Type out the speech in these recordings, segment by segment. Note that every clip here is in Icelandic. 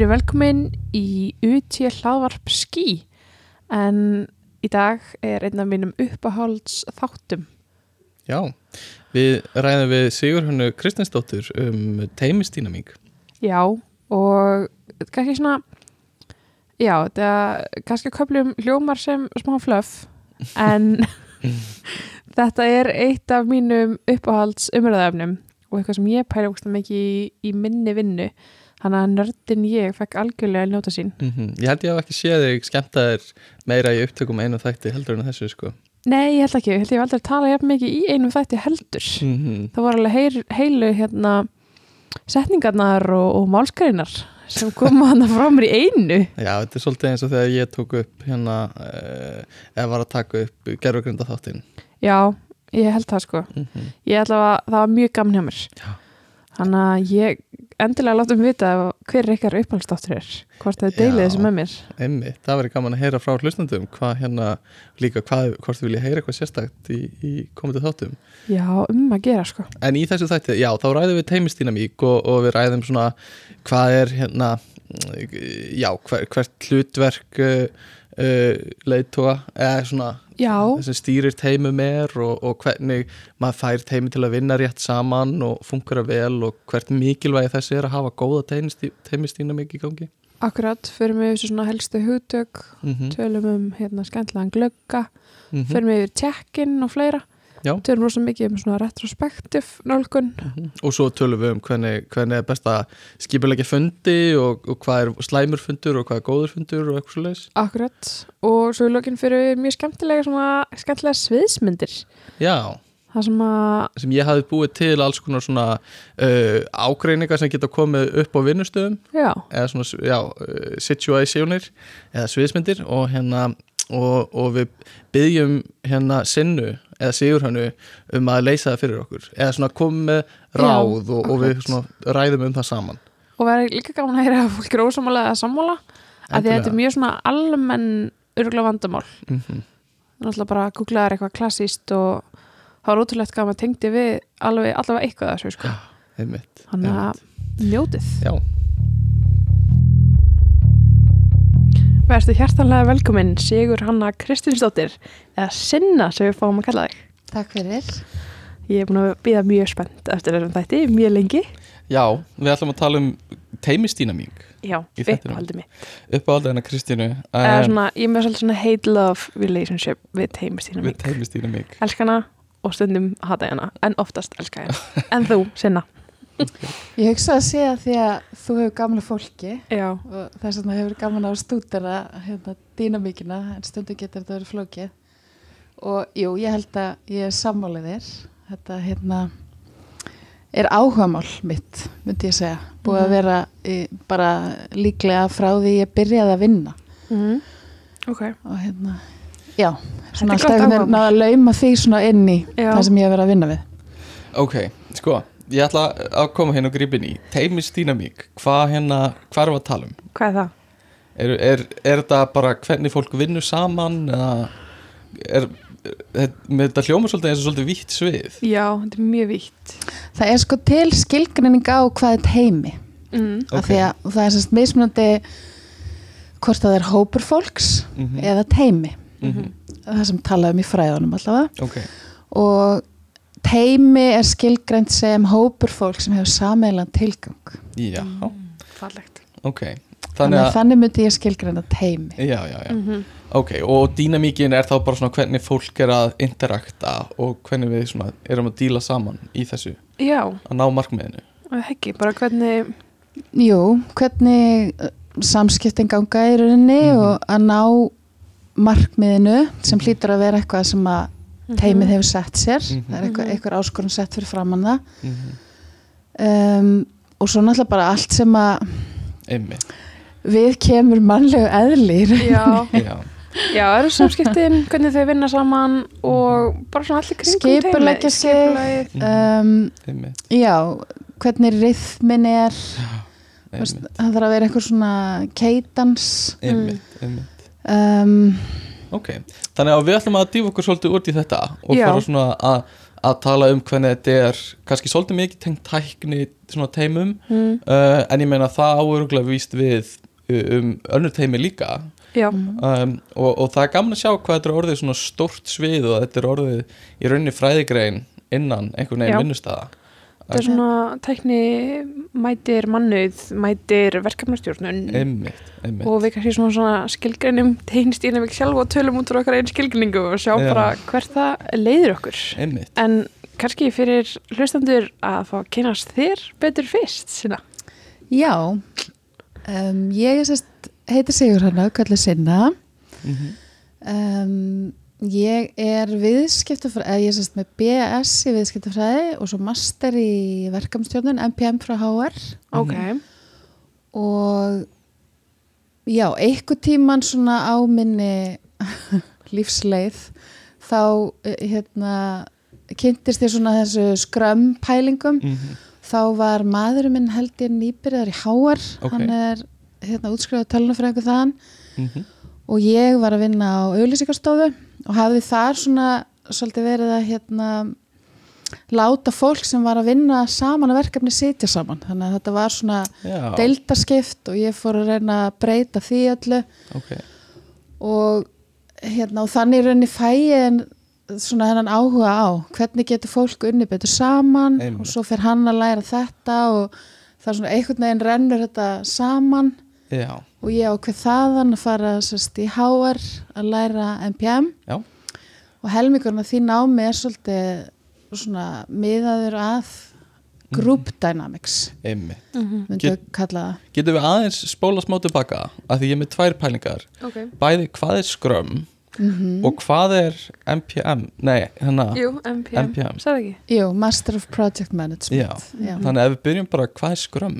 Við erum velkomin í UT hlaðvarp skí en í dag er einn af mínum uppáhalds þáttum. Já, við ræðum við Sigurhönnu Kristinsdóttur um teimistínamík. Já og kannski svona, já þetta kannski köflum hljómar sem smá flöf en þetta er eitt af mínum uppáhalds umröðafnum og eitthvað sem ég pæla ógst mikið í, í minni vinnu þannig að nördin ég fekk algjörlega að njóta sín Mm -hmm. Ég held ég hef ekki séð þig skemmta þér meira í upptökum einu þætti heldur en þessu sko. Nei, ég held ekki, ég held ég hef aldrei talað jafn mikið í einum þætti heldur Mm -hmm. það var alveg heil, heilu hérna setningarnar og, og málskreinar sem koma hann frá mér í einu Já, þetta er svolítið eins og þegar ég tók upp hérna, uh, eða var að taka upp gerfugrunda þáttin. Já, ég held það sko Mm -hmm. ég ætla að það var mjög gaman hjá mér Já. þannig að ég endilega látum vita hver er ykkar uppáhaldstáttur er hvort þau deilið Já. þessu með mér Einmitt, það verður gaman að heyra frá hlustandum hvað hérna, líka hvað, hvort þið vilja heyra eitthvað sérstakt í, í komandi þáttum. Já, um að gera sko En í þessu þætti, já, þá ræðum við teimistínamík og, og við ræðum svona hvað er hérna, já, hver, hvert hlutverk uh, leiðtóa eða svona sem stýrir teimum er og, og hvernig maður fær teimi til að vinna rétt saman og funkara vel og hvert mikilvægi þessi er að hafa góða teimistínamík í gangi. akkurat, fyrir mig þessu svona helstu hugtök Mm -hmm. tölum um hérna skemmtilegan glögga Mm fyrir mig yfir tjekkin og fleira Já. tölum rosa mikið um svona retrospektiv nálgun. Og svo tölum við um hvernig, hvernig er best að skipulegja fundi og, og hvað er slæmur fundur og hvað er góður fundur og eitthvað svo leiðis. Akkurat, og svo í lokin fyrir mjög skemmtilega svona, skemmtilega sviðsmyndir. Já, sem að, sem ég hafi búið til alls konar svona uh, ágreiningar sem geta komið upp á vinnustöðum. Já, eða svona, já, uh, situationir eða sviðsmyndir og hérna og, og við byggjum hérna sinnu eða sigurhannu um að leysa það fyrir okkur. Eða svona komið með ráð og, og við svona ræðum um það saman. Og verður líka gaman að heyra að fólk er ósamálega að sammála af því að þetta er mjög svona almenn örgulega vandamál. Mm -hmm. náttúrulega bara að googla er eitthvað klassíst og það var ótrúlegt gaman að tengdi við alveg, allavega eitthvað þessu sko. einmitt, þannig að njótið. Já, Verðstu hjartanlega velkomin Sigur Hanna Kristinsdóttir eða Sinna sem við fáum að kalla þig. Takk fyrir. Ég er búin að býða mjög spennt eftir þessum þætti, mjög lengi. Já, við ætlum að tala um teimistínamík Já, Í þættinum. uppáhaldi mitt. Uppáhaldið hennar Kristínu. Um, svona, ég er með svolítið svona hate-love relationship við teimistýna við mín. teimistínamík Elskana og stundum hata hana en oftast elska hana. En þú, Sinna Ég hugsa að segja því að þú hefur gamla fólki Já, og þess vegna hefur gaman á stúdera hérna, dýnamíkina en stundu getur þetta verið flókið og jú, ég held að ég er sammálið þér þetta hérna er áhugamál mitt, myndi ég segja búið að Mhm. vera í, bara líklega frá því ég byrjaði að vinna mm. ok og hérna, já svona er alltaf áhugamál. veginn að lauma því svona inn í Já. það sem ég hef verið að vinna við ok, sko, ég ætla að koma hérna og grípa inn í teimistínamík hvað hérna, hvað erum við að tala um Hvað er það? er, er, er þetta bara hvernig fólk vinnur saman eða er, er, með þetta hljóma svolítið eins og svolítið vítt svið Já, þetta er mjög vítt það er sko til skilgrinning á hvað er teimi mm. af Ok. því að það er sérst mismunandi hvort það er hópur fólks Mhm. eða teimi Mhm. það sem talaðum í fræðunum allavega ok, og teimi er skilgreint sem hópur fólk sem hefur sameilan tilgang. Já, Fallegt. Ok þannig þannig að þannig myndi ég skilgreina teimi já, já, já. Mm ok, og dýnamíkin er þá bara svona hvernig fólk er að interakta og hvernig við svona erum að díla saman í þessu, Já, að ná markmiðinu? Er ekki, bara hvernig Jú, hvernig uh, samskiptin ganga í rauninni Mhm. og að ná markmiðinu sem Mhm. hlýtur að vera eitthvað sem að teimið hefur sett sér. Mhm. það er eitthvað, Mhm. eitthvað áskorun sett fyrir framann það. Mm um, og svo náttúrulega bara allt sem að við kemur mannlegu eðlir Já, já, já, það eru samskiptin, hvernig þau vinna saman og bara svona allir kringum teimið. Skipuleggja sig. Um, já, hvernig rithmin er. Það þarf að vera eitthvað svona keitans. Um, Ok, þannig að við ætlum að dýfa okkur svolítið út í þetta og Já. fara svona að, að tala um hvernig þetta er kannski svolítið mikið tengt tækni svona teimum mm. uh, en ég meina það áuruglega víst við uh, um önnur teimi líka um, og, og það er gaman að sjá hvað þetta er orðið svona stórt svið og þetta er orðið í rauninni fræðigrein innan einhvern veginn vinnustæða þetta er svona tækni mætir mannuð, mætir verkefnastjórnun einmitt, einmitt og við kannski svona, svona skilgreinum tegnstýrnum við sjálf og tölum út frá okkar einn skilgreiningu og sjá Já. bara hvert það leiðir okkur einmitt, en kannski fyrir hlustandur að fá að kynast þér betur fyrst sinna. Já, um, ég er sérst, heiti Sigur Hanna, kallar Sinna. mm Um, ég er viðskiptafræði, eða ég er sérst með BS í viðskiptafræði og svo master í verkamstjórnun, MPM frá HR ok, og já, einhver tíman svona á minni lífsleið þá eh, hérna kynntist ég svona þessu skrömm pælingum -hmm. þá var maðurinn minn held ég nýbyrðar í HR Ok. hann er hérna útskrifað tölunafræðingu þaðan Mhm. og ég var að vinna á auðlýsingarstofu og hafði þar svona svolítið verið að hérna láta fólk sem var að vinna saman að verkefni sitja saman. Þannig að þetta var svona Já, deildaskipt og ég fór að reyna að breyta því öllu. Ok. Og, hérna, og þannig í rauninni fæ ég en svona hennan áhuga á hvernig getur fólk unni betur saman Einmitt. og svo fer hann að læra þetta og það er svona einhvern veginn rennur þetta saman. Já, og ég ákveð þaðan að fara sérst, í HR að læra MPM já, og helmingurinn af því námi er svolítið svona miðaður að group dynamics einmitt. Myndi Get- að kalla það. Getum við aðeins spóla smá tilbaka að því ég er með tvær pælingar. Ok. Bæði hvað er Scrum? Mm og hvað er MPM nei, hérna. Jú, MPM, MPM. Jú, Master of Project Management. Já. Já. þannig að ef við byrjum bara hvað er Scrum?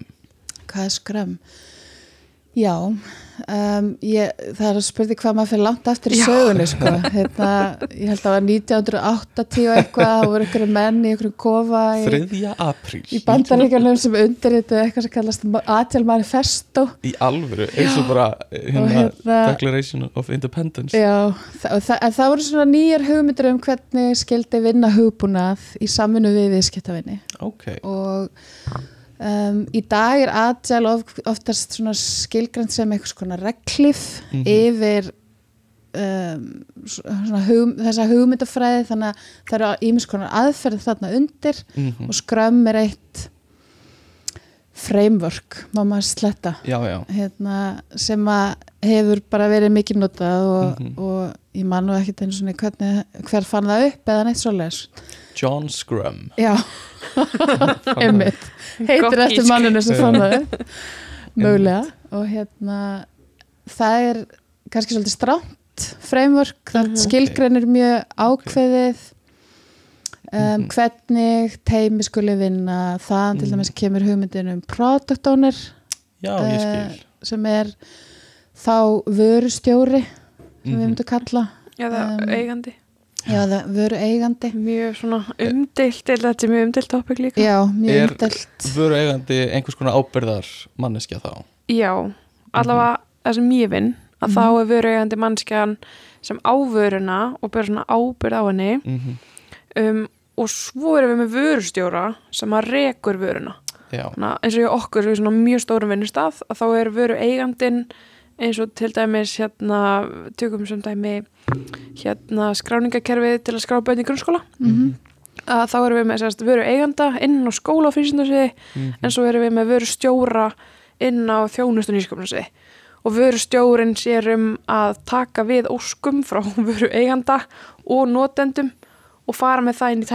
Hvað er skrömm? Já, um, ég, það er að spurði hvað maður fyrir langt aftur í sögunni sko. hérna, ég held að það var 1980 og eitthvað, það voru ykkur menn í ykkur kofa í, 3. apríl. í bandaríkjunum sem undirrituðu eitthvað sem kallast Agile Manifesto. Í alvöru, eins og bara hérna, hérna- Declaration of Independence. Já, þa og þa en það voru svona nýjar hugmyndir um hvernig skildi vinna hugbúnað í samvinnu við viðskiptavinni. Ok, og um, í dag er Agile of, oftast svona skilgrænt sem eitthvað svona reglif Mhm. yfir um, hug, þessa hugmyndafræði þannig að það eru ímis konar aðferð þarna undir mm og Scrum er eitt framework, má maður sletta já, já hérna, sem að hefur bara verið mikið notað og, Mhm. og ég man nú ekkert hvernig, hver fann það upp eða neitt svoleiðis John Scrum. Já, einmitt. Heitir eftir manninu sem fann það upp. Mögulega. Og hérna það er kannski svolítið stránt framework, það Mhm. skilgreinir mjög ákveðið um, Mhm. hvernig teimi skuli vinna. Þaðan til Mhm. dæmis kemur hugmyndin um product owner já, ég skil. sem er þá vörustjóri sem við Mhm. myndum kalla eða Um, eigandi já, það vöru eigandi. Mjög svona umdilt eða þetta er mjög umdilt topic líka. Já, mjög Er- umdelt Vöru eigandi einhvers konar ábyrðar manneskja þá? Já, allavega það sem ég vinn að Mhm. þá er vöruegandi mannskjan sem ávöruna og ber svona ábyrð á henni. Mm um, og svo erum við með vörustjóra sem að rekur vöruna. Já, Þannig að eins og ég okkur við svona mjög stórum vinnustaf að þá er vöru eigandin eins og til dæmis hérna tökum sem dæmi hérna skráningakerfið til að skrá bönni í grunnskóla. Mhm. að þá erum við með sérst, vöru eiganda inn á skóla og frísindasviði Mhm. en svo erum við með vöru stjóra inn á þjónust og nýsköpunarsviði. Og vöru stjórin sér um að taka við óskum frá vöru eiganda og notendum og fara með það inn í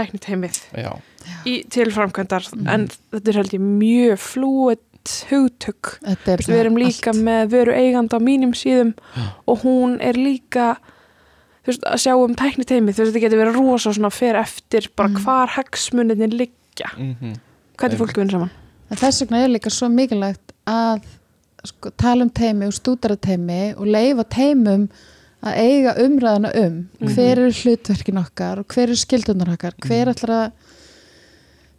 í, til framkvæmdar. En þetta er held ég mjög flúið hugtök. Er Vist, við erum líka allt. með vöru eiganda á mínum síðum og hún er líka veist, að sjá um veist, þetta getur verið rosa svona fyrir eftir bara Mhm. hvar hagsmuninni liggja. Mm hvernig fólk vinn saman. En þess vegna er líka svo mikilvægt að sko, tala um teimi og stúdara teimi og leifa teimum að eiga umræðana um. Mhm. hver eru hlutverkin okkar og hver eru skildunar okkar? Hver ætlar að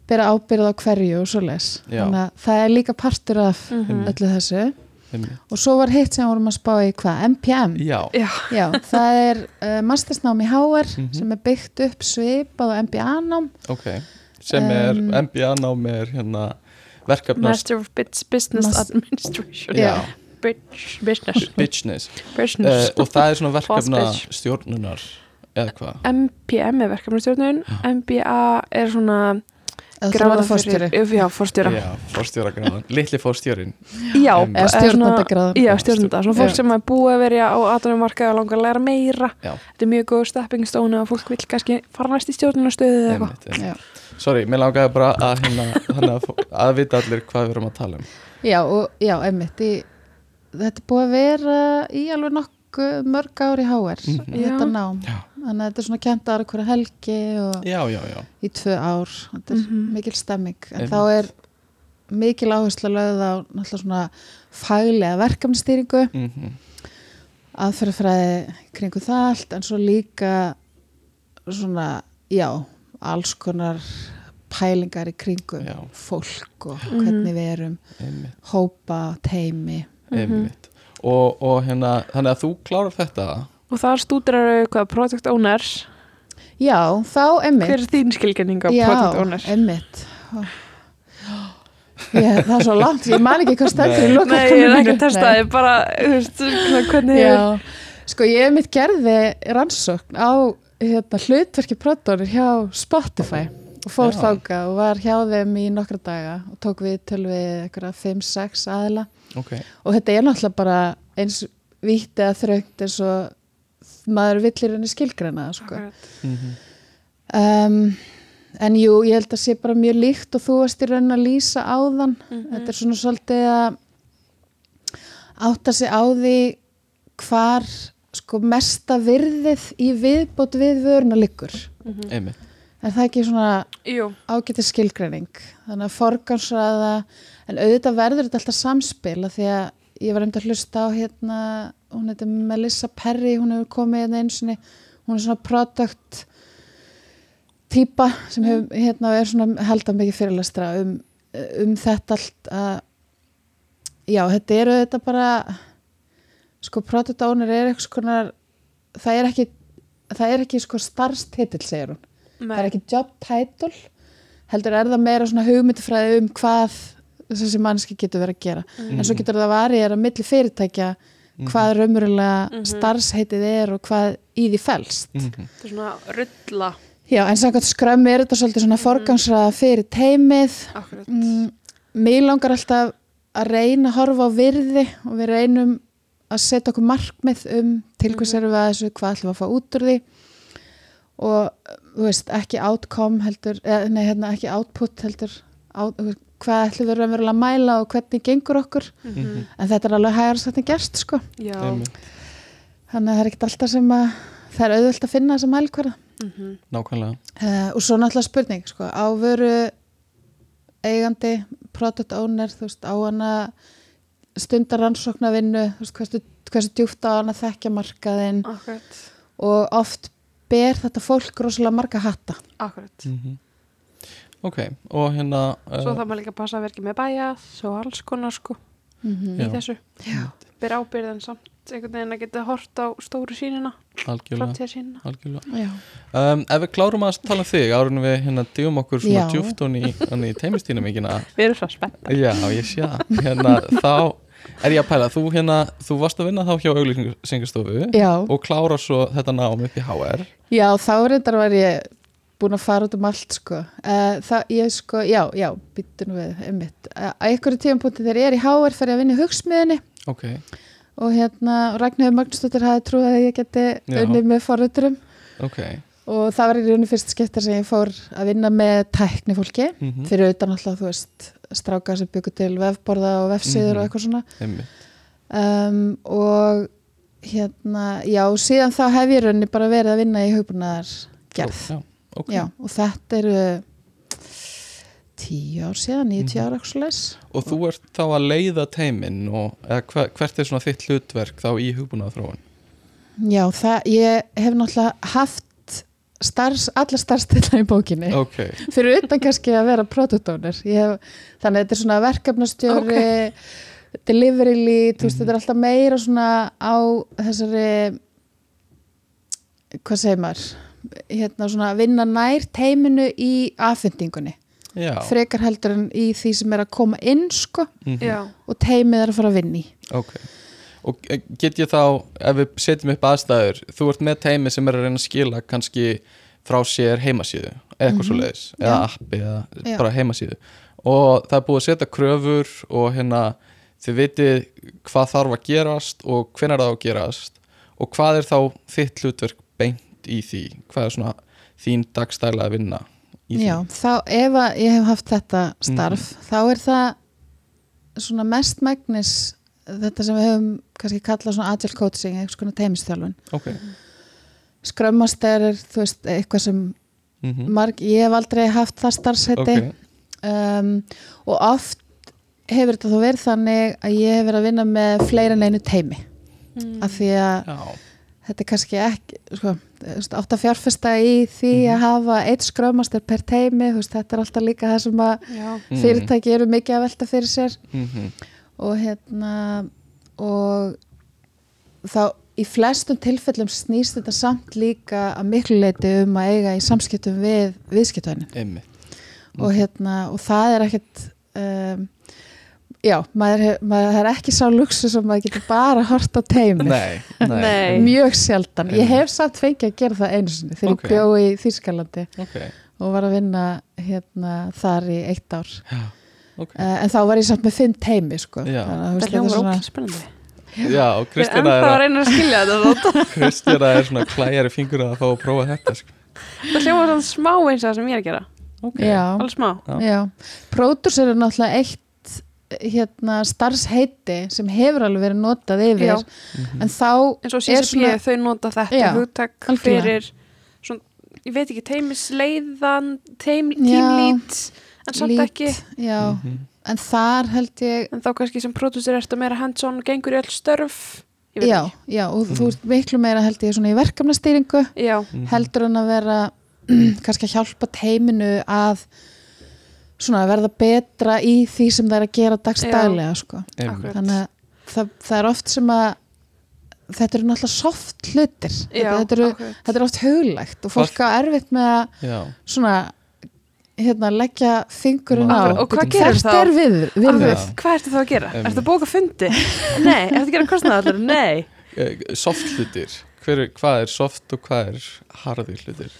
bera ábyrð á hverju og svo les þannig að það er líka partur af Mhm. öllu þessu. Einmitt. og svo var hitt sem vorum að spá í hvað, MPM Já, Já, Já, það er uh, mastersnám í HR Mhm. sem er byggt upp svipað og MBA-nám ok. Sem er Um, MBA nám er hérna verkefnast Master of Bits Business Mas- Administration. Já. Bitch, Business. Business. Business. Uh, og það er svona verkefna bitch. stjórnunar eða hvað? MPM er verkefnastjórnun. MBA er svona verða fórstjóri fyrir- Já, fórstjóra Já, fórstjóra gráðan, litli fórstjórin Já, svona- stjórnandagráðan Já, stjórnanda, svona fólk sem er búið að vera á aðdæmumarkaði og langar að læra meira. Já. Þetta er mjög góð stepping stone og fólk vil kannski fara næst í stjórnunastöðu eða eitthvað. Sorry, mér langaði bara að, hérna, þannig að, vita allir hvað við erum að tala um. Já, og já, einmitt. Í, þetta er búið að vera í alveg nokkuð mörg ár í HR Mhm. þetta Já. nám. Já. Þannig að þetta er svona kent ára hverja helgi og Já, já, já, í tvö ár þetta er Mhm. mikil stemming en Einmitt. þá er mikil áherslu lögð á náttúrulega svona faglega verkefnastýringu mm aðferðafræði kringu það allt en svo líka svona, já, alls konar pælingar í kringu Já. fólk og Mhm. hvernig við erum einmitt, hópa, teimi einmitt. Og, og hérna, þannig að þú klárar þetta Og þar stúdrar hvað Project Owners. Já, þá emmitt Hver er þín skilgenning á já, Project Owners? emmitt ég, það er svo langt ég man ekki hvað stendur í loka Nei, ég er ekki að testa, ég er bara, þú veist, hvernig Já, sko ég mitt gerði rannsókn á hérna, hlutverki protonir hjá Spotify og fór Já. þáka og var hjá þeim í nokkra daga og tók við töl við einhverja 5-6 aðila. Ok, og þetta er náttúrulega bara eins vítt eða þröngt eins og maður villir henni skilgreina það, sko. Mm um, en jú, ég held að sé bara mjög líkt og þú varst í raun að lýsa áðan Mhm. þetta er svona svolítið að átta sig á því hvar sko mesta virðið í viðbót við vöruna liggur. Mhm. einmitt. Er það ekki svona Jú, ágæti skilgreining? Þannig að forgansraða en auðvitað verður þetta alltaf samspil af því að ég var einmitt að hlusta á hérna, hún heitir Melissa Perry hún hefur komið hérna einu sinni. Hún er svona product típa sem hefur hérna er svona held að mikið fyrirlestra um, um þetta allt að já, þetta eru þetta bara sko product owner er eitthvað konar það er ekki það er ekki sko starfstitill segir hún. Það er ekki job title heldur er það meira svona hugmyndifræði um hvað þessi mannski getur verið að gera. En svo getur það varið að milli fyrirtækja hvað raunverulega Mhm. starfsheitið er og hvað í því felst. Mm þetta er svona rulla. Já en samkvæmt skrömmi er þetta svolítið svona forgangsraða fyrir teimið. Akkurat. Mm, mér langar alltaf að reyna að horfa á virði og við reynum að setja okkur markmið um til hvers erum við að þessu, hvað ætlum við að fá út úr því. Og þú veist, ekki outcome heldur, eða, nei, hérna, ekki output heldur out, hvað ætlum við raunverulega að mæla og hvernig gengur okkur. Mhm. en þetta er alveg sagt en gerst sko. Já. Þannig að það er ekkert alltaf sem að það er auðvöld að finna þessa mælkvara Mhm. uh, nákvæmlega og svo náttúrulega spurning sko, á vöru eigandi, product owner þú veist, á hana stundar rannsóknarvinnu hversu, hversu djúft á hana þekkja markaðinn. Og oft ber þetta fólk rosalega marga hatta. Akkurat. Mm Ok, og hérna Svo uh, það maður líka að passa að vera ekki með bæjað Svo alls konar sko mm í Já. þessu. Já. Ber ábyrðan samt einhvern veginn að geta hort á stóru sínina algjörlega, Framtíðar sínina algjörlega. Já. Um, ef við klárum að tala um þig árunum við hérna dýum okkur svona djúft og í, í teimistýna mikina Við erum svo spennt. Já, ég sé það. Hérna, þá er ég að pæla. Þú, hérna, þú varst að vinna þá hjá auglýsingastofu og klára svo þetta nám upp í HR já, þá reyndar var ég búin að fara út um allt sko. Uh, það, ég sko, já, já, býttu nú við einmitt, uh, að einhverju tíðanpunkti þegar ég er í HR fer ég að vinna í hugsmiðinni Ok, og hérna Ragnhjóður Magnúsdóttir hafi trúið að ég geti unnið með forröturum ok. Og það var í rauninu fyrst skipta sem ég fór að vinna með tækni fólki mm fyrir utan alltaf, þú veist, stráka sem byggur til vefborða og vefsíður Mhm. og eitthvað svona. Um, og hérna, já, síðan þá hef ég í rauninni bara verið að vinna í hugbúnaðar gerð, Já, ok já, og þetta eru tíu ár síðan, níu, tíu Mhm. ár. Og þú ert þá að leiða teimin og eða, hver, hvert er svona þitt hlutverk þá í hugbúnað þróun? já, það, ég hef náttúrulega haft starfs, alla starfstilla í bókinni Ok, fyrir utan kannski að vera hef, þannig að þetta er svona verkefnastjóri delivery lead, Mhm. þetta er alltaf meira svona á þessari hvað segir maður hérna svona vinna nær teiminu í afhendingunni, já, frekar heldur en í því sem er að koma inn sko mhm, Já, og teimið er að fara að vinna í. Ok. Og eh, get ég þá, ef við setjum upp aðstæður þú ert með teimi sem er að reyna að skila kannski frá sér heimasíðu eða eitthvað Mhm. svo leiðis, Já. eða appi eða Já. bara heimasíðu. Og það er búið að setja kröfur og hérna þið vitið hvað þarf að gerast og hvenær það á að gerast og hvað er þá þitt hlutverk beint í því, hvað er svona þín dagstæla að vinna Já, þá ef að ég hef haft þetta starf, Mhm. þá er það svona mest megnis þetta sem við höfum kannski kallað svona agile coaching, eitthvað svona teimistjálfun ok, skrömmaster er, þú veist, eitthvað sem mm marg, ég hef aldrei haft það starfseti ok. Um, og oft hefur þetta þó verið þannig að ég hef verið að vinna með fleira en einu teimi Mm. af því að já, þetta er kannski ekki sko, átt að fjárfesta í því Mhm. að hafa eitt skrömmaster per teimi, veist, þetta er alltaf líka það sem að já, Mhm. fyrirtæki eru mikið að velta fyrir sér. Mm og hérna og þá í flestum tilfellum snýst þetta samt líka að miklu leiti um að eiga í samskiptum við viðskiptöðinu einmitt. Og hérna og það er ekkert um, já, maður, maður það er ekki sá luxu sem maður getur bara hort á teimi nei, nei, Nei. mjög sjaldan, ég Einmitt. hef samt fengið að gera það einu sinni þegar Ok. ég bjó í Þýskalandi ok, og var að vinna hérna þar í eitt ár já, ok uh, en þá var ég samt með fimm teimi sko. Að, Það svona- ókvæmt spennandi Já, og Ég er er, að að, reyna að skilja þetta þótt. Kristina er svona klæjar í fingur að fá að prófa þetta sko. Það hljómar svona smá eins og það sem ég er að gera Alveg smá Já. já. Pródúsur er náttúrulega eitt hérna, starfsheiti sem hefur alveg verið notað yfir Já. Mhm. en þá eins og Er CCP, svona- þau nota þetta Já, hugtak fyrir svona, ég veit ekki, teimisleiðan teim, Já. teamlít en samt Lead, ekki já, Mhm. en þar held ég en þá kannski sem pródúsir ertu meira hands-on og gengur í öll störf ég veit já, ekki. já, og Mhm. þú ert miklu meira held ég svona í verkefnastýringu já, Mhm. heldur en að vera kannski að hjálpa teiminu að svona að verða betra í því sem það er að gera dagstælega sko. Þannig að það, það er oft sem að þetta eru náttúrulega soft hlutir já, þetta, þetta, eru, þetta er oft huglægt og fólk á erfitt með að svona hérna, leggja fingurinn á Og hvað gerir þá? er við, við, Akkurat, hvað ertu þá að gera? Einmitt. Ertu að bóka fundi? Nei, ertu að gera kostnaðalur? Nei Eh, soft hlutir Hver, er- Hvað er soft og hvað er harðir hlutir?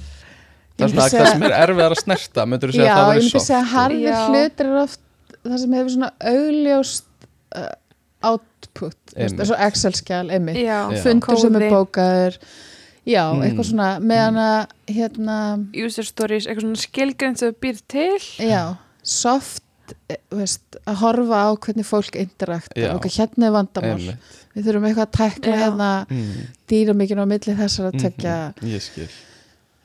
Það Ég er svona myndi það sem er erfiðar að snerta Myndur þú segja Já, að það ég væri myndi soft? segja að harðir Já. hlutir er oft það sem hefur svona augljóst uh, output, þú veist, Einmitt. eins og Excel-skjál Já, Já. fundur sem er bókaður já, Mm. eitthvað svona meðan að hérna, user stories, eitthvað svona skilgrein sem býr til já soft, þú veist að horfa á hvernig fólk interakta Já. og hérna er vandamál, Einmitt. við þurfum eitthvað að tækla Já. hérna Mm. dýramikinn á milli þessar að tekja. Ég skil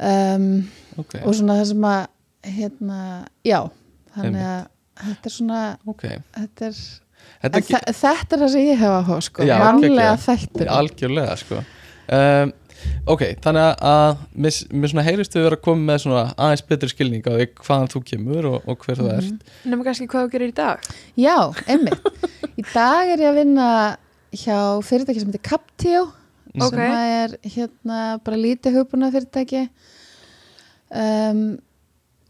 um, Ok, og svona það sem að hérna, já þannig að þetta er svona ok. þetta er Þetta er þe þetta er það sem ég hef að hóa sko, Já, mannlega þættir algjörlega sko. Um, Ok, þannig að mér, svona heyrist við vera að koma með svona aðeins betri skilning á því hvaðan þú kemur og, og hver þú ert. Mhm. nema kannski hvað þú gerir í dag. Já, einmitt. Í dag er ég að vinna hjá fyrirtæki sem heitir Captio Ok. sem er hérna bara lítið hugbúna fyrirtæki um,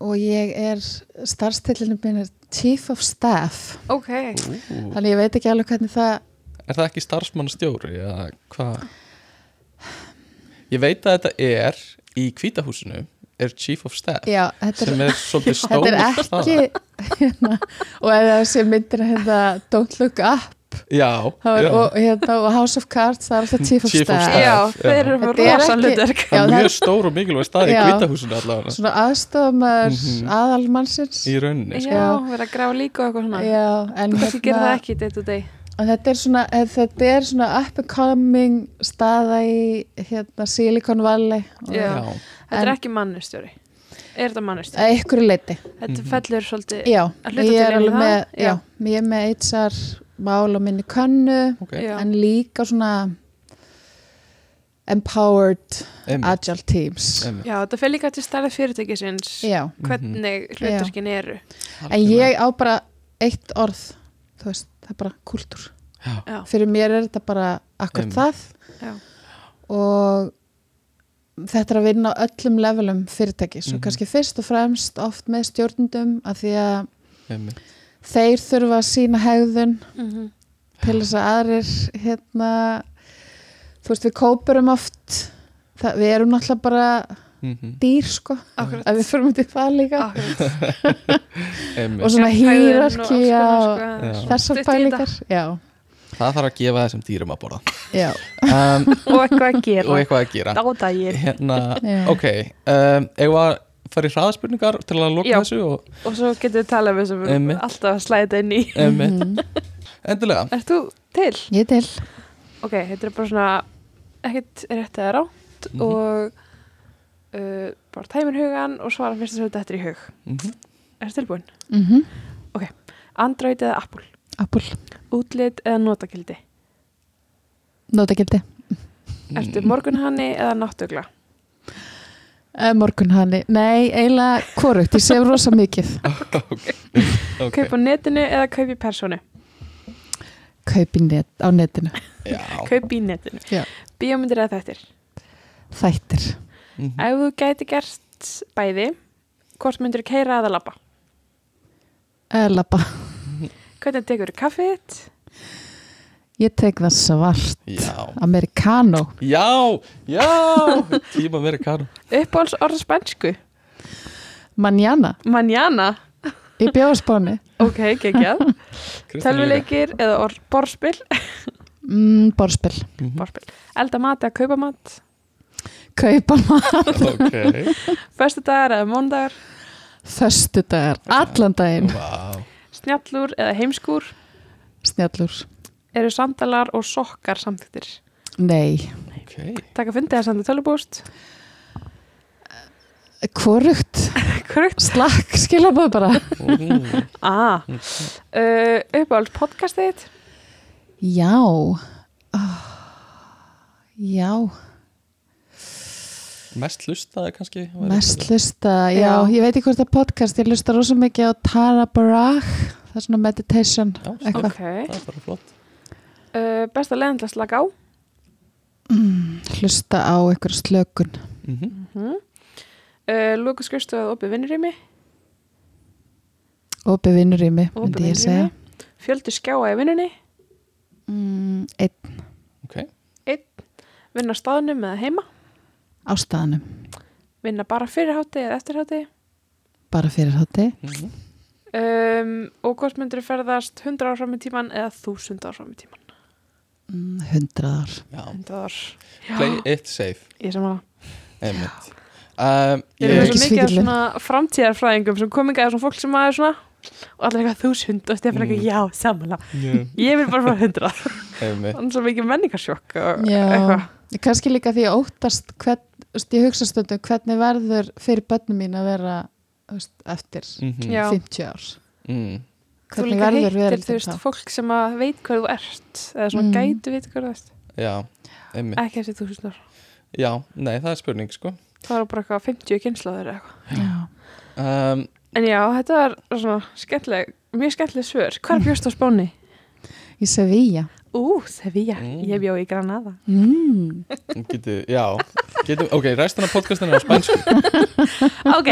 og ég er starfstillinu minn er Chief of Staff. Ok, Ú, þannig ég veit ekki alveg hvernig það Er það ekki starfsmannastjóri eða hvað? Ég veit að þetta er í kvítahúsinu er Chief of Staff Já, þetta er, sem er svolítið er ekki hérna, og ef það sé myndir hérna Don't Look Up Já, Það var, já. og, hérna, og House of Cards það er alltaf Chief of Chief of Staff, já, já. þeir eru er rosa hlutverk Já, er mjög er- stór og mikilvæg stað í Já. kvítahúsinu allavega svona aðstofamæður Mhm. aðalmannsins í rauninni sko. já, vera að grafa líka og eitthvað svona Já, en, kannski gerir það ekki day to day þetta er svona þetta er svona up and coming staða í hérna, Silicon Valley og Já. Já. þetta er En- ekki mannustjóri er þetta mannustjóri? að ykkur leiti þetta fellur svolítið Já, Að hluta ég er alveg með já. já. ég er með HR mál á minni könnu Ok, Já. en líka svona empowered einmitt, agile teams. Einmitt. já, þetta fer líka til stærði fyrirtækisins Já, hvernig hlutverkin eru. En ég á bara eitt orð þú veist, það er bara kultúr. Já. fyrir mér er þetta bara akkur það. Já. og þetta er að vinna á öllum levelum fyrirtækis. Og Mhm. kannski fyrst og fremst oft með stjórnundum að því að einmitt. Þeir þurfa að sína hegðun Mhm. til þess að aðrir hérna þú veist við kópurum oft það, við erum náttúrulega bara Mhm. dýr sko. Akkurat. að við fyrir myndið það líka. Og svona hýrarki og sko. Þessar Stutt í pælingar. já, það þarf að gefa þessum dýrum að borða. Já, um, og eitthvað að gera. Og eitthvað að gera. Hérna, ok um, að fara í hraðspurningar til að loka Já. þessu og og svo getur við talað við sem Einmitt. alltaf að slæða inn í Mhm. endilega Ert þú til? ég er til Ok, þetta er bara svona ekkert rétt eða rátt Mhm. og uh, bara tæmur hugan og svara fyrst að þetta er í hug Mhm. Ertu tilbúin? mm -hmm. Android eða Apple? Apple, Útlit eða notakildi? notakildi Ertu morgunhanni eða náttugla? Uh, morgunhanni, nei, eiginlega hvorugt, ég sef rosa mikið ok, Kaup á netinu eða kaup í persónu? kaup í net, á netinu já Kaup í netinu Já. Bíómyndir eða þættir? þættir, Mhm. Ef þú gæti gert bæði hvort myndir keira eða labba? uh, labba Hvernig tekur þú kaffið þitt? Ég tek það svart. Já, americano, já, já tíma karu Uppáhalds orð spænsku? manjana. Manjana? í bjóðspáni Ok, geggjað. Tölvuleikir eða orð borspil? mm, borspil, Mhm. borspil Elda mat eða kaupa mat? kaupa maður ok, Föstu dagar eða móndagar? föstu dagar, allan daginn. Wow Snjallúr eða heimskúr? snjallur, Eru sandalar og sokkar samþyktir? nei ok, Taka fundi eða senda tölvupúst? hvorugt, Korrekt slakk skilabóð bara. Ah, uh, uppáhalds podcastið já oh. já mest hlustaði kannski Mest hlusta, já, Já. ég veit ekki hvort það er podcast, ég hlusta rosa mikið á Tara Brach, það er svona meditation, Já, eitthvað. Ok það er bara flott uh, Besta leiðin til að slaka á? Mm, hlusta á einhver slökun. Mhm. Mm uh, Lúku skristu að opið vinnurými? Opið vinnur í mig, Opið myndi ég segja. Fjöldu skjáa í vinnunni? Mm, einn ok, Vinna á staðnum eða heima? á staðanum, Vinna bara fyrir hátti eða eftir hátti? bara fyrir hátti. Mhm. Um, og hvort myndir ferðast 100 ár fram í tíman eða 1000 ár fram í tíman? Mm, hundrað ár. já 100 ár. play it safe Ég sem að um, Ég er svo mikið af framtíðarfræðingum sem kominga eða svona fólk sem að er svona og allir eitthvað þúsund og stefnir eitthvað Mm. já, samanlega. yeah. Ég vil bara fara 100. einmitt Þannig svo mikið menningarsjokk eitthvað. kannski líka því ég óttast, hvern, þú veist, ég hugsa stundum hvernig verður fyrir börnum mín að vera veist, eftir Mhm. Já. 50 ár. Mm. Þú líka hittir, þú veist, þá? fólk sem að veit hvað þú ert eða svona Mm. gætu veit hvað þú ert já, einmitt ekki eftir þúsund ár. já, nei, það er spurning sko Það var bara eitthvað 50 kynslaður eða eitthvað. Já. um, En já, þetta var svona skemmtileg, mjög skemmtileg svör. Hvar bjóst á Spáni? Í Sevilla. Ú, Sevilla. Mm. Ég bjó í Granada. Mm. getur, já getum, ok, restan af podcastinu er á spænsku ok.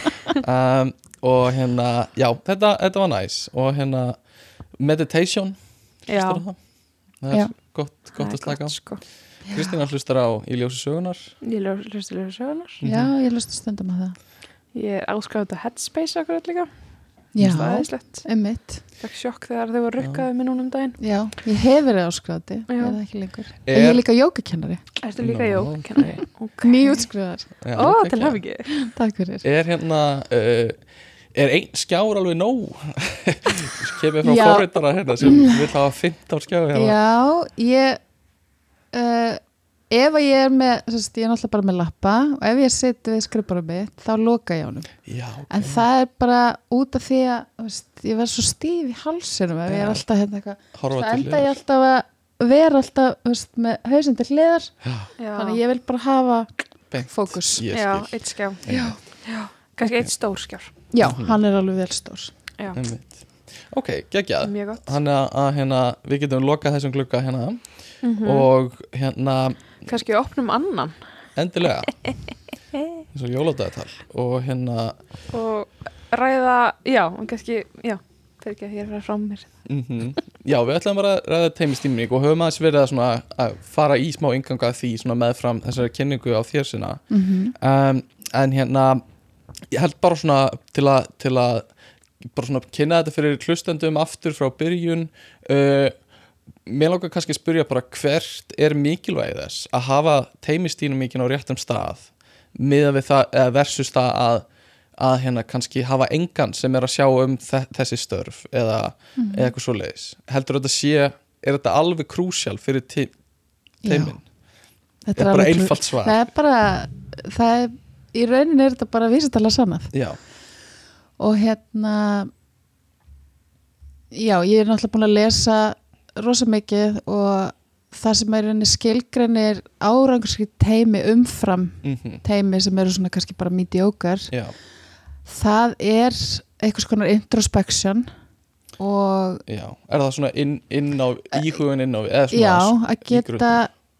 um, og hérna, já, þetta, þetta var næs og hérna, meditation Já. það það Já. er gott, gott Það er að slaka gott, sko. Kristína hlustar á Í ljósi sögunar Ég hlusti lögur sögunar. Já, ég lusti stundum að það. Ég er áskráðið á Headspace okkur líka. Já, er ummitt. Fekk sjokk þegar þau voru rukkaði með núna um daginn. Já, ég hef verið áskráði, Já. er það ekki lengur. Er... Ég er líka jógakennari, Ertu líka Nó, jó? ok. Okay. nýjútskriðar. Já, Ó, ok, til hafi ekki. Takk fyrir. Er hérna uh, Er einn skjár alveg nóg? Kemur frá Já. forritara hérna sem vil hafa 15 skjár hérna. Já, ég, uh, ef að ég er með, sérst, ég er náttúrulega bara með lappa og ef ég seti við skrifbarum mitt, þá loka ég honum. Já, ok. En það er bara út af því að, þú veist, ég verð svo stíf í hálsinum ef ég er alltaf hérna eitthvað. Það enda ég alltaf að vera alltaf, þú veist, með hausinn til hliðar. Já. Þannig að ég vil bara hafa Beint. fókus. Já, eitt skjá. Já. Kannski eitt stór skjár. Já, Mhm. hann er alveg vel stór. Já. Einmitt. ok, geggjað. Mjög gott. Þannig að, hérna, við getum lokað þessum glugga hérna. Mm og hérna kannski opnum annan. Endilega. Eins og jóladagatal. Og hérna og ræða, já, kannski já, fyrir ekki að ég er frá mér. Mm já, við ætlum bara að ræða teimistímning og höfum aðeins verið að, að fara í smá ynganga því svona meðfram þessari kynningu á þér sinna. Mm um, en hérna ég held bara svona til að, til að bara svona kynna þetta fyrir hlustendum aftur frá byrjun uh, mér langar kannski að spyrja bara hvert er mikilvægi þess að hafa teimistínum mikið á réttum stað miða við það versus það að, að hérna kannski hafa engan sem er að sjá um þe þessi störf eða, eða eitthvað svo leiðis heldur þetta sé, er þetta alveg krúsjál fyrir te teimin Þetta er bara alveg- einfalt svar. Það er bara, það er, í rauninni er þetta bara vísitala sannað. Já, og hérna já, ég er náttúrulega búin að lesa rosa mikið og það sem er rauninni skilgreinir árangurskrið teimi umfram mm teimi sem eru svona kannski bara mediocre. Já, það er einhvers konar introspection og já. Er það svona inn, inn á íhugun inn á já, að geta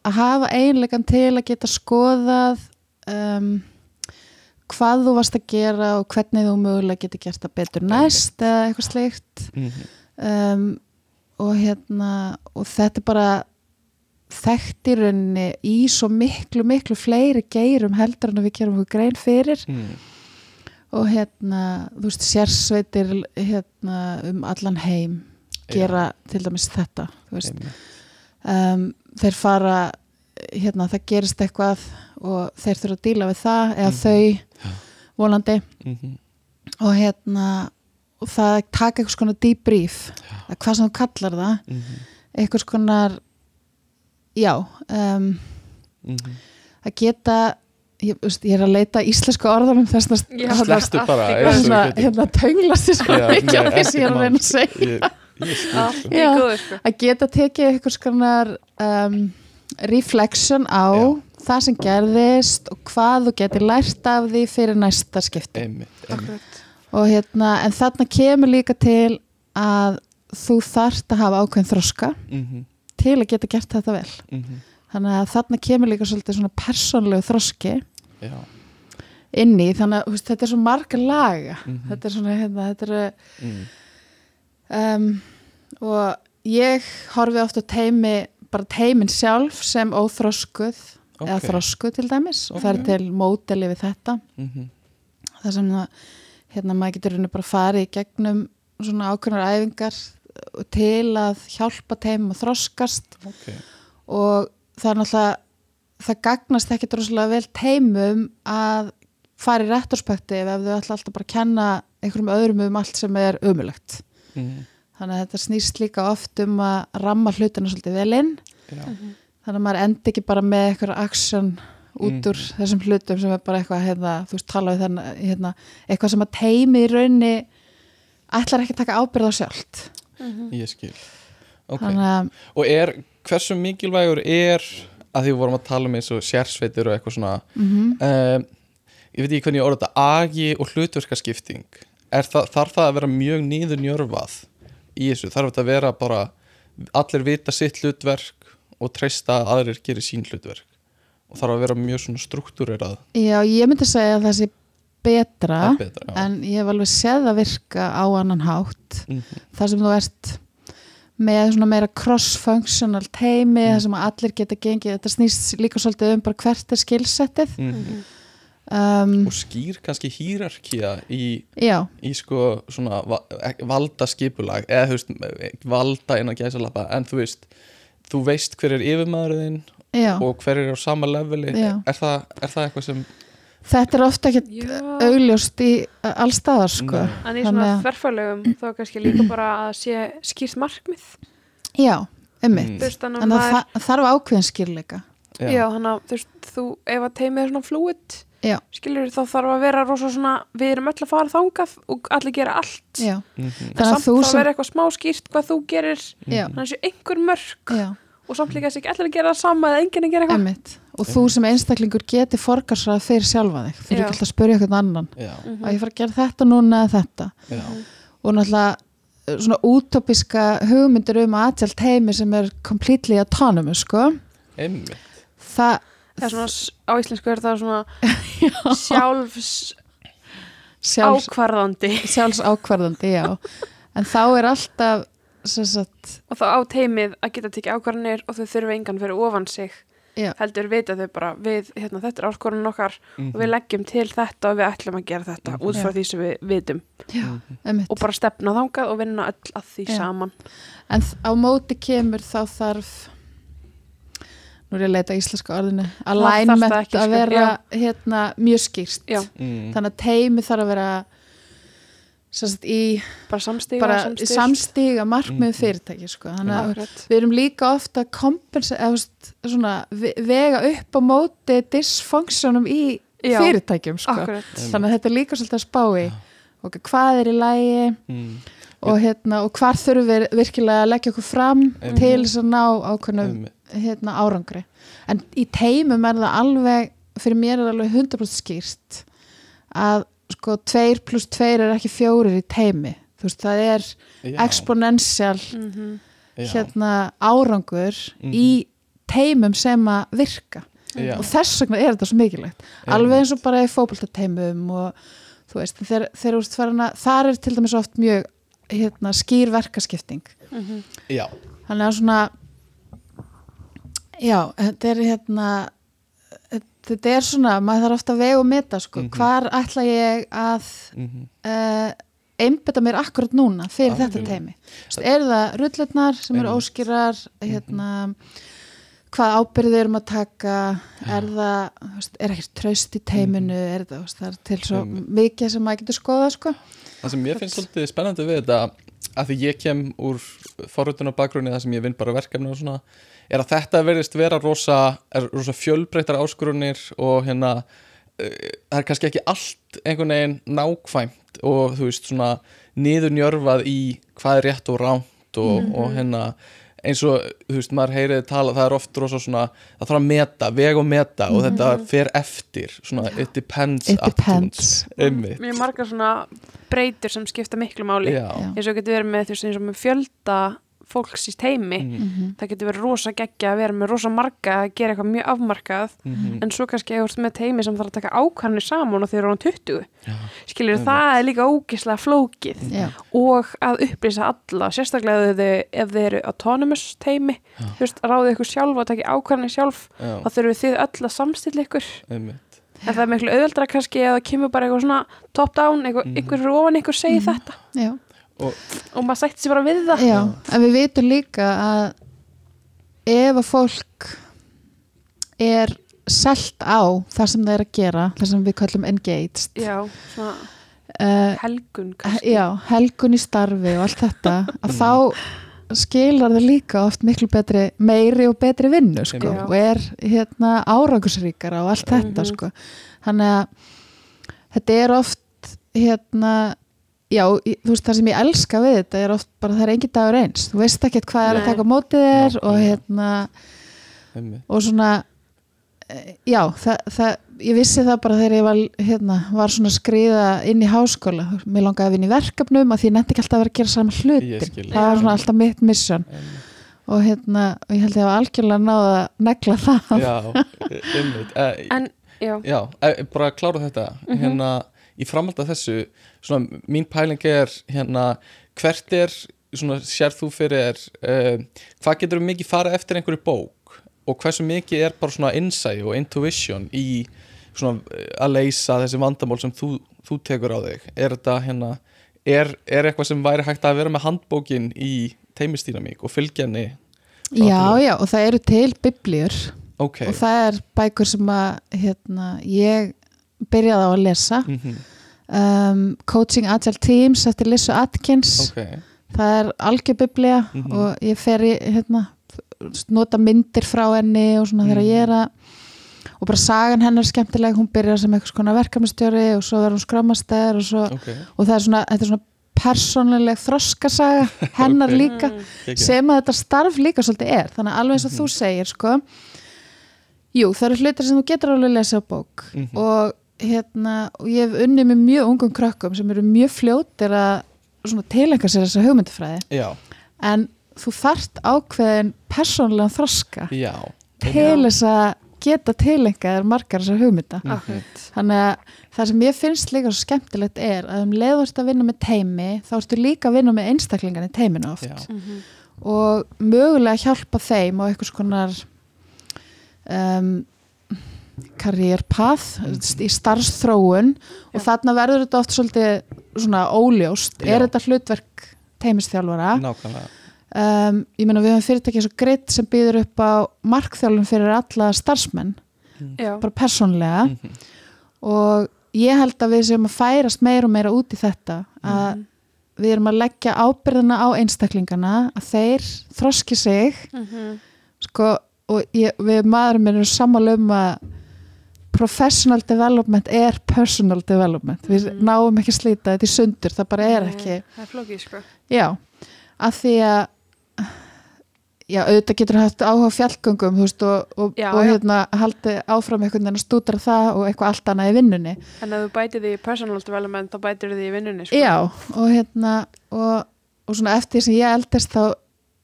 að hafa einleikan til að geta skoðað um, hvað þú varst að gera og hvernig þú mögulega getur gert það betur næst eða eitthvað slikt Mhm. um, og hérna og þetta er bara þekkt í rauninni í svo miklu miklu fleiri geirum heldur en við gerum okkur grein fyrir. Mm. og hérna, þú veist, sérsveitir hérna um allan heim gera til dæmis þetta um, þeir fara hérna, það gerist eitthvað og þeir þurfa að díla við það eða Mhm. þau vonandi Mhm. og hérna og það taka einhvers konar debrief að hvað sem þú kallar það Mhm. einhvers konar já um, Mhm. að geta ég, veist, ég er að leita íslensku orðanum þess að góðu. hérna, hérna tönglast í sko nei, af því sem ég er að ekki reyna að segja sko. sko að geta tekið einhvers konar um, reflection á Já. það sem gerðist og hvað þú getur lært af því fyrir næsta skipti einmitt, einmitt. Og hérna, en þarna kemur líka til að þú þarft að hafa ákveðin þroska Mhm. til að geta gert þetta vel Mhm. þannig að þarna kemur líka svolítið svona persónlegu þroski já, inn í, þannig að þetta er svo marga laga Mhm. þetta er svona, hérna, þetta er mm. um, og ég horfi oft á teimi bara teimin sjálf sem óþroskuð eða Ok. þroskuð til dæmis og það er til móteli við þetta Mhm. það sem það, hérna maður getur rauninni bara farið í gegnum svona ákveðnar æfingar til að hjálpa teimum að þroskast ok, og það er náttúrulega það gagnast ekki droslega vel teimum að fara í retrospektiv ef þau ætla alltaf bara að kenna einhverjum öðrum um allt sem er umulegt Mhm. Þannig að þetta snýst líka oft um að ramma hlutina svolítið vel inn. Já, þannig að maður endi ekki bara með eitthvað action út úr Mhm. þessum hlutum sem er bara eitthvað hérna, þú veist, tala við þennan hérna, eitthvað sem að teimi í raunni ætlar ekki að taka ábyrð á sjálft. Ég skil. Ok, þannig og er, hversu mikilvægur er að því við vorum að tala um eins og sérsveitir og eitthvað svona mm um, ég veit ekki hvernig ég orða þetta agi og hlutverkaskipting. Er það, þarf það að vera mjög nýður njörfað í þessu, þarf þetta að vera bara allir vita sitt hlutverk og treysta að aðrir gerir sín hlutverk og þarf að vera mjög svona struktúrerað já, ég myndi segja að það sé betra betra en ég hef alveg séð að virka á annan hátt Mhm. þar sem þú ert með svona meira cross-functional teimi Mm. þar sem að allir geta gengið þetta snýst líka svolítið um bara hvert er skilsettið Mhm. Um, og skýr kannski hýrarkía í, í sko svona ek- valda skipulag eða þú veist, valda innan gæsalappa. En þú veist, þú veist hver er yfirmaðurinn og hver er á sama leveli. Er það, er það eitthvað sem þetta er ofta ekkert Já. augljóst í allstaðar sko. Nei. En í svona að- þverfælegum þá er kannski líka bara að sé skýrt markmið. Já, einmitt. Mm. En það maður- þa- þarf ákveðin skýrleika. Já, þannig að þú veist, ef að teimið er svona flúið Já. skilur þá þarf að vera rosa svona, við erum öll að fara þangað og allir gera allt. Já, Mhm. Þannig en að samt þú þá sem- vera eitthvað smá skýrt hvað þú gerir. Þannig að sé einhver mörg já, og samt líka ekki allir að gera það sama eða enginn að gera eitthvað. Einmitt. Og þú sem einstaklingur geti forgarsrað fyrir sjálfa þig. Þú er ekki alltaf að spyrja eitthvað annan. Já, Mhm. að ég fara að gera þetta núna eða þetta. Já, og náttúrulega svona útopiska hugmyndir um aðtjalt heimi sem er completely autonomous sko. Einmitt. Það, Það er svona, á íslensku er það svona sjálfs sjálfs, ákvarðandi sjálfs ákvarðandi já, en þá er alltaf sem sagt, og þá á teimið að geta tekið ákvarðanir og þau þurfa engan fyrir ofan sig Já. heldur vita þau bara við, hérna, þetta er áskorun okkar Mhm. og við leggjum til þetta og við ætlum að gera þetta út frá Já. því sem við vitum já, einmitt og bara stefna þangað og vinna öll að því Já. saman en á móti kemur þá þarf nú er ég að leita íslenska orðinu alignment ekki, að sko, vera já. hérna, mjög skýrt Já. Mm. þannig að teimi þarf að vera sagt, í bara samstíga, bara samstíð samstíga markmið Mhm. fyrirtæki sko. þannig að Akkurat. við erum líka ofta að vega upp á móti dysfunktionum í Já. fyrirtækjum sko. Þannig að þetta er líka svolítið að spá í okay, hvað er í lægi Mm. og, hérna, og hvar þurfum við virkilega að leggja okkur fram Einmitt. til þess að ná ákveðnum. Hérna, árangri en í teimum er það alveg fyrir mér er það alveg 100% skýrt að sko 2 pluss 2 er ekki fjórir í teimi þú veist það er Já. exponential Mhm. Já. hérna árangur Mhm. í teimum sem að virka Já. og þess vegna er þetta svo mikilvægt alveg eins og bara í fótboltateimum og þú veist, þeir, þeir úrst farin að þar er til dæmis oft mjög hérna, skýr verkaskipting Mhm. Já. þannig að svona já, þetta er hérna þetta er svona, maður þarf ofta að vega og meta sko, Mhm. hvar ætla ég að Mhm. uh, einbeta mér akkurat núna fyrir þetta Algjörlega. teimi Vist, er það rullurnar sem eru óskýrar hérna hvað ábyrðið erum að taka? Er það, er ekkert tröst í teiminu, er það, það er til svo mikið sem maður getur skoða sko. Það sem ég finnst svolítið spennandi við þetta að því ég kem úr forröndun og bakgrunni þar sem ég vinn bara verkefni og svona er að þetta verðist vera rosa, rosa fjölbreyttar áskorunir og hérna uh, það er kannski ekki allt einhvern veginn nákvæmt og þú veist svona niður njörfað í hvað er rétt og ránt og, Mhm. og hérna eins og, þú veist, maður heyrið tala það er oft rosa svona, það þarf að meta veg og meta og þetta fer eftir svona, it depends Mhm. it depends Einmitt. Mjög margar svona breytur sem skipta miklu máli eins og getur verið með þú veist eins og með fjölda fólks í teimi Mhm. Mhm. það getur verið rosa geggja að vera með rosa marga að gera eitthvað mjög afmarkað Mhm. en svo kannski eða þú með teimi sem þarf að taka ákvarðanir saman og þeir eru á 20 Já. skilur Einmitt. það er líka ógislega flókið Já. og að upplýsa alla sérstaklega ef þau, ef þau eru autonomous teimi Já. þú veist, ráðið ykkur sjálf og taki ákvarðanir sjálf Já, þá þurfum þið öll að samstilla ykkur en það er miklu auðveldra kannski að það kemur bara eitthvað svona top down, eitthvað, Mhm. einhver fyrir ofan ykkur segir þetta Já. Og og maður sætti sér bara við það. Já, en við vitum líka að ef að fólk er selt á það sem það er að gera, það sem við kallum engaged Já, svona uh, helgun kannski. já, helgun í starfi og allt þetta að þá skilar það líka oft miklu betri, meiri og betri vinnu sko, og er hérna árangusríkara og allt þetta Mhm. sko. Þannig að þetta er oft hérna já, þú veist það sem ég elska við þetta er oft bara það er engin dagur eins. Þú veist ekkert hvað er að Nei. taka á mótið þér og hérna einmitt. og svona eh, já, það, það, ég vissi það bara þegar ég var, hérna, var svona að skriða inn í háskóla, mér langaði að vinna í verkefnum að því ég nefndi ekki alltaf að vera að gera saman hlutin, það var svona alltaf mitt mission einmitt. og hérna, og ég held ég að algjörlega náða að negla það. Já, einmitt. Eh, En, já, Já, eh, bara að klára þetta. Mhm. hérna, í framhald af þessu svona, mín pæling er hérna, hvert er, svona, sér þú fyrir uh, hvað getur mikið fara eftir einhverju bók? Og hversu mikið er bara svona insight og intuition í svona að leysa þessi vandamál sem þú, þú tekur á þig? Er þetta hérna er, er eitthvað sem væri hægt að vera með handbókin í teimistýramík og fylgja henni já, já, og það eru til biblíur. Ok, og það er bækur sem að hérna, ég byrjaði á að lesa mm um, Coaching Agile Teams eftir Lissu Atkins ok það er algjör biblía Mhm. og ég fer í hérna, nota myndir frá henni og svona þegar Mhm. ég er að og bara sagan hennar er skemmtileg hún byrjar sem eitthvað svona verkefnastjóri og svo verður hún skramastæður og, svo, ok, og það er svona, þetta er svona persónuleg þroskasaga hennar Ok. líka Mm. Geggjað. sem að þetta starf líka svolítið er þannig að alveg eins og þú segir sko jú, það eru hlutir sem þú getur alveg að lesa á bók Mhm. og hérna, og ég hef unnið með mjög ungum krökkum sem eru mjög fljótir að svona tilenga sér þessa hugmyndafræði já, en þú þarft ákveðin persónulegan þroska já til þess að geta tilenga þér margar þessar hugmynda Mhm. Akkurat. þannig að það sem ég finnst líka svo skemmtilegt er að um leiðurst að vinna með teimi þá ertu líka að vinna með einstaklingan í teiminu oft Já. Mhm. og mögulega hjálpa þeim á eitthvað konar um, karriérpath í starfsþróun og Já. þarna verður þetta oft svolítið svona óljóst, Já. er þetta hlutverk teimistjálfara nákvæmlega um, ég meina við höfum fyrirtæki svo greitt sem býður upp á markþjálfun fyrir alla starfsmenn, Já. bara persónlega Mhm. og ég held að við séum að færast meira og meira út í þetta að Mhm. við erum að leggja ábyrðina á einstaklingana að þeir þroski sig Mhm. sko, og ég, við maðurum erum sammála um að professional development er personal development við Mhm. náum ekki að slíta þetta í sundur það bara er ekki Það er flókið, sko. já, að því að já, auðvitað getur haft áhuga á fjallgöngum veist, og, og, Já, og já. hérna haldi áfram einhvern veginn að stúdra það og eitthvað allt annað í vinnunni En ef þú bætir því personal development, þá bætir því í vinnunni, sko. Já, og hérna og, og svona eftir því sem ég eldist þá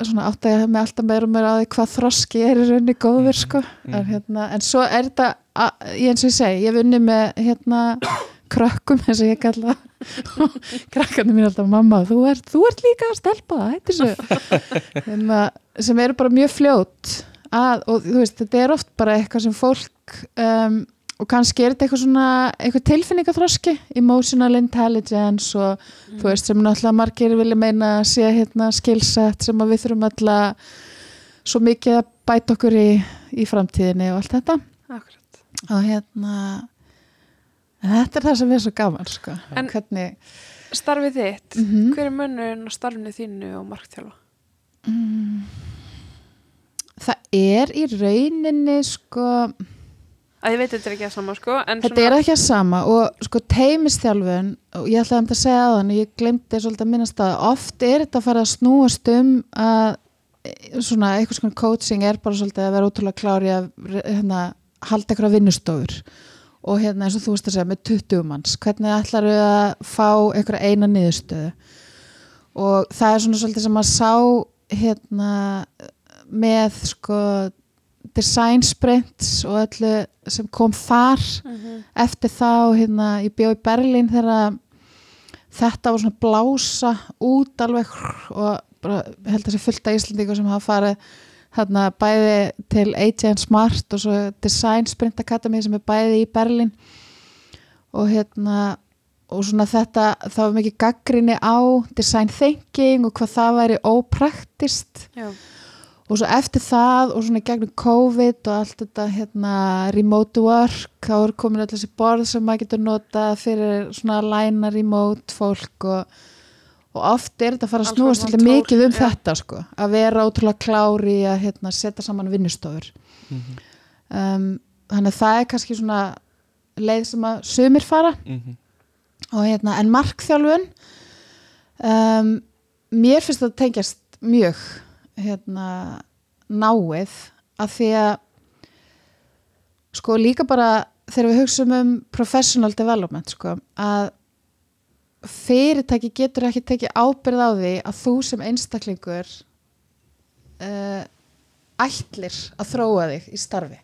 svona átti ég með alltaf meira og meira á því hvað þroski er í rauninni góður sko en, hérna, en svo er þetta að, ég eins og ég segi, ég hef unni með hérna krökkum eins og ég kalla krakkarnir mín alltaf mamma, þú ert, þú ert líka að stelpa hérna, sem eru bara mjög fljót að, og þú veist, þetta er oft bara eitthvað sem fólk um, og kannski er þetta eitthvað svona eitthvað tilfinningaþroski, emotional intelligence og þú veist sem náttúrulega margir vilja meina að sé hérna skilsett sem við þurfum alltaf svo mikið að bæta okkur í, í framtíðinni og allt þetta. Akkurat. Og hérna þetta er það sem er svo gaman sko. En- hvernig Starfið þitt, Mhm. hver er mönnun á starfinu þínu og markþjálfa? mm, það er í rauninni sko Að ég veit þetta er ekki að sama, sko, Þetta er ekki að sama og sko teimistjálfun og ég ætlaði um að segja á þann ég glemdi svolítið að minnast að oft er þetta að fara að snúast um að svona eitthvað svona coaching er bara svolítið að vera ótrúlega klári að hérna, halda eitthvað vinnustofur. Og hérna eins og þú veist að segja með 20 manns, hvernig ætlar við að fá eitthvað eina niðurstöðu? Og það er svona svolítið sem að sá hérna með sko design sprints og öllu sem kom þar. Mhm. eftir þá hérna ég bjó í Berlín þegar þetta var svona blása út alveg og bara, held að þessi fullt af Íslandíku sem hafa farið hérna bæði til AJ Smart og svo Design Sprint Academy sem er bæði í Berlín og hérna og svona þetta, það var mikið gaggrinni á design thinking og hvað það væri ópraktist Já. og svo eftir það og svona gegnum COVID og allt þetta hérna remote work, þá er komin allir þessi borð sem maður getur notað fyrir svona læna remote fólk og, og oft er þetta að fara að snúast alltaf mikið um já. þetta sko, að vera ótrúlega klári að hérna, setja saman vinnustofur Mhm. um, þannig að það er kannski svona leið sem að sumir fara Mhm. og hérna, en markþjálfun um, mér finnst það tengjast mjög hérna náið að því að sko líka bara þegar við hugsaum um professional development sko að fyrirtæki getur ekki tekið ábyrð á því að þú sem einstaklingur uh, ætlir að þróa þig í starfi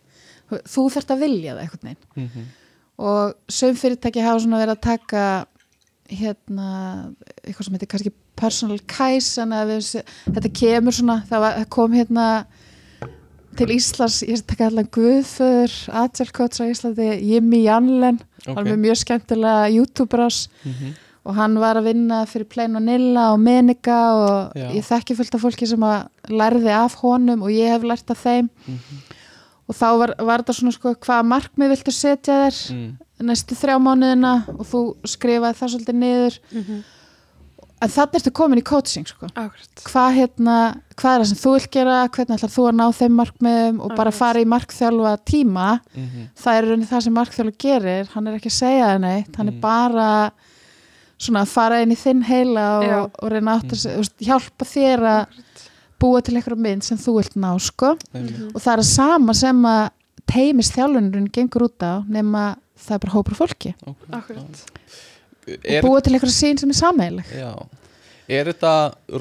þú þarft að vilja það einhvern veginn Mhm. og söm fyrirtæki hafa svona verið að taka hérna eitthvað sem heitir kannski personal se- þetta kemur svona það, kom hérna til Íslands, ég taka allan Guðföður coach á Íslandi Jimmy Janlen, hann Ok. er með mjög skemmtilega youtuberas Mhm. Og hann var að vinna fyrir Plain Vanilla og Menika og Já. ég þekki fullt af fólki sem að lærði af honum og ég hef lært af þeim Mhm. og þá var, var þetta svona sko hvaða markmið viltu setja þér Mm. næstu þrjá mánuðina og þú skrifaði það svolítið niður Mhm. en þannig ertu komin í coaching sko. Hvað, hérna, hvað er það sem þú vil gera hvernig ætlar þú að ná þeim markmiðum og bara Akkurat. fara í markþjálfa tíma Mhm. það er í rauninni það sem markþjálfa gerir hann er ekki að segja það neitt hann er Mm. bara svona að fara inn í þinn heila og, og reyna átt að mm. hjálpa þér að búa til eitthvað mynd sem þú vilt ná sko. Einmitt. og það er að sama sem að teimis þjálfunurinn gengur út á nema það er bara hópur fólki Ok, Akkurat. já. og Er, búa til eitthvað sín sem er sameileg já. Er þetta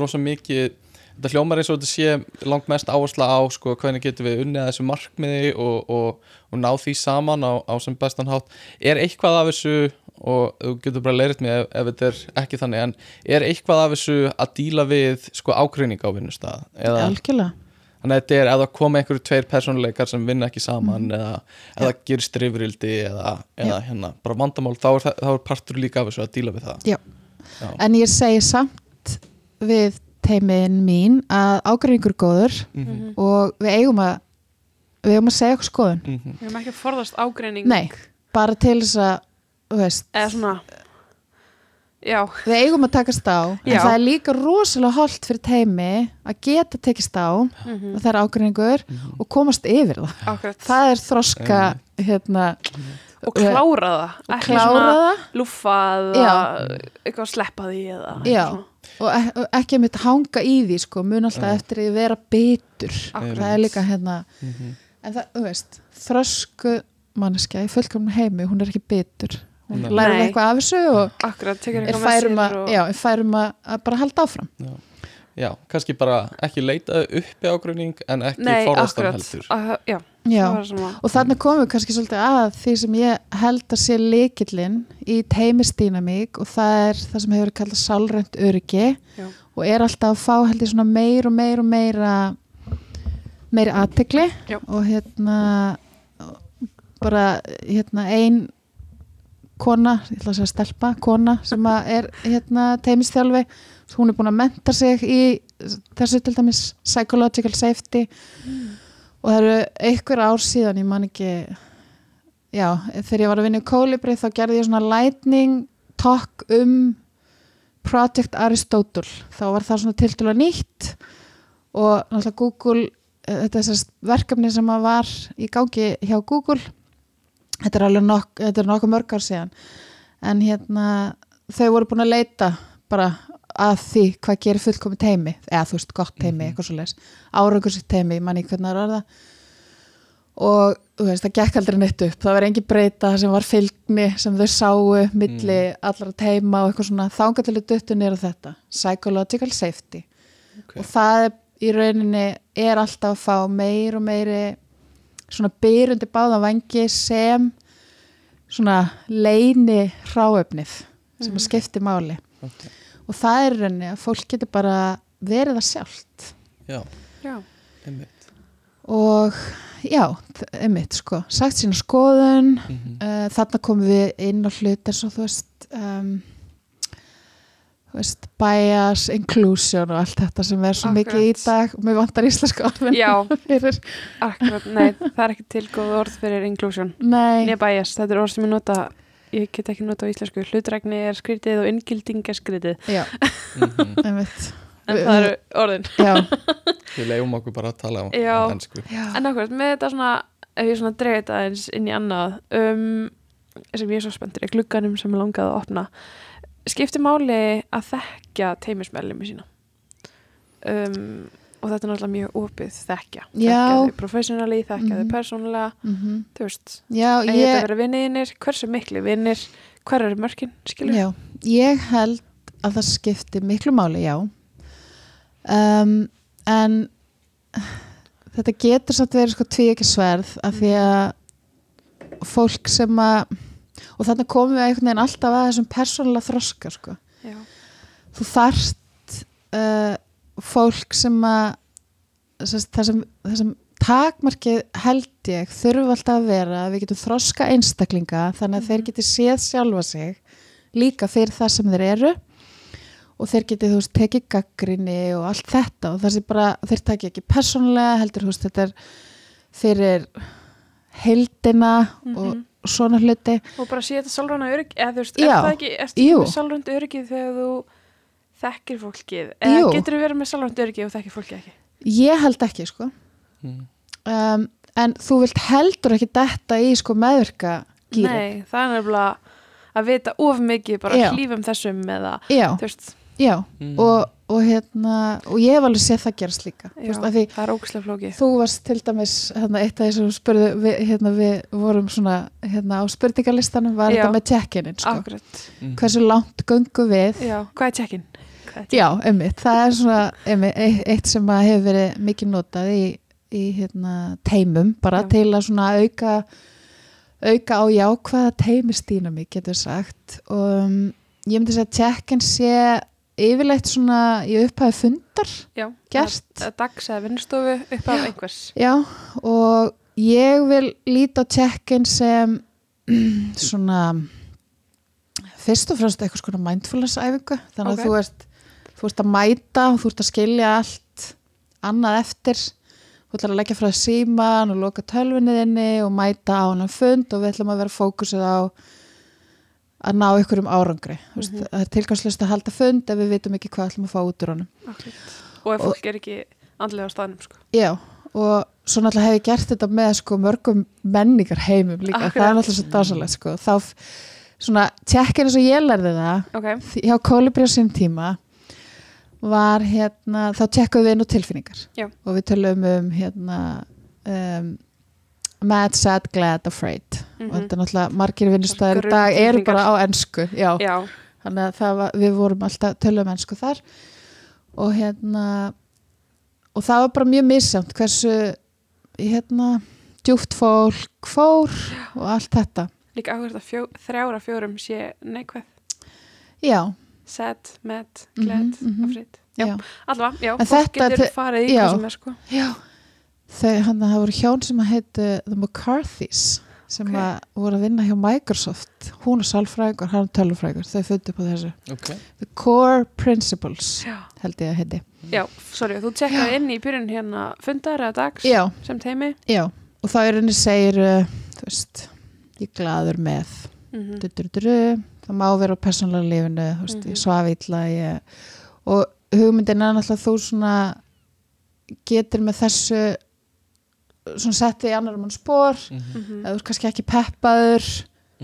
rosa mikið þetta hljómar eins og þetta sé langt mest áhersla á sko, hvernig getum við unnið að þessu markmiði og, og, og ná því saman á, á sem bestan hátt er eitthvað af þessu og þú getur bara leiritt mig ef, ef þetta er ekki þannig en er eitthvað af þessu að díla við sko ágreining á vinnustad eða algjörlega þannig að þetta er ef það koma einhverju tveir persónuleikar sem vinna ekki saman Mhm. eða eða gerist rifrildi eða, eða hérna, bara vandamál þá er, það, þá er partur líka af þessu að díla við það Já. Já. en ég segi samt við teimin mín að ágreiningur er góður Mhm, og við eigum að við eigum að segja okkur skoðun mhm. Við erum ekki að forðast ágreining nei, bara til þess að Eða svona Já, við eigum að takast á en Já. það er líka rosalega holdt fyrir teimi að geta tekist á mm og það er ágreiningur og komast yfir það akkurat það er þroska hérna, Og klára það og Ekki klára það lúffa eða eitthvað sleppa því eða Já. svona. og ek- og ekki mitt hanga í því sko, mun alltaf Já. eftir að vera bitur Akkurat. það er líka hérna Mhm. en það, þú veist, þrösku manneskja í fullkomnum heimi, hún er ekki bitur lærir Nei. eitthvað af þessu og Akkurat, tekur er færum að, og... já, er færum að, að bara halda áfram Já, kannski bara ekki leita uppi ágreining en ekki akkurat heldur Já, já. og þannig komum við kannski svolítið að því sem ég held að sé leikillin í teimisdýnamík og það er það sem hefur verið kallað sálrænt öryggi Já. og er alltaf að fá held ég svona meir og meir og meira meiri aðtegli Já. og hérna bara hérna ein kona, ég ætla að segja stelpa kona sem er hérna teimistjálfi, hún er búin að menta sig í þessu til dæmis psychological safety. Og það eru einhver ár síðan ég man ekki já, þegar ég var að vinna í Colibri þá gerði ég svona lightning talk um Project Aristotle. Þá var það svona tildulega nýtt og náttúrulega Google eh, þetta er þess verkefni sem var í gangi hjá Google þetta er alveg nokk, þetta er nokkuð mörg ár síðan. En hérna þau voru búin að leita bara að því hvað gerir fullkomi teimi eða þú veist gott teimi, Mhm. eitthvað svo leis árangur sitt teimi, manni hvernig það var það og þú veist, það gekk aldrei neitt upp. Það var engin breyta sem var fylgni sem þau sáu milli allra teima og eitthvað svona. Þangatileg duttu nýra þetta psychological safety. Ok. og það er í rauninni er alltaf að fá meir og meiri svona byrjundi báða vangi sem svona leini hráöfnið sem að skipti máli. Ok. og það er í rauninni að fólk getur bara verið það sjálft. Já, Já, einmitt. Og já, einmitt sko. Sagt sína skoðun. Mhm. uh, þarna komum við inn á hlut eins og þú veist um, veist bias, inclusion og allt þetta sem er svo Akkurat. mikið í dag. Og mér vantar íslenska orðin já. fyrir, akkurat, nei, það er ekki til góð orð fyrir inclusion. Nei, Nýja bias, þetta er orð sem ég nota ég get ekki nota á íslensku, hlutrækni er skrítið og inngilding er skrítið. Já, Mhm. einmitt. En það eru orðin. Já, Við leifum okkur bara að tala á, já, En akkurat, með þetta svona, ef ég svona dreif þetta eins inn í annað um, sem ég er svo spenntur í glugganum sem ég langaði að opna skiptir máli að þekkja teimismælimi sína. Um, og þetta er náttúrulega mjög opið þekkja, þekkja þau professionally þekkja þau Mhm. persónulega, mm þú veist. Þetta ég, vera vinniðinir, hversu miklu vinnir hver eru mörkin, skilur já ég held að það skipti miklu máli, já. Um, en þetta getur samt verið sko tví ekki sverð af því að fólk sem að og þannig komum við einhvern veginn alltaf að þessum persónulega þroska sko. þú þarft uh, fólk sem að sest, það sem, það sem takmarkið held ég þurfa alltaf að vera að við getum þroska einstaklinga þannig að þeir geti séð sjálfa sig líka fyrir það sem þeir eru og þeir geti þú veist tekið gaggrinni og allt þetta og það sé bara, þeir taki ekki persónulega heldur þú veist þetta er fyrir heildina og Mhm. Svona hluti og bara sé þetta sálræna öryggi eða þú veist, Já. er það ekki, ertu ekki Jú. með sálrænt öryggi þegar þú þekkir fólkið eða Jú. getur þú verið með sálrænt öryggi og þekkir fólkið ekki ég held ekki sko Mhm. um, en þú vilt heldur ekki detta í sko meðvirka gýri Nei, það er nefnilega að vita of mikið bara Já. hlífum þessum eða já, þú veist, já Mhm. og, og hérna og ég hef alveg séð það gerast líka já, veist, af því það er ógæslega flókið þú varst til dæmis hérna, eitt af þessum spurðu við, hérna, við vorum svona hérna, á spurningalistanum var Já. þetta með check-inin sko. Mhm. hversu langt göngum við já, hvað er check-in? Já, einmitt, það er svona einmitt, eitt, sem að hefur verið mikið notað í, í hérna, teimum bara Já. til að svona auka auka á jákvæða teimisdýnami getur sagt og um, ég myndi segja að check-in sé yfirleitt svona í upphæði fundar Já, gert. að dags eða vinnustofu upp af einhvers Já, og ég vil líta á check-in sem svona fyrst og fremst eitthvað svona mindfulness æfingu þannig Ok. að þú ert, þú ert að mæta og þú ert að skilja allt annað eftir þú ætlar að leggja frá síman og loka tölvunniðinni og mæta á hann fund og við ætlum að vera fókusið á að ná ykkur um árangri mm. -hmm. það er tilgangslust að halda fund ef við vitum ekki hvað ætlum að fá út úr honum og ef fólk er ekki andlega á staðnum sko. Já, og svo náttúrulega hef ég gert þetta með sko mörgum menningar heimum líka, Akkurat. það er náttúrulega svo dásalegt sko, þá svona tjekkin eins og ég lærði það ok, þ- hjá Kolibri á sinn tíma var hérna, þá tjekkuðum við inn á tilfinningar Já. og við tölum um hérna um, mad, sad, glad, afraid. Mhm. og þetta er náttúrulega margir vinnustæðir í dag eru bara á já, þannig að var, við vorum alltaf tölum ennsku þar. Og hérna og það var bara mjög missamt hversu hérna djúpt fólk fór og allt þetta. Líka áhverð að fjó, þrjára fjórum sé neikvæð. Já, sad, mad, glad, Mhm, mhm. afrýtt já, Já. allavega, já, En fólk getur farið í hvað sem er sko. Já. Það voru hjón sem að heitu The McCarthys sem Ok. að voru að vinna hjá Microsoft. Hún er sálfræðingur, hann er tölufræðingur þau fundu upp á þessu. Ok. The Core Principles já, held ég að heiti. Já sorry, þú tjekkaði inn í byrjun hérna fundar eða dags já, sem teimi já, og þá er henni segir uh, þú veist, ég glaður með mm du, du, du, du, það má vera á persónulega lífinu þú veist, Mhm. ég svaf illa ég, og hugmyndin er náttúrulega þú svona getur með þessu setti í annar mann spór Mhm. -hmm. eða þú ert kannski ekki peppaður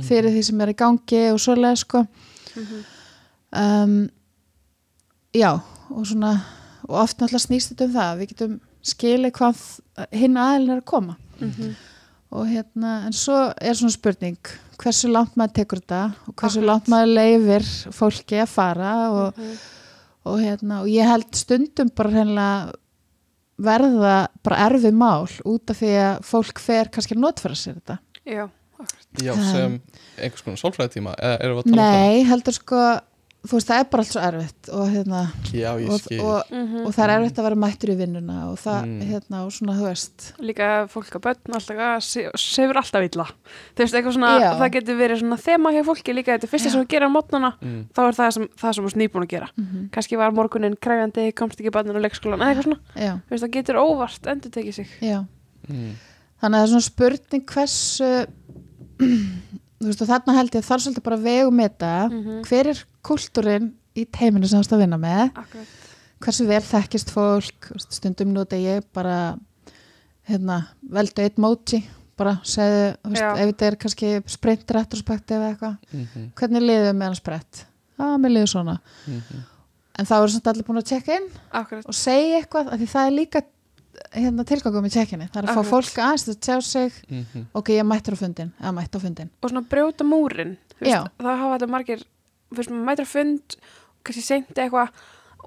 fyrir því sem er í gangi og svolega sko Mhm. um, já og svona og oft náttúrulega snýst þetta um það við getum skilið hvað hinn aðeilin er að koma Mhm. og hérna, en svo er svona spurning hversu langt maður tekur þetta og hversu langt maður leifir fólki að fara og, Mhm. og hérna, og ég held stundum bara hreinlega verða bara erfið mál út af því að fólk fer kannski að notfæra sér þetta. Já, Já, sem einhvers konar sálfræðitíma eða erum við að tala um nei, heldur sko þú veist, það er bara allt svo erfitt og hérna? Já, og, og, Mhm. og það er erfitt að vera mættur í vinnuna og það, Mm. hérna, og svona, þú veist líka fólk að börn alltaf að se- sefur alltaf illa þú veist, eitthvað svona, Já. það getur verið svona þema hjá fólki líka, þetta er fyrsta Já. sem þú gerir á mótnana mm. þá er það sem, það sem þú ert nýbúin að gera mm kannski var morgunin kræfjandi, komst ekki barnin á leikskólan eða eitthvað svona, veist, það getur óvart endur tekið sig já Mm. Þannig að það er svona spurning hversu þú veist og þarna held ég að þar svolítið bara vegum þetta Mhm. hver er kultúrin í teiminu sem þú ert að vinna með Akkurat. hversu vel þekkist fólk stundum nota ég bara hérna, veldu eitt móti bara segðu, þú veist, ef þetta er kannski sprint retrospekti eða eitthvað Mhm. hvernig liðum með hann sprett? Já, mér liður svona Mhm. en þá eru samt allir búin að tjekka inn Akkurat. og segja eitthvað, af því það er líka hérna, tilgangum í tjekkinni, það er að fá Akkurat. fólk aðeins að tjá sig Mhm. ok, ég mættur á fundin, eða mætt á fundin og svona brjóta múrin það hafa þetta margir veist, maður mætir að fund kannski seint eitthvað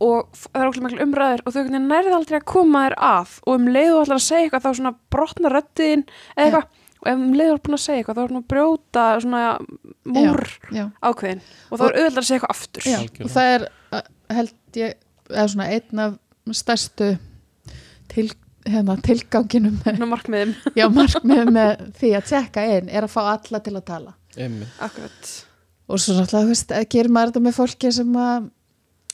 og það er okkur miklu umræður og þau nærið aldrei að koma þér að. Og um leiðu allar að segja eitthvað þá svona brotna röddiðin eða eitthvað. Og ef um leiðu er búin að segja eitthvað þá er svona að brjóta svona múr já, ákveðin. Og þá er auðvitað að segja eitthvað aftur. Já. Og það er held ég, eða svona einn af stærstu til, hérna, tilganginum með, markmiðum. Já, markmið með því að tjekka inn er að fá alla til að tala. Akkurat og svo náttúrulega, þú veist, gerir maður þetta með fólki sem að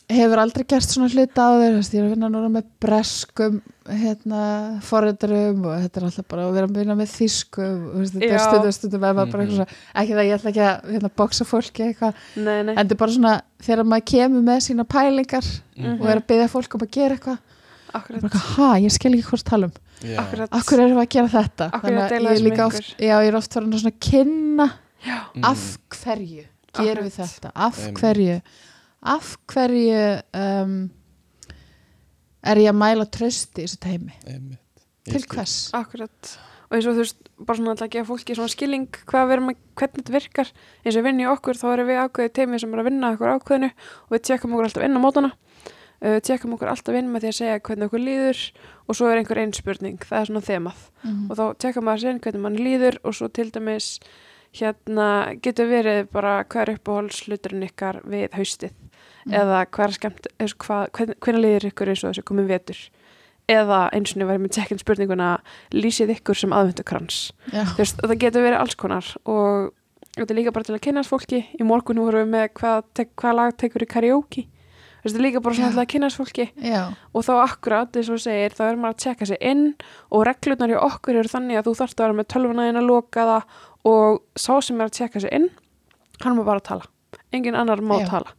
hefur aldrei gert svona hluta á þeir, þú veist, ég er að vinna núna með breskum hérna, forröndarum og þetta er alltaf bara að vera að vinna með þýskum þú veist, þetta er stundum stundum með maður bara eitthvað svona, ekki það, ég ætla ekki að hérna, bóksa fólki eitthvað, nei, nei. en þetta er bara svona þegar maður kemur með sína pælingar Mhm. og er að byggja fólk um að gera eitthvað akkurat. bara, ha, ég skil ekki hvort tala um. Já. akkurat. Akkur erum við að gera þetta? Hverju Þannig að ég er líka oft, já, ég er oft farin að svona kynna já, Mm. af hverju gerum við þetta? Af hverju? Af hverju um, er ég að mæla trösti í þessu teimi til hvers? Akkurat. Og eins og þú veist bara svona að gefa fólki svona skilning hvað við erum að, hvernig þetta virkar. Eins og vinni okkur, þá erum við ákveðið teimi sem er að vinna okkur ákveðinu og við tjekkum okkur alltaf inn á mótana. Uh, tjekkum okkur alltaf inn með því að segja hvernig okkur líður og svo er einhver einn spurning það er svona þemað. Mhm. og þá tjekka maður sér hvernig mann líður og svo til dæmis hérna getur verið bara hvað er uppáhaldsluturinn ykkar við haustið? Mm. eða hvað er skemmt hvernig líður ykkur eins og þessu komið vetur? Eða eins og verið með tjekkin spurninguna lýsið ykkur sem veist, það getur verið alls konar og þetta er líka bara til að kynast fólki. Í morgun vorum við með hvað, tek, hvað lag tekur í karaoke. Þetta er líka bara svona til að kynast fólki. Já. og þá akkurat, eins og segir, þá er maður að tjekka sig inn og reglurnar hjá okkur eru þannig að þú þarft að vera með tölvuna inn að loka það og sá sem er að tjekka sig inn hann má bara tala, engin annar má Já. tala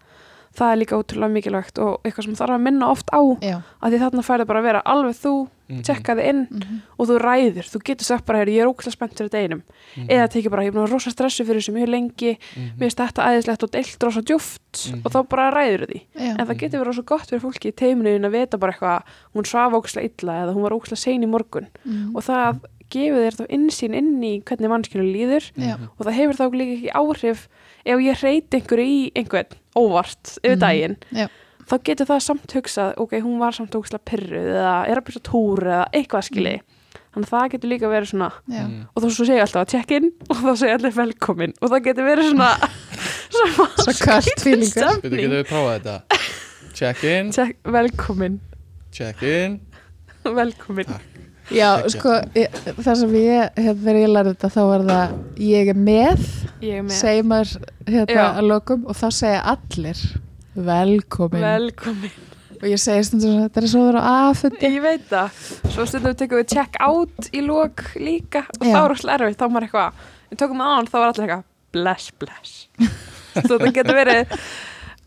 það er líka ótrúlega mikilvægt og eitthvað sem þarf að minna oft á Já. að því þarna færði bara að vera alveg þú Mhm. tjekka þig inn Mhm. og þú ræður, þú getur sagt bara "Heyrðu, ég er ókslega spennt fyrir þetta einum Mhm. eða tekið bara, ég er búin að vera rosa stressu fyrir þessu mjög lengi Mhm. mér finnst þetta æðislegt og deilt rosa djúft Mhm. og þá bara ræður því Já. en það getur verið rosa gott fyrir fólki í teiminu að vita bara eitthvað, hún svaf ókslega illa eða hún var ókslega sein í morgun Mhm. og það gefur þér þá innsýn inn í hvernig mannskjölu líður Já. og það hefur þá líka ekki áhrif ef ég reyti einhverju í einhvern óvart yfir Mhm. daginn Já. þá getur það samt hugsað ok, hún var samt ókslega pyrruð eða er að byrja túr eða eitthvað skili þannig að það getur líka verið svona Já. Mhm. og þá svo segja alltaf að check in og þá segja allir velkomin og það getur verið svona svona fílingur. Veitu, getum við prófað þetta? Check in, check, velkomin check in velkomin Takk. Já, sko, ég, það sem ég, hérna, þegar ég lærði þetta, þá var það, ég er með, ég er með. segir maður, hérna, að lokum, og þá segja allir, velkomin. velkomin. Og ég segi stundum svona, þetta er svo að vera aðfundi. ég veit það, svo stundum við tekum við check out í lok líka og Já. þá er alltaf erfitt, þá er maður eitthvað við tökum það án, þá var alltaf eitthvað bless, bless. Svo það getur verið.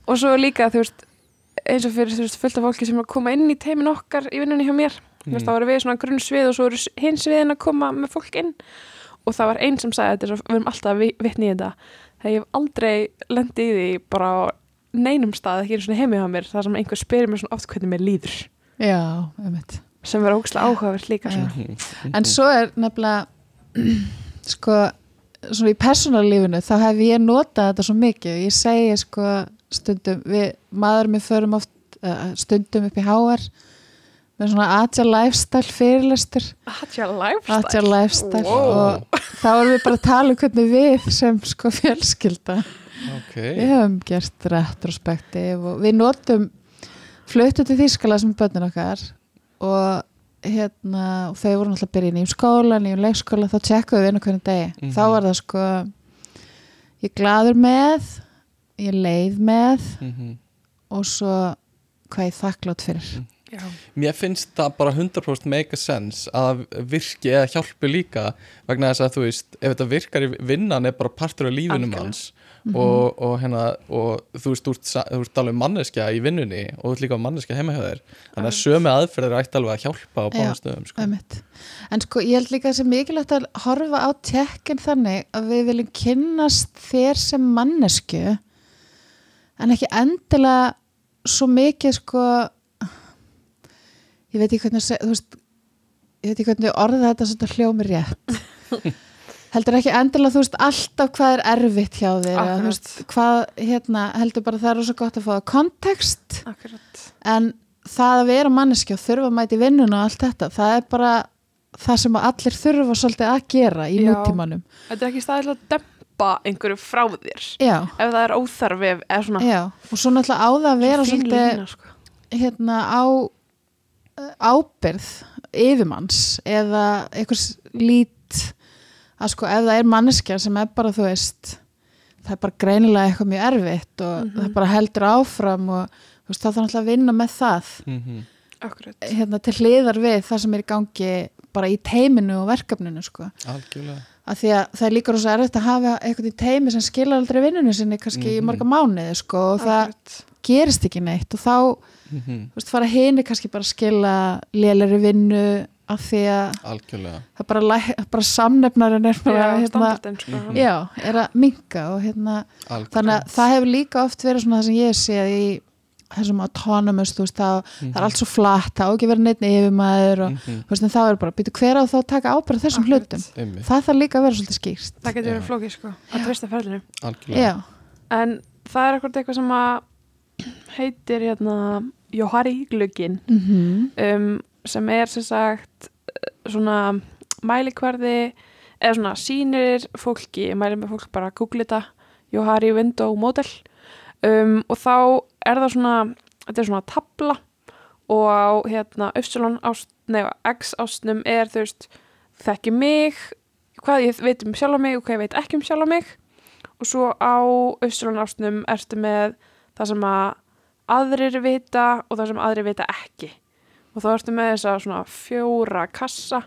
Og svo líka, þú veist eins og fyrir þú veist, fullt af fólki sem er að koma inn í teimin okkar í vinnunni hjá mér mm. þá erum við svona grunn svið og svo eru hinn sviðin að koma með fólk inn og það var einn sem sagði þetta, við erum alltaf vi- vitni í þetta þegar ég hef aldrei lendi í því bara á neinum stað, ekki einu svona heimi hjá mér þar sem einhver spyrir mér svona oft hvernig mér líður Já, sem verður ógslag áhugavert líka. En svo er nefnilega, sko, svona í persónalífinu, þá hef ég notað þetta svo mikið. Ég segi, sko, stundum, við, maður með förum oft stundum upp í HR með svona Agile Lifestyle fyrirlestur. Agile lifestyle Agile Lifestyle Wow. og þá erum við bara að tala um hvernig við sem sko fjölskylda Ok, við höfum gert retrospektiv og við notum fluttu til Þýskala sem börnin okkar og hérna og þau voru náttúrulega að byrja í nýjum skóla nýjum leikskóla, þá tjekkuðu við á hvernig degi Mhm. þá var það sko ég er gladur með ég er leið með Mhm. og svo hvað ég er þakklátt fyrir Já. Mér finnst það bara 100% make a sense að virki eða hjálpi líka vegna þess að þú veist, ef þetta virkar í vinnan er bara partur af lífinum Algjörlega. hans og, og hérna og þú veist, þú ert, alveg manneskja í vinnunni og þú ert líka manneskja heima hjá þér þannig að sömu aðferðir ætti alveg að hjálpa á Já, báðum stöðum sko. En sko ég held líka að það sé mikilvægt að horfa á tekkin þannig að við viljum kynnast þér sem mannesku en ekki endilega svo mikið sko ég veit ekki hvernig veist ég veit ekki hvernig orða þetta svona hljómi rétt. Heldur ekki endilega þú veist alltaf hvað er erfitt hjá þér eða, veist, hvað hérna heldur bara það er rosa gott að fá kontekst en það að vera manneski og þurfa að mæti vinnuna og allt þetta, það er bara það sem allir þurfa svolítið að gera í nútímanum. Þetta er ekki staðilega að dempa einhverju frá þér. Já, ef það er óþarfi svona og svo náttúrulega á það að vera Svo svolítið lína, sko. hérna á ábyrð yfirmanns eða einhvers lít að sko ef það er manneskja sem er bara þú veist það er bara greinilega eitthvað mjög erfitt og Mhm. það bara heldur áfram og þú veist, þá þarf náttúrulega að vinna með það mm Akkurat. hérna, til hliðar við það sem er í gangi bara í teiminu og verkefninu sko. algjörlega að því að það er líka rosa erfitt að hafa eitthvað í teimi sem skilar aldrei vinnunni sinni kannski í Mhm. marga mánuði sko, og það. Gerist ekki neitt og þá mm þú veist, fara hini kannski bara að skila lélæri vinnu af því að algjörlega það bara, bara samnefnarinn er bara Já, hérna, sko. Mhm. já, er að minka og hérna algjörlega þannig að það hefur líka oft verið svona það sem ég sé í þessum autonomous, þú veist, það, Mhm. það er allt svo flatt, það á ekki vera neitt yfirmaður og Mhm. þú veist, en þá er bara, býtu hver á þá að taka ábyrgð á þessum Akkurat. hlutum Einmitt, það þarf líka að vera svolítið skýrt það getur verið flókið sko að treysta ferðinu algjörlega já, en það er ekkert eitthvað sem að heitir hérna Johari glöggin mm um, sem er sem sagt eh, svona mælikvarði eða svona sýnir fólki, ég mæli með fólk bara að googla þetta, Johari Window Model. Um, og þá er það svona, þetta er svona tabla og á hérna Upsilon ást, nei, X ástnum er þú veist, þekki mig hvað ég veit um sjálf mig og hvað ég veit ekki um sjálf mig. Og svo á Upsilon ástnum ertu með það sem að aðrir vita og það sem aðrir vita ekki. Og þá ertu með þessa svona fjóra kassa.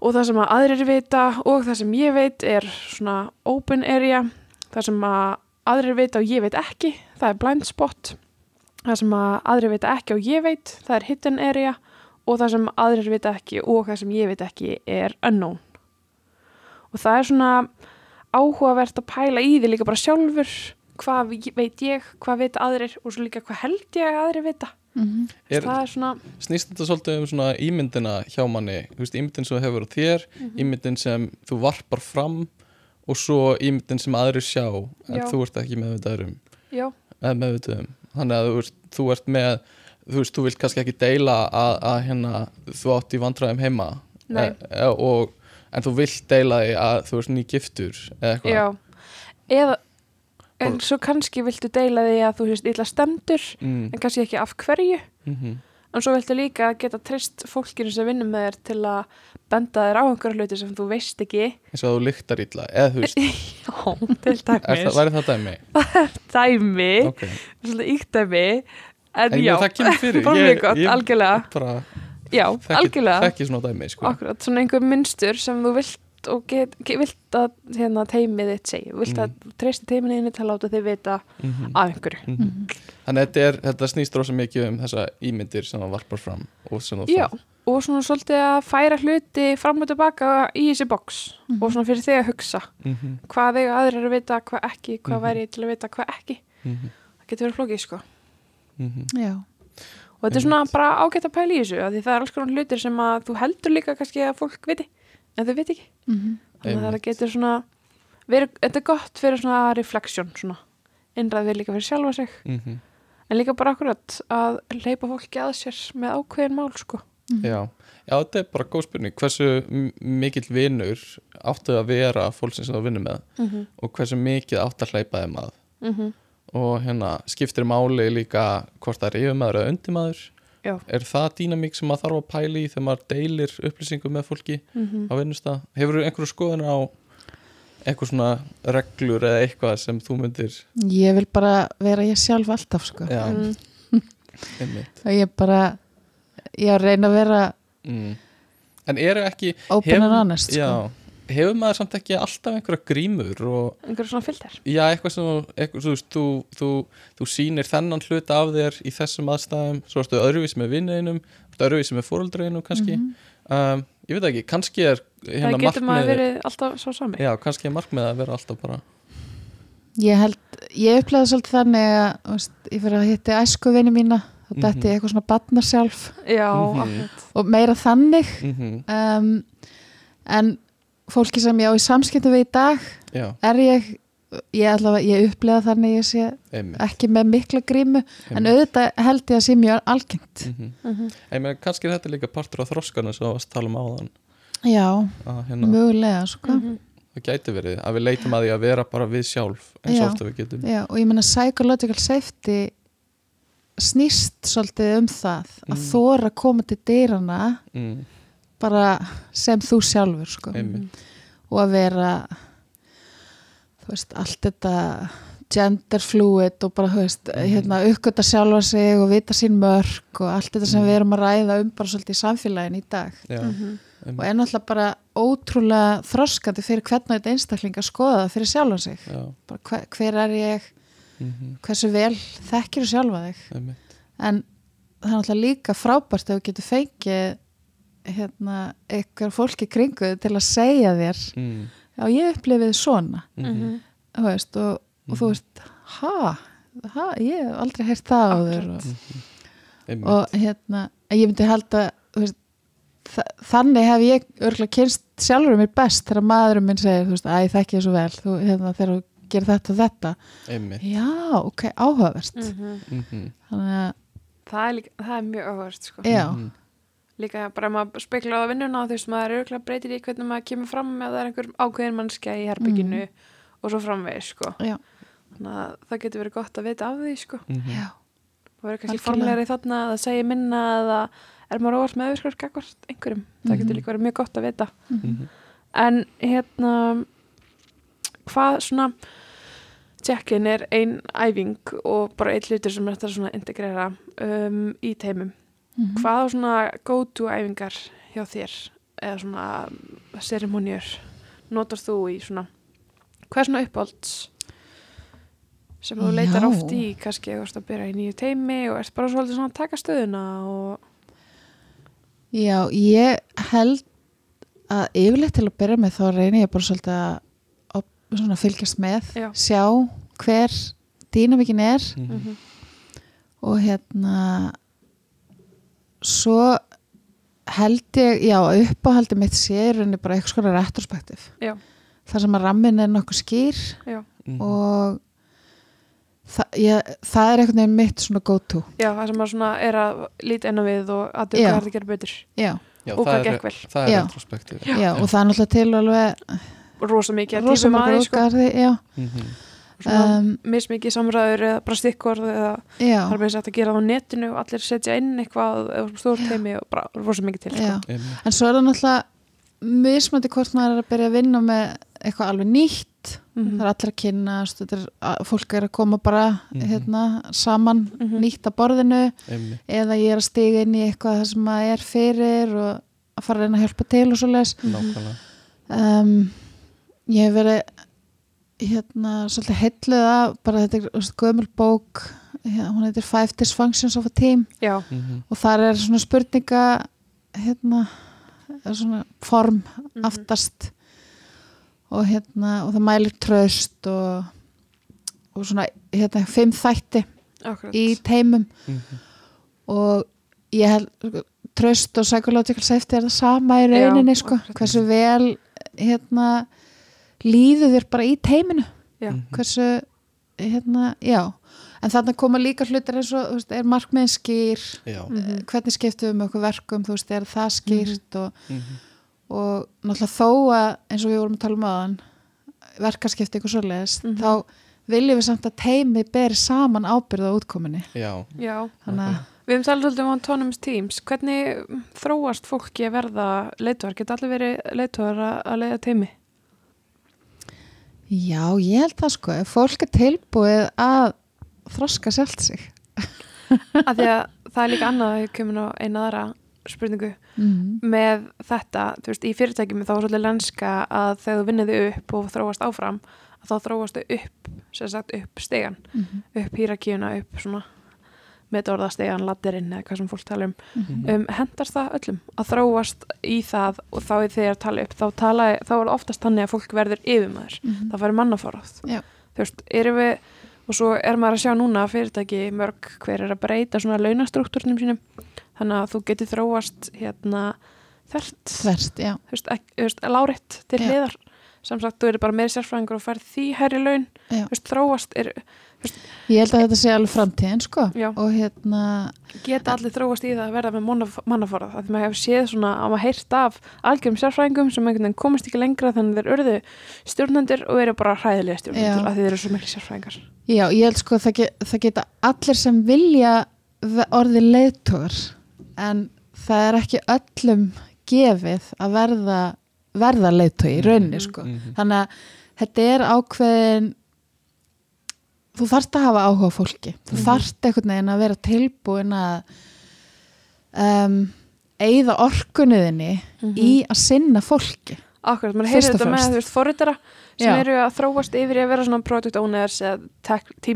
Og það sem að aðrir vita og það sem ég veit er svona open area. Það sem að aðrir vita og ég veit ekki það er blind spot. Það sem að aðrir vita ekki og ég veit það er hidden area. Og það sem aðrir vita ekki og það sem ég veit ekki er unknown. Og það er svona áhugavert að pæla í því líka bara sjálfur hvað veit ég, hvað veit aðrir og svo líka hvað held ég að aðrir vita. Mhm. er, það er svona snýst þetta svolítið um svona ímyndina hjá manni, veist, ímyndin sem hefur á þér, Mhm. ímyndin sem þú varpar fram og svo ímyndin sem aðrir sjá en Já. þú ert ekki meðvitaður um. Já, eða meðvituð um. Þannig að þú veist, þú ert með þú veist, þú vilt kannski ekki deila að, að hérna, þú átt í vandræðum heima. E, e, og, en þú vilt deila því að þú ert nýgiftur eða eitthvað. Já. Eða en svo kannski viltu deila því að þú sést illa stemdur mm, en kannski ekki af hverju. Mm en svo viltu líka geta treyst fólkinu sem vinnum með þér til að benda þér á einhverja hluti sem þú veist ekki. Eins og að þú lyktar illa eða þú veist, já, til er það, dæmis. væri það dæmi? dæmi, ok, svolítið íkt dæmi. En, En já, það kemur fyrir, ég- gott, ég- algjörlega. bara já, þekki, algjörlega. þekki svona dæmi sko. Akkurat, svona einhver mynstur sem þú vilt og get, get, vilt að hérna, teimið þitt segja, vilt að Mhm. treysti teiminu til að láta þið vita mm af einhverju. -hmm. þannig að þetta, er, þetta snýst rosa mikið um þessa ímyndir sem það varpar fram og sem þú Já, og svona svolítið að færa hluti fram og tilbaka í þessi box Mhm. og svona fyrir þig að hugsa Mhm, hvað þig aðrir eru að vita, hvað ekki hvað Mhm. væri ég til að vita, hvað ekki. Mhm, það getur verið flókið, sko. Mhm. já, og þetta er svona bara ágætt að pæla í þessu af því það er alls konar hlutir sem að þú heldur líka kannski að fólk viti, en þau viti ekki. Mhm. þannig að það getur svona verið, þetta er gott fyrir svona refleksjón svona, innræð við líka fyrir sjálfa sig. Mhm. en líka bara akkurat að leipa fólki að sér með ákveðin mál, sko. Já, já, þetta er bara góð spurning. Hversu mikill vinur áttu að vera fólksins sem þú vinnur með? Mm -hmm. og hversu mikið áttu að hleypa þeim að? Mm og hérna skiptir máli líka hvort það er yfirmaður eða undirmaður Já. er það dýnamík sem maður þarf að pæla í þegar maður deilir upplýsingum með fólki -hmm. á vinnustaf hefur þú einhverju skoðun á eitthvað svona reglur eða eitthvað sem þú myndir ég vil bara vera ég sjálf alltaf sko mm. ég bara ég reyna að vera mm. en eru ekki open Hefur- and honest sko. já, hefur maður samt ekki alltaf einhverja grímur og einhverjum svona filter? Já, eitthvað sem eitthvað, þú, veist, þú, þú, þú sýnir þennan hluta af þér í þessum aðstæðum. Svo ertu öðruvísi með vinniðinum öðruvísi með fóruldreginum kannski. Mhm. um, ég veit ekki, kannski er hérna það getur maður verið alltaf svo sami. Já, kannski er markmið að vera alltaf bara ég held, ég upplegaði svolítið þannig að veist, ég fyrir að hitti æsku vini mína og Mhm. þetta er eitthvað svona batna sjálf já, Mhm. akkurat. Og meira þannig. Mm -hmm, um, en fólki sem ég á í samskiptum við í dag já, er ég ég, allavega, ég upplega þannig að ég sé einmitt, ekki með mikla grímu en einmitt. auðvitað held ég að sé mjög algengt. Mm mm ég meina, kannski er þetta líka partur af þroskanu sem þú varst að tala um áðan. Já, að hérna, mögulega sko. -hmm. það gæti verið að við leitum að því að vera bara við sjálf eins og ofta við getum. Já, og ég meina psychological safety snýst svolítið um það að Mm. þóra koma til dýrana mm, bara sem þú sjálfur sko. einmitt, og að vera þú veist, allt þetta gender fluid og bara, þú veist, Mhm. hérna uppgöta sjálfa sig og vita sín mörg og allt þetta sem Mhm. við erum að ræða um bara svolítið í samfélagin í dag. Já, Mhm. og einmitt, er náttúrulega bara ótrúlega þroskandi fyrir hvernig þetta einstakling að skoða það fyrir sjálfa sig. Hver, hver er ég, mm hversu vel þekkir þú sjálfa þig? Einmitt. En það er náttúrulega líka frábært ef þú getur fengið hérna, eitthvað fólki kringu til að segja þér mm, já ég upplifið svona mm Mhm. þú veist, og, og þú Mhm. veist ha, ha, ég hef aldrei heyrt það áður og, Einmitt. og hérna, ég myndi halda þú veist, þa þannig hef ég örgulega kynst sjálfur mér best þegar maðurinn minn segir, þú veist, æ, ég þekki ég svo vel þú, hérna, þegar þú gerir þetta og þetta Einmitt. já, ok, áhugavert Mhm. Mhm. þannig að, það, er líka, það er mjög áhverst sko. já, Mhm. Líka bara maður spekla á vinnuna þú veist maður er auðvitað breytir í hvernig maður kemur fram ef það er einhver ákveðin mannskja í herbygginu og svo framvegis sko. já, þannig að það getur verið gott að vita af því sko. Mhm. já og verður kannski Algjörlega. formlegri þarna að það segja minna eða er maður óvart með auðvitað skakvart einhverjum, það getur Mhm. líka verið mjög gott að vita Mhm. en hérna hvað svona check-in er ein æfing og bara einn hlutur sem er þetta svona integrera um, í teimum Mhm. hvað á svona go-to æfingar hjá þér eða svona ceremonjur notar þú í svona hvað er svona uppálds sem þú leitar Já. oft í kannski ert að byrja í nýju teimi og ert bara svolítið svona að taka stöðuna og Já, ég held að yfirleitt til að byrja með þá reynir ég bara svolítið að svona fylgjast með, Já. sjá hver dýnavíkin er Mhm. og hérna svo held ég, já, uppáhaldi mitt sé í rauninni bara eitthvað skora retrospektiv Já. þar sem að rammin er nokkuð skýr já, Mhm. og það, ég, það er veginn mitt svona go to já, það sem maður svona er að líta inn á við og að Já. hvað er að gera betur já, Já, og það hvað gekk vel Það er Já. retrospektív já. og það er náttúrulega til alveg rosa mikið að margur aðeins sko. já, Mhm. svona um, mismikið samræður eða bara stikkorð eða já, það er með þess að gera það á netinu og allir setja inn eitthvað eða stór teimi og bara rosa mikið til sko. En svo er það náttúrulega mismöndi hvort maður er að byrja að vinna með eitthvað alveg nýtt Mhm. það er allir að kynnast þetta er, að, fólk er að koma bara Mhm. hérna, saman Mhm. nýtt að borðinu Einmitt. eða ég er að stiga inn í eitthvað sem maður er fyrir og að fara að reyna að hjálpa til og svo les Nákvæmlega um, ég hef verið hérna svolítið heilluð að bara þetta er gömul bók hérna, hún heitir Five Dysfunctions of a Team já, Mhm. og þar er svona spurninga hérna er svona form Mhm. aftast og hérna og það mælir tröst og, og svona hérna fimm þætti akkurat í teimum Mhm. og ég held tröst og psychological safety er það sama í Já, rauninni sko, akkurat. hversu vel hérna líður þér bara í teiminu já, Mhm. hversu hérna, já en þarna koma líka hlutir eins og þú veist, er markmiðin skýr Já. Mhm. hvernig skiptum við um okkur verkum þú veist, er það skýrt og, Mhm. og náttúrulega þó að eins og við vorum að tala um aðan verkaskipti ykkur svoleiðis Mhm. þá viljum við samt að teimi beri saman ábyrð á útkominni Já. já þannig að Við höfum talað svolítið um autonomous teams. Hvernig þróast fólki að verða leituar? Geta allir verið leituar að, að leiða teimi? Já, ég held það sko, fólk er tilbúið að þroska sjálft sig. Af því að það er líka annað að ég komin á eina aðra spurningu Mm. með þetta, þú veist, í fyrirtækjum þá er svolítið lenska að þegar þú vinniði upp og þróast áfram, að þá þróastu upp, sem sagt upp stegan, Mm. upp hýrakíuna, upp svona metorðastegan, ladderinn eða hvað sem fólk tala um. Mm. um hendast það öllum að þróast í það og þá er þegar tala upp þá, tala, þá er oftast þannig að fólk verður yfirmaður, Mm. það færi mannaforráð. Þú veist, erum við og svo er maður að sjá núna að fyrirtæki mörg hver er að breyta svona launastruktúrnum sínum. Þannig að þú getur þróast hérna þert lárétt til hliðar. Sem sagt, þú eru bara meiri sérfræðingur og færð því hærri laun, þú veist, þróast er, Ég held að þetta sé alveg framtíðin sko. Og hérna, geta allir þróast í það að verða með mannaf- mannaforrað af því maður hefur séð svona að maður heyrt af algjörum sérfræðingum sem einhvern veginn komast ekki lengra þannig að þeir urðu stjórnendur og eru bara hræðilega stjórnendur af því þeir eru svo miklu sérfræðingar já, ég held sko að það, get, það geta allir sem vilja orðið leiðtór en það er ekki öllum gefið að verða, verða leiðtói í rauninni sko. Mhm. Þannig að þetta er ákveðin þú þarft að hafa áhuga fólki þú Mhm. þarft einhvern veginn að vera tilbúin að um, eigða orkunniðinni í að sinna fólki Akkurat, maður og þetta með þú veist forritara sem Já. eru að þróast yfir í að vera svona product owners eða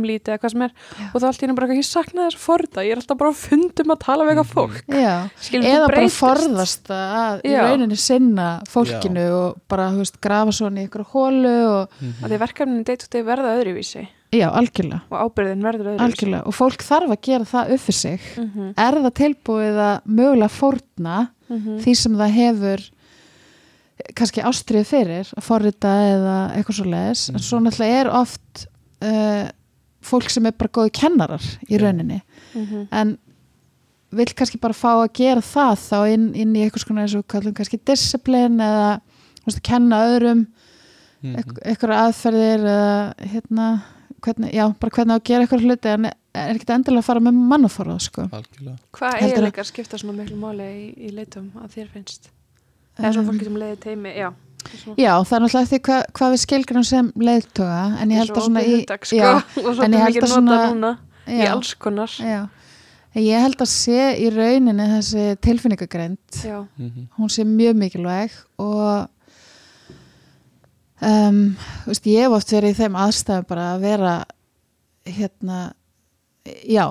lead eða hvað sem er Já. og þá allt í henni bara ekki, ég sakna þess forrita ég er alltaf bara að fundum að tala við eitthvað fólk Já. Skilur, eða bara forðast að í Já. rauninni sinna fólkinu og bara þú veist, grafa svona í ykkur hólu og Mhm. að því verkefnin day to day verða öðruvísi já, algjörlega, og ábyrðin verður öðru algjörlega. Og fólk þarf að gera það upp fyrir sig. Mm -hmm. er það tilbúið að mögulega fórna því sem það hefur kannski ástriðu fyrir að forrita eða eitthvað svo leiðis en svo náttúrulega er oft uh, fólk sem er bara góði kennarar í rauninni. Mhm. en vill kannski bara fá að gera það þá inn, inn í eitthvað svona eins og kallum kannski disciplin eða veist, kenna öðrum Mhm. mm eitthvað aðferðir eða hérna hvernig, já, bara hvernig að gera eitthvað hluti en er ekkert endilega að fara með mannaforða sko. algjörlega Hvað Heldur að- eiginleikar skipta svona miklu máli í, í leitum að þér finnst? Eða svona fólki sem leiði teimi, já. Já, það er náttúrulega eftir hvað, hvað við skilgrum sem leiðtoga en ég held að svona í hugtak, sko, já, en ég held að svona- núna í alls konar. já. En ég held að sé í rauninni þessi tilfinningagreind Já, Mhm. hún sé mjög mikilvæg og um, veist, ég hef oft verið í þeim aðstæðum bara að vera hérna já,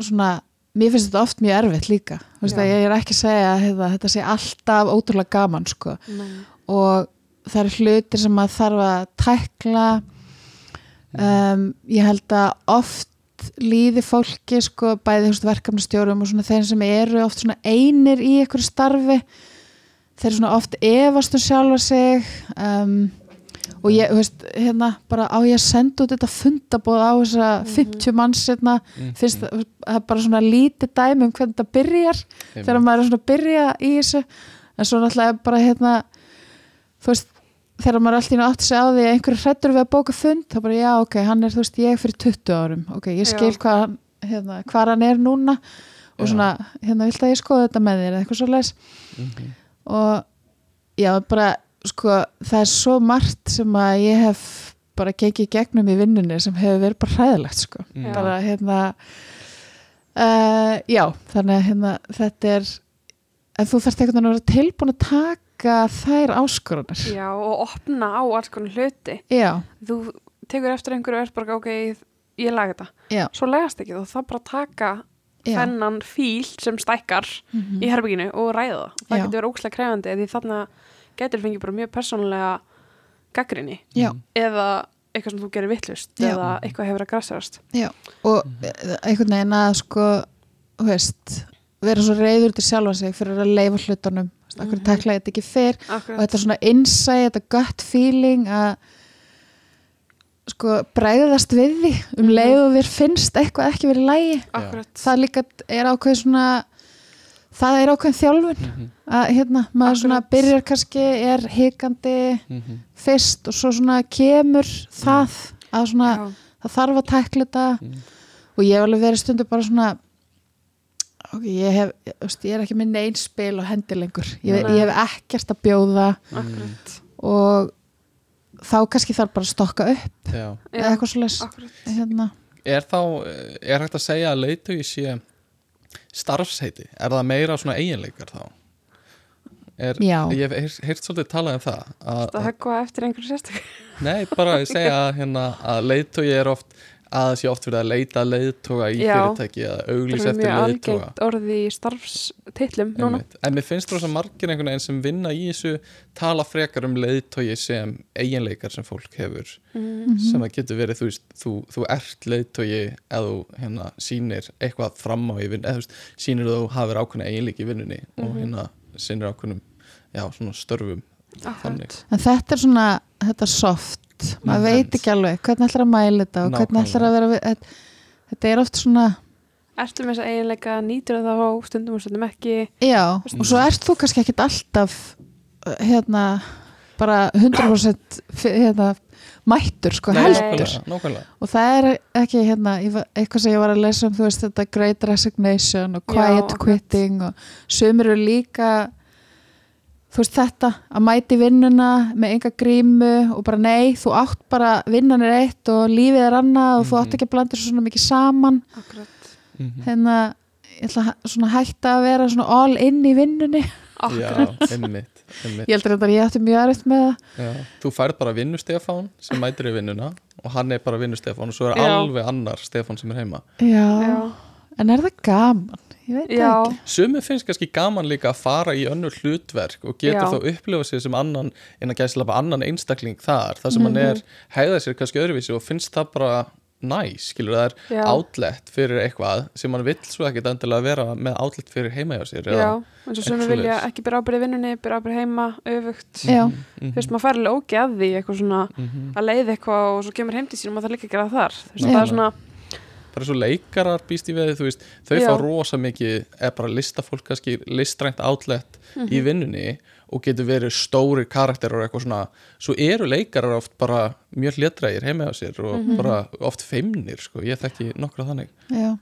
svona mér finnst þetta oft mjög erfitt líka. Veist, ég er ekki að segja að hérna, þetta sé alltaf ótrúlega gaman sko. og það eru hlutir sem maður þarf að tækla. Um, ég held að oft líði fólki sko, bæði verkefnastjórum og svona þeir sem eru oft svona einir í einhverju starfi. Þeir eru svona oft efast um sjálfa sig. Um, og ég, þú veist, hérna bara á ég að senda út þetta fundabóð á þessa 50 manns hérna, Mhm. finnst það það er bara svona lítið dæmi um hvernig þetta byrjar þegar maður er svona að byrja í þessu en svo náttúrulega bara hérna þú veist, þegar maður alltaf átt sig á því að einhverju hrættur við að bóka fund þá bara já, ok, hann er þú veist, ég fyrir 20 árum ok, ég skil hvað hann hérna, hvað hann er núna og Já. svona, hérna, vilt að ég skoða þetta með þér eða eitthvað svo leis Mhm. og já, bara sko, það er svo margt sem að ég hef bara gengið gegnum í vinnunni sem hefur verið bara hræðilegt sko Mhm. bara hérna uh, já, þannig að hérna, þetta er en þú einhvern veginn að vera tilbúin að taka þær áskorunar já, og opna á alls konar hluti. já, Þú tekur eftir einhverju og ert bara, ok, ég laga þetta. já, Svo lagast ekki, þú þarf bara að taka já. þennan fíl sem stækkar Mhm. í herbygginu og ræða það. Það Já. getur verið ókslega krefandi því þarna getur fengið bara mjög persónulega gaggrinni eða eitthvað sem þú gerir vittlust eða eitthvað hefur að grassarast. já og eh, einhvern veginn að sko þú veist, vera svo reyður til sjálfa sig fyrir að leifa hlutunum mm -hmm. Mhm. takla ég þetta ekki fyrr og Akkurat. þetta svona insight, þetta gut feeling að sko bregðast við því um Mhm. leið og þér finnst eitthvað ekki verið lægi Akkurat. það líka er ákveð svona það er ákveðin þjálfun Mhm. að hérna, maður svona Akkurat. byrjar kannski er hikandi Mhm. fyrst og svo svona kemur það að svona, Já. það þarf að tækla þetta Mhm. og ég hef alveg verið stundu bara svona ok, ég hef ég, er ekki með neinn spil og hendi lengur ég, ég hef ekkert að bjóða Akkurat. og þá kannski þarf bara að stokka upp Já. eða eitthvað svo les Akkurat. hérna. Er þá, er hægt að segja að leitu sé starfsheiti? Er það meira svona eiginleikar þá? Er, Já. Ég hef heyrt, heyrt svolítið talað um það að, Það höggva eftir einhverju sérstak. Nei, bara að segja að, hérna, að leiðtogi er oft að það sé oft verið að leita leiðtoga í Já. fyrirtæki eða Það auglýs er eftir mjög leiðtoga algengt orði í starfstitlum núna. En mér finnst rosa margir einhvern veginn sem vinna í þessu tala frekar um leiðtogi sem eiginleikar sem fólk hefur Mm. sem að getur verið, þú veist, þú, þú ert leiðtogi eða þú hérna, sýnir eitthvað fram á í vinn eða þú veist, sýnir þú hafir ákveðna eiginleik í vinnunni og Mhm. hérna sýnir ákveðnum já, svona störfum þannig Akkurat. en þetta er svona, þetta soft maður Mhm. veit ekki alveg. Hvernig ætlar að mæla þetta og hvernig ætlar að vera við, þetta, þetta er oft svona Ertu með þessa eiginleika, nýtur það á stundum og stundum ekki. já, og svo ert þú kannski ekkit alltaf uh, hérna bara 100% fi- hérna, mættur sko, Nei, heldur. nákvæmlega, og það er ekki hérna, eitthvað sem ég var að lesa um þú veist þetta great resignation og quiet Já, quitting og sumir eru líka þú veist þetta að mæti vinnuna með enga grímu og bara nei, þú átt bara vinnan er eitt og lífið er annað og þú átt Mhm. ekki að blanda þessu svona mikið saman Akkurat. Mhm. hérna, ég ætla að hætta að vera svona all in í vinnunni Já, einmitt, einmitt. ég heldur þetta að ég átti mjög aðriðt með það Já. Þú færð bara vinnu Stefán sem mætir í vinnuna og hann er bara vinnu Stefán og svo er Já. alveg annar Stefán sem er heima já. En er það gaman? ég veit það Já. ekki Sumi finnst kannski gaman líka að fara í önnur hlutverk og getur Já. þá upplifa sér sem annan innan gæslega annan einstakling þar þar sem hann Mhm. er hegða sér kannski öðruvísi og finnst það bara næs, skilur það er Já. outlet fyrir eitthvað sem man vill svo ekkert endilega vera með outlet fyrir heima hjá sér Já, eins og eitthvað vilja ekki byrja ábyrði vinnunni, byrja ábyrði heima, öfugt Já, Mhm, Þú veist, maður fær alveg ógeð að því eitthvað svona mhm. að leiða eitthvað og svo kemur heim til sín og maður þarf líka að gera það þar Þú veist, það er svona, bara svo leikarar býst í veði þú veist, þau Já. fá rosa mikið eða bara listafólk kannski listrænt outlet Mhm. í vinnunni og getur verið stóri karakterar og eitthvað svona svo eru leikarar oft bara mjög hlétrægir heima á sér og Mhm. bara oft feimnir sko, ég þekki nokkra þannig já.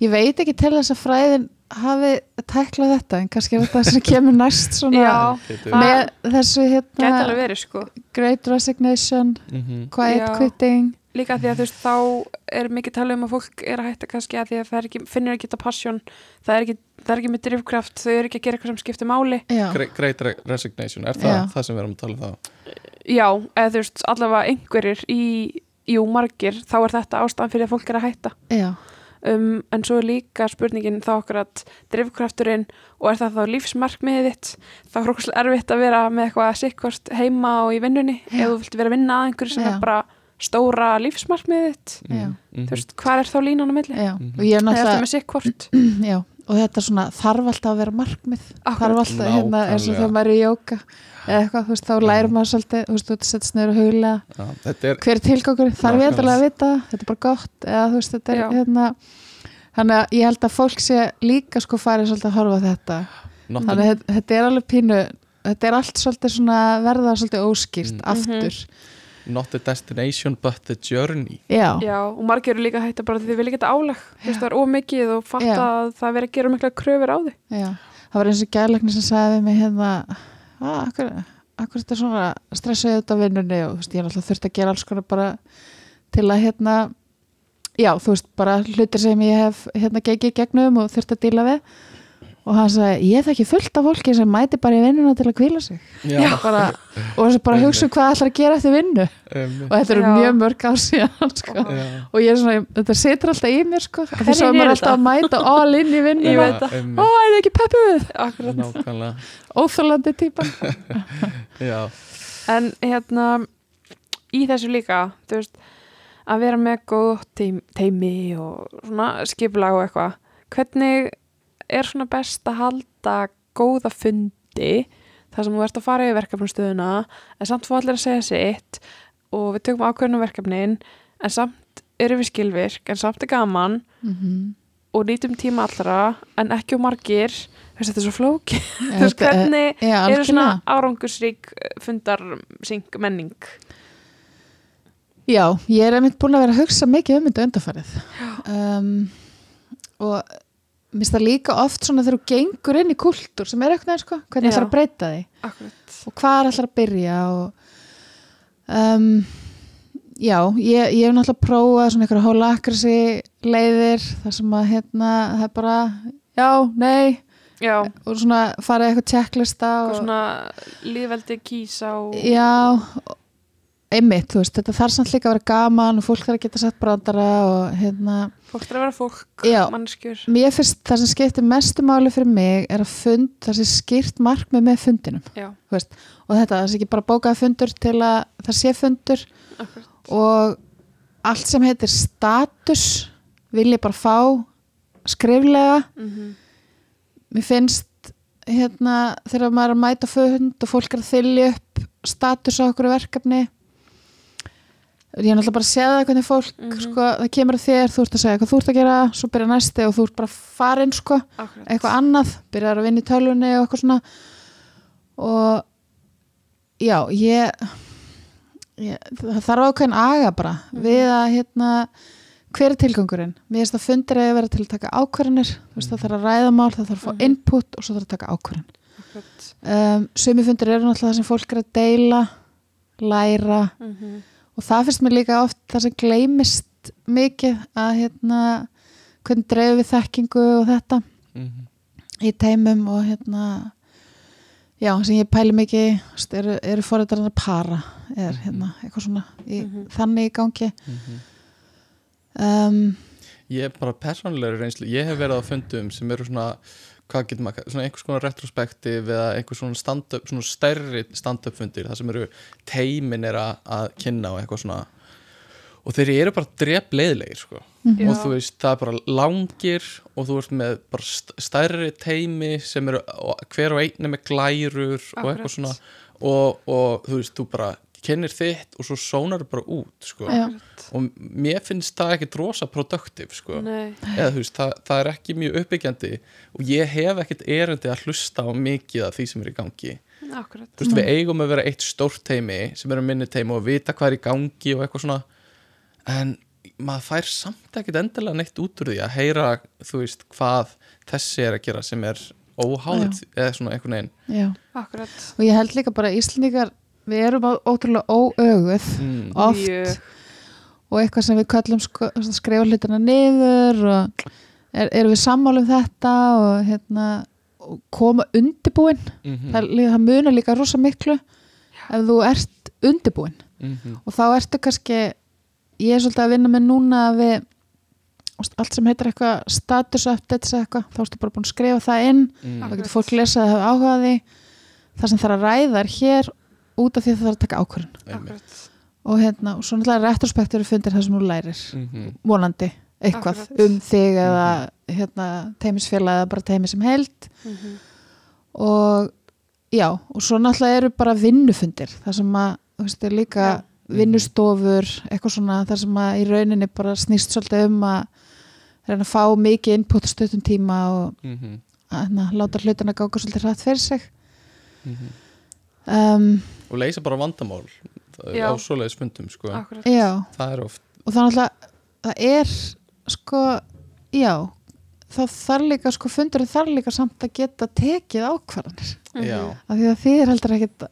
Ég veit ekki til þess að fræðin hafi tæklað þetta en kannski er þetta sem kemur næst svona já, með þessu hérna verið sko Great Resignation, Mhm. Quiet Já. Quitting Líka því að þú veist, þá er mikið talað um að fólk er að hætta kannski að því að það ekki, finnur ekki þetta passion, það er ekki, það er ekki með drifkraft, þau eru ekki að gera eitthvað sem skiptir máli Great, great Re- Resignation, er það Já. það sem við erum að tala um þá? Já, eða þú veist, allavega einhverjir í, jú, margir, þá er þetta ástæðan fyrir að fólk er að hætta um, en svo er líka spurningin þá okkur að drifkrafturinn og er það þá lífsmarkmiðið þitt þá er okkur erfitt að vera með eitthvað sikkvort heima og í vinnunni ef þú vilt vera að vinna að einhverju sem Já. er bara stóra lífsmarkmiðið þitt Já. Mhm. þú veist, hvað er þá línan á milli? Mhm. og ég er er náttúrulega og þetta svona þarf alltaf að vera markmið þarf alltaf hérna eins og þegar maður er í jóka eða eitthvað, þú veist, þá lærir maður svolítið þú veist, þú huglega Já, þetta er hver er tilgangur, þarf ég endilega að vita það? þetta er bara gott, eða þú veist, þetta er Já. hérna þannig að ég held að fólk sé líka sko farið svolítið að horfa á þetta not þannig að þetta- er alveg pínu þetta er allt svolítið svona verða svolítið óskýrt Mm. aftur not the destination but the journey. Já, Já, og margir eru líka að hætta bara því þið vilja geta veist, það er ómikið og fatta Já. að það veri að gera mikla kröfur á því já. Það var eins og gæðlegni sem sagði við mig hérna að akkur, akkur þetta er svona stressaði út á vinnunni? Og þú veist, ég er alltaf þurft að gera alls konar bara til að hérna já, þú veist, bara hlutir sem ég hef hérna gegið gegnum og þurft að díla við og hann sagði, ég þekki fullt af fólki sem mæti bara í vinnuna til að kvíla sig. Já. bara, og þess að bara hugsa um hvað ætlar að gera eftir vinnu. Um, og þetta eru mjög mörg ár síðan sko. og ég er svona, þetta situr alltaf í mér sko, þess að maður er alltaf að mæta all inn í vinnu ó, veit það. um, er þið ekki peppuð óþólandi típan. En hérna í þessu líka, þú veist að vera með góð teim, teimi og svona skipulag og eitthvað hvernig er svona best að halda góða fundi þar sem þú ert að fara í verkefnastöðuna en samt fá allir að segja sitt og við tökum ákveðnum verkefnin en samt erum við skilvirk en samt er gaman mm -hmm. og nýtum tíma allra en ekki og margir. Veist þetta er svo flóki veist hvernig já, eru svona algjörlega. árangursrík fundar syng menning? Já, ég er einmitt búin að vera að hugsa mikið um þetta undarfarið um, og mér finnst það líka oft svona þegar þú gengur inn í kultúr sem er eitthvað, sko, hvernig Já. ætlar að breyta því Akkurat. og hvað er ætlar að byrja og um, já, ég, ég hef náttúrulega prófað svona einhverja hólakrisi leiðir þar sem að hérna, það er bara já, nei Já, og svona farið eitthvað checklista og og, svona líðveldi kísa og já, einmitt, þú veist, þetta þarf samt líka að vera gaman og fólk þarf að geta sett brandara og hérna, fólk þarf að vera fólk, Já. mannskjur mér finnst það sem skiptir mestu máli fyrir mig er að fund, það sé skýrt markmið með fundinum veist, og þetta, það sé ekki bara bókað fundur til að það sé fundur akkurat og allt sem heitir status vil ég bara fá skriflega. Mm mér finnst hérna þegar maður er að mæta fund og fólk er að þylja upp status á okkur verkefni ég er náttúrulega bara að segja það hvernig fólk Mhm. sko, það kemur að þér, þú ert að segja hvað þú ert að gera svo byrja næsti og þú ert bara farin sko, Akkurat eitthvað annað, byrjar að vinna í tölvunni og eitthvað svona og já, ég, ég það þarf ákveðin aga bara Mhm. við að hérna hver er tilgangurinn? Mér finnst að fundir að vera til að taka ákvarðanir, það þarf að ræða mál það þarf að fá Mhm. input og svo þarf að taka ákvarðan um, sumi fundir eru náttúrulega það sem fólk er að deila læra mm og það finnst mér líka oft það sem gleymist mikið að hérna hvernig dreifum við þekkingu og þetta Mhm. í teimum og hérna já, sem ég pæli mikið eru, eru fórættarinn að para er hérna, eitthvað svona í, Mhm. þannig í gangi Mhm. um, Ég er bara persónulegri reynslu, ég hef verið á fundum sem eru svona, hvað getur maður, svona einhvers konar retrospektiv eða einhvers svona stand-up, svona stærri stand-up fundir, það sem eru teimin er að, að kynna og eitthvað svona og þeir eru bara drep leiðilegir sko. Já. og þú veist, það er bara langir og þú ert með bara st- stærri teimi sem eru og hver og einn er með glærur og Akkurat. eitthvað svona og, og þú veist, þú bara kennir þitt og svo sónar bara út sko. Og mér finnst það ekki rosa produktiv sko. Nei, eða þú veist, það, það er ekki mjög uppbyggjandi og ég hef ekkert erindi að hlusta á mikið af því sem er í gangi. Akkurat. Þú veist, við eigum að vera eitt stórt teimi sem eru minni teimi og vita hvað er í gangi og eitthvað svona. En maður fær samt ekkert endilega neitt út úr því að heyra þú veist, hvað þessi er að gera sem er óháð eða svona einhvern veginn. Og ég held líka bara að Íslendingar við erum á- ótrúlega óöguð mm. oft Mjög. og eitthvað sem við kallum sko, skrifa hlutina niður og er, erum við sammála um þetta og hérna koma undirbúin Mm það, lí- það munar líka rosa miklu ef þú ert undirbúin -hmm. og þá ertu kannski ég er svolítið að vinna með núna að við allt sem heitir eitthvað status updates eitthvað, þá ertu bara búin að skrifa það inn mm. þá getur fólk lesað að hafa áhuga á því það sem þarf að ræða er hér út af því að það þarf að taka ákvörðun og hérna, og svo náttúrulega retrospektur fundir það sem þú lærir, -hmm. vonandi eitthvað Akkurat. um þig eða hérna, teimisfélag eða bara teimi sem held Mhm. og já, og svo náttúrulega eru bara vinnufundir, það sem að þú veist, er líka Já. vinnustofur eitthvað svona, það sem að í rauninni bara snýst svolítið um að reyna að fá mikið input stöðum tíma og Mm að hérna, láta hlutina ganga svolítið hratt fyrir sig -hmm. Um, og leysa bara vandamál á svoleiðis fundum sko. Það er oft og það náttúrulega það er sko, já þá þarf líka, sko, fundurinn þarf líka samt að geta tekið ákvarðanir Mhm. já, af því að því er heldur ekkit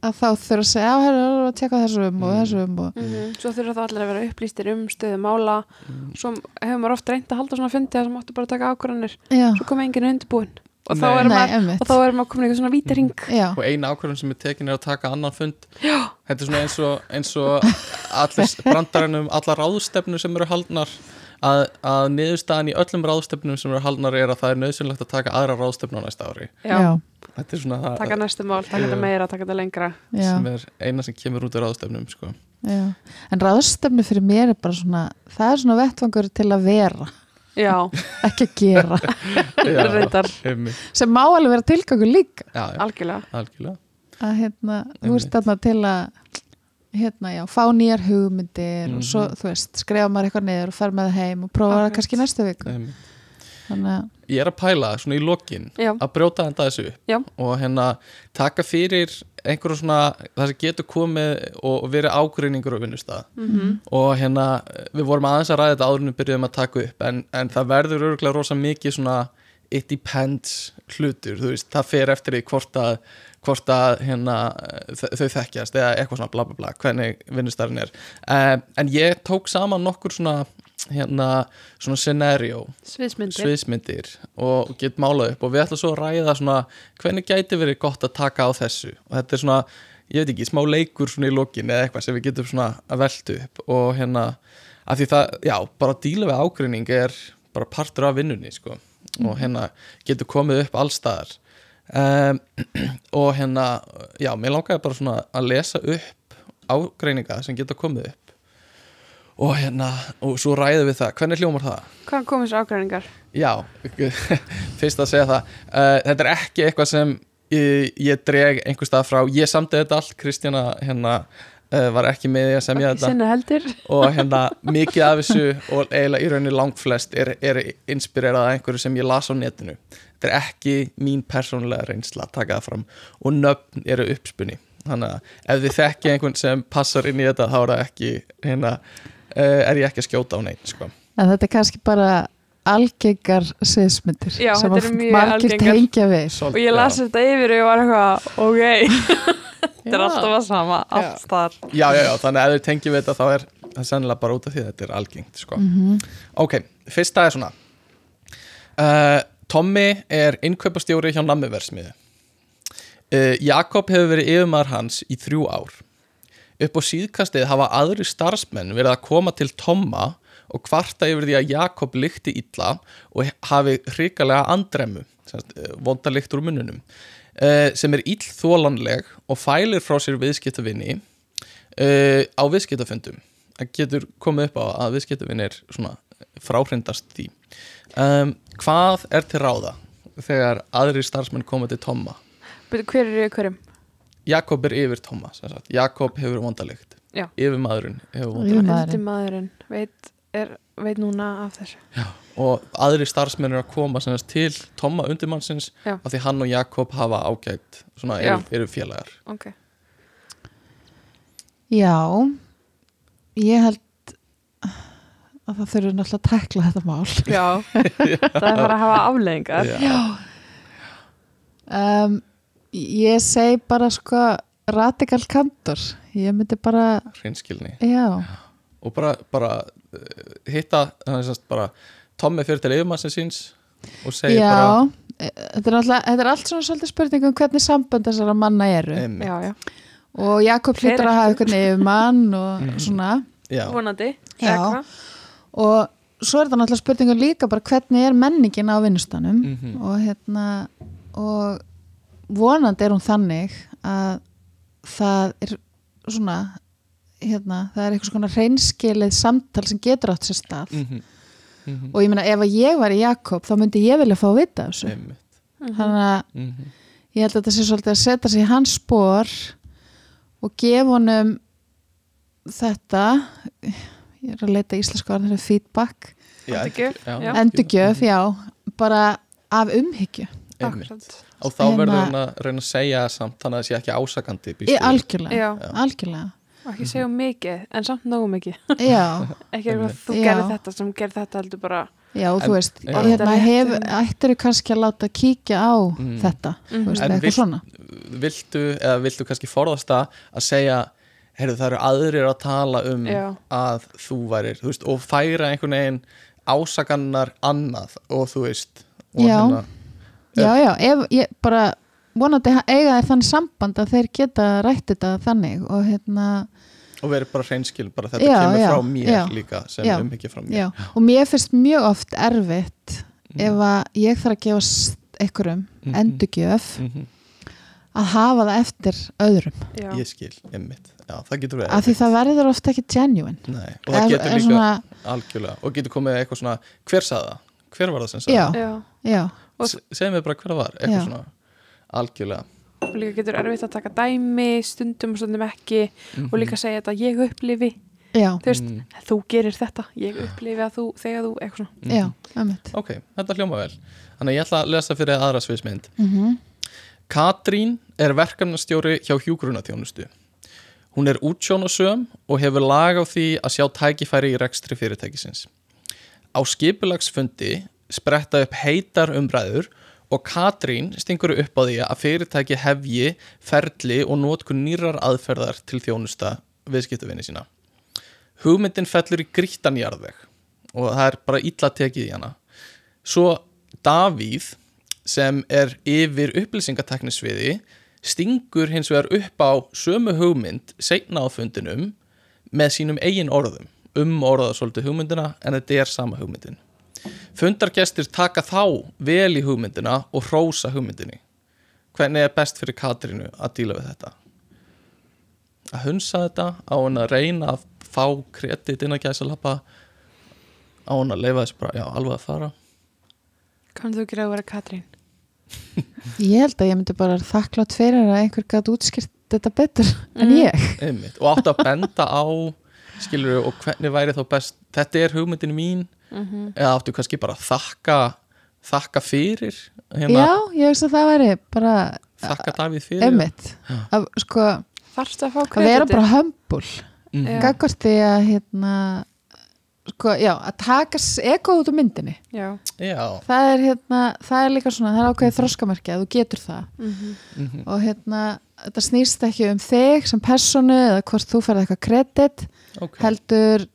að þá þurfa að segja, já, herru, að tjekka þessum og Mm. þessum og Mhm. Svo þurfa það allir að vera upplýstir um stöðu mála mm. Svo hefur maður oft reynd að halda svona fundi að sem áttu bara að taka ákvarðanir já, Svo komið enginn undirbúin og þá, Nei. er nei, maður, emmitt og þá er maður komin í eitthvað svona vítering já, og eina ákvörðun sem er tekin er að taka annan fund. Já. þetta er svona eins og, eins og allir brandarinn um alla ráðstefnur sem eru haldnar að, að niðurstaðan í öllum ráðstefnum sem eru haldnar er að það er nöðsynlegt að taka aðra ráðstefnu á næsta ári. Já, þetta er svona það taka næstu mál, taka þetta meira, taka þetta lengra. Já, sem er eina sem kemur út af ráðstefnum sko. já. En ráðstefnu fyrir mér er bara svona það er svona vettvangur til að vera Já, ekki að gera, reyndar. einmitt. sem má alveg vera tilgangur líka. Já, já, algjörlega. Algjörlega. Að hérna, þú veist þarna til að hérna, já, fá nýjar hugmyndir og svo, Mhm. þú veist, skrifa maður eitthvað niður og fer með það heim og prófa það kannski næstu viku. Einmitt. Þannig að, ég er að pæla svona í lokin Já. að brjóta þetta þessu upp Já. og hérna taka fyrir einhverjum svona það sem getur komið og og verið ágreiningur á vinnustað mm og hérna við vorum aðeins að ræða þetta áður en við byrjuðum að taka upp en, en það verður örgulega rosa mikið svona it depends hlutur þú veist, það fer eftir því hvort að hvort að hérna þau þekkjast eða eitthvað svona bla bla bla hvernig vinnustarinn er um, en ég tók saman nokkur svona hérna svona scenario. Sviðsmyndir. Sviðsmyndir og get málað upp. Og við ætlum svo að ræða svona hvernig gæti verið gott að taka á þessu? Og þetta er svona, ég veit ekki, smá leikur svona í lokin eða eitthvað sem við getum svona að velta upp. Og hérna að því það, já, bara að díla við ágreining er bara partur af vinnunni sko. Og hérna getur komið upp allstaðar um, og hérna já, mér langaði bara svona að lesa upp ágreininga sem geta komið upp og hérna, og svo ræðum við það. Hvernig hljómar það? Hvaðan komið þessu ágræningar? Já, fyrst að segja það. Uh, Þetta er ekki eitthvað sem ég, ég dreg einhver stað frá. Ég samtið þetta allt, Kristjana hérna, uh, var ekki með því að semja þetta. og hérna mikið af þessu og eiginlega í rauninni langflest er, er inspirerað af einhverju sem ég las á netinu. Þetta er ekki mín persónulega reynsla að taka það fram. Og nöfn eru uppspunni þannig að ef þið þekki einhvern sem passar inn í þetta þá er það ekki hérna, er ég ekki að skjóta á neitt sko. en þetta er kannski bara algengar sviðsmyndir Já, sem margir algengar. tengja við Og ég las þetta yfir og ég var eitthvað Ok, þetta er alltaf að sama Já. Allt þar já, já, já, þannig að ef þið tengjum við þetta þá er það sennilega bara út af því að þetta er algengt sko. Mhm. ok, fyrsta er svona uh, Tommy er innkaupastjóri hjá nammiversmiðu uh, Jakob hefur verið yfirmaður hans í þrjú ár upp á síðkastið hafa aðri starfsmenn verið að koma til Tomma og kvarta yfir því að Jakob lykti illa og hafi hrikalega andremmu vonda lykt úr munnunum uh, sem er illþólanleg og fælir frá sér viðskiptavinni uh, á viðskiptafundum. Getur komið upp á að viðskiptavinir svona fráhrindast því. Hvað er til ráða þegar aðri starfsmenn koma til Tomma? Hver er í hverjum? Jakob er yfir Tomma sem sagt. Jakob hefur vondalikt Já. yfir maðurinn hefur Yfirmaðurinn. Undir maðurinn veit, er, veit núna af þessu og aðri starfsmenn er að koma sem sagt, til Tomma undirmannsins Já. af því hann og Jakob hafa ágætt svona Já. eru, eru félagar Ok, Já, ég held að það þurfi náttúrulega að tekla þetta mál. já Það er bara að hafa afleðingar Já. Um, ég segi bara sko radikal kantor. Ég myndi bara, hreinskilni já, og bara, bara uh, hitta Tommi fyrir til yfirmannsins síns og segja já. bara e- Þetta er, alltaf, þetta er allt svona svolítið spurning um hvernig sambönd þessara manna eru. Já, já, Og Jakob Fer hlýtur að hafa eitthvað yfirmann og Mhm. svona. Já. vonandi? Og svo er þetta náttúrulega spurningum líka bara hvernig er menningin á vinnustanum. Mhm. og hérna og vonandi er hún þannig að það er svona hérna, það er eitthvað svona reynskilið samtal sem getur átt sér stað. Mhm. Mhm. og ég meina ef að ég var í Jakob þá myndi ég vilja fá að vita þessu. Einmitt. Þannig að Mhm. ég held að þetta sé svolítið að setja sig í hans spor og gefa honum þetta. Ég er að leita íslensku orðinu feedback. Já, Endurgjöf, já, endurgjöf, já, bara af umhyggju. Og þá verður hann að reyna að segja samt þannig að það sé ekki ásakandi við. algjörlega, Já, algjörlega og ekki segja of mikið en samt nógu mikið Já, ekki eitthvað þú Já. gerir þetta sem gerir þetta heldur bara já, og En- þú veist já. hérna hef, um- ættir kannski að láta kíkja á Mm. þetta, þú veist, En vilt- svona viltu, eða viltu kannski forðast það að segja heyrðu það eru aðrir að tala um Já. að þú værir, þú veist, og færa einhvern veginn ásakannar annað og þú veist og Já. hérna, Já, já, ef ég bara vonandi eiga þeir þannig samband að þeir geta rætt þetta þannig og hérna, og verið bara hreinskil bara þetta Já, kemur já, frá mér já. líka sem Já, umhyggja frá mér já og mér finnst mjög oft erfitt Mhm. ef að ég þarf að gefa einhverjum Mhm. endurgjöf Mhm. að hafa það eftir öðrum já, ég skil, einmitt já, það getur verið af því það verður ofta ekki genuine Nei, og það getur Er- er líka svona, algjörlega, og getur komið eitthvað svona hver sagði það, hver var það sem sagði Já. já. Segð mér bara hver það var, eitthvað Já. svona algjörlega og líka getur erfitt að taka dæmi stundum og stundum ekki og líka segja þetta ég upplifi já, þú veist, Mhm. þú gerir þetta ég upplifi að þú, þegar þú, eitthvað svona Mhm. já, ömmit ok, þetta hljóma vel þannig ég ætla að lesa fyrir aðra sviðsmynd mm Katrín er verkefnastjóri hjá hjúgrunatjónustu. Hún er útsjónasöm og hefur lag á því að sjá tækifæri í rekstri fyrirtækisins. Á skipulagsfundi spretta upp heitar umræður og Katrín stingur upp á því að fyrirtæki hefji ferli og nótkun nýrar aðferðar til þjónusta viðskiptavinni sína. Hugmyndin fellur í grítanjarðveg og það er bara illa tekið í hana. Svo Davíð sem er yfir upplýsingateknisviði stingur hins vegar upp á sömu hugmynd seinna á fundinum með sínum eigin orðum um orða svolítið hugmyndina en þetta er sama hugmyndin. Fundargestir taka þá vel í hugmyndina og hrósa hugmyndinni. Hvernig er best fyrir Katrínu að díla við þetta? Að hunsa þetta á hann að reyna að fá kredit inn að gæsa lappa á hann að leifa þessu bara, já, alveg að fara Kannu þú gera að vera Katrín? ég held að ég myndi bara þakklátt fyrir að einhver gæti útskýrt þetta betur en Mm. ég Einmitt. og áttu að benda á skilur og hvernig væri þá best þetta er hugmyndin mín Mm eða áttu kannski bara að þakka þakka fyrir já, hérna, ég veist að það væri bara þakka Davíð fyrir. ömmit að sko, að vera bara hömbul Mhm. Já. gagvart því að hérna sko, já, að taka eko út úr myndinni. Já, já, það er hérna, það er líka svona það er ákveðið þroskamerki að þú getur það. Mm mhm, og hérna, þetta snýst ekki um þig sem personu eða hvort þú færði eitthvað kredit ok. heldur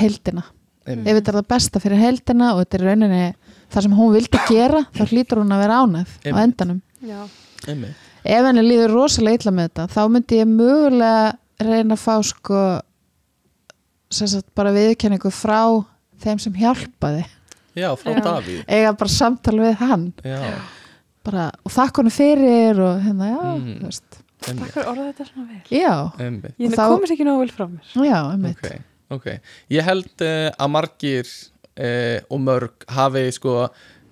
heldina Einmitt. Ef þetta er það besta fyrir heldina og þetta er í rauninni það sem hún vildi gera þá hlýtur hún að vera ánæð á endanum. Ef henni líður rosalega illa með þetta þá myndi ég mögulega reyna að fá sko sem sagt bara viðurkenningu frá þeim sem hjálpaði. Já, frá Já. Davíð. Eiga bara samtal við hann. Já, bara, og þakk honum fyrir og hérna, já, Mhm. þú veist. Takk fyrir orða þetta svona vel. Já. Ég komist ekki nógu vel frá mér. Já, einmitt. Ok ok. Ég held uh, að margir uh, og mörg hafi sko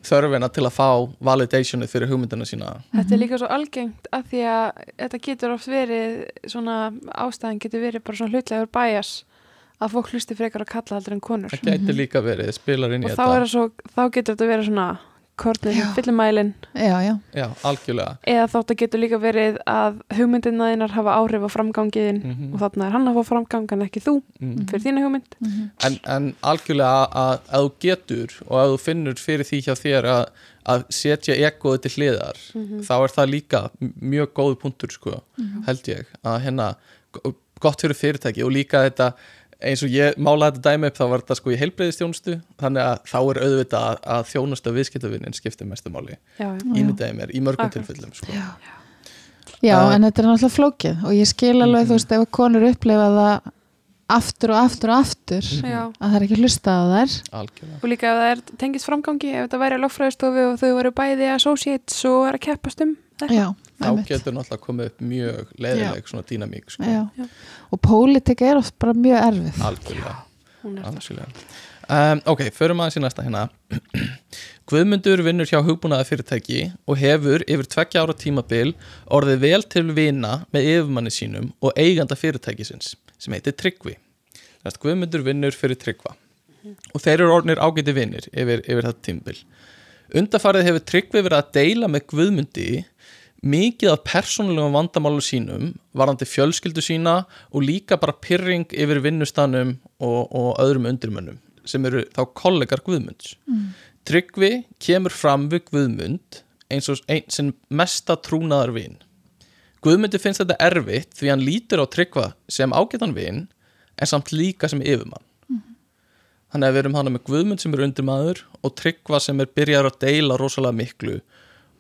þörfina til að fá validationu fyrir hugmyndina sína. Þetta er líka svo algengt að því að þetta getur oft verið svona ástæðan getur verið bara svona hlutlegur bæjas að fólk hlusti frekar að kalla heldur en konur. Það gæti líka verið, spilar inn í og þá, þetta. er það svo, þá getur þetta verið svona kornið Já. sem fyllumælin já, já, Já, algjörlega eða þátt að getur líka verið að hugmyndina þínar hafa áhrif á framgangiðin mm og þarna er hann að fá framgang en ekki þú mm. fyrir þína hugmynd Mhm. en, en algjörlega að, að, þú getur og að þú finnur fyrir því hjá þér að, að setja egoði til hliðar Mhm. þá er það líka mjög góð punktur sko, held ég að hérna, gott fyrir fyrirtæki og líka þetta eins og ég málaði þetta dæmi upp þá var þetta sko í heilbreyðistjónustu þannig að þá er auðvitað að, að þjónusta viðskiptavinnin skiptir mestu máli já, já. ímyndaði mér í mörgum Akkurat. tilfellum sko. já. já Uh, en þetta er náttúrulega flókið og ég skil alveg, Mhm. þú veist, ef konur upplifa það aftur og aftur og aftur Já. að það er ekki hlusta á þær algjörlega og líka ef það er tengist framgangi ef þetta væri á lögfræðistofu og þau voru bæði associates og er að keppast um þetta. Þá einmitt. getur náttúrulega komið upp mjög leiðileg svona dýnamík sko. já. Já. og pólitik er oft bara mjög erfið algjörlega er. Um, ok, förum aðeins í næsta hérna Guðmundur vinnur hjá hugbúnaða fyrirtæki og hefur yfir tveggja ára tímabil orðið vel til vina með yfirmanni sínum og eiganda fyrirtækisins sem heitir Tryggvi Guðmundur vinnur fyrir Tryggva og þeir eru orðnir ágæti vinnir yfir, yfir þetta tímabil Undarfarið hefur Tryggvi verið að deila með Guðmundi mikið af persónulegum vandamálum sínum varandi fjölskyldu sína og líka bara pyrring yfir vinnustanum og, og öðrum undirmönnum sem eru þá kollegar Guðmunds. Mm. Tryggvi kemur fram við Guðmund eins og einn sem mesta trúnaðar vin. Guðmundi finnst þetta erfitt því hann lítur á Tryggva sem ágætan vin en samt líka sem yfirmann. Þannig að við erum hana með Guðmund sem er undirmaður og Tryggva sem er byrjar að deila rosalega miklu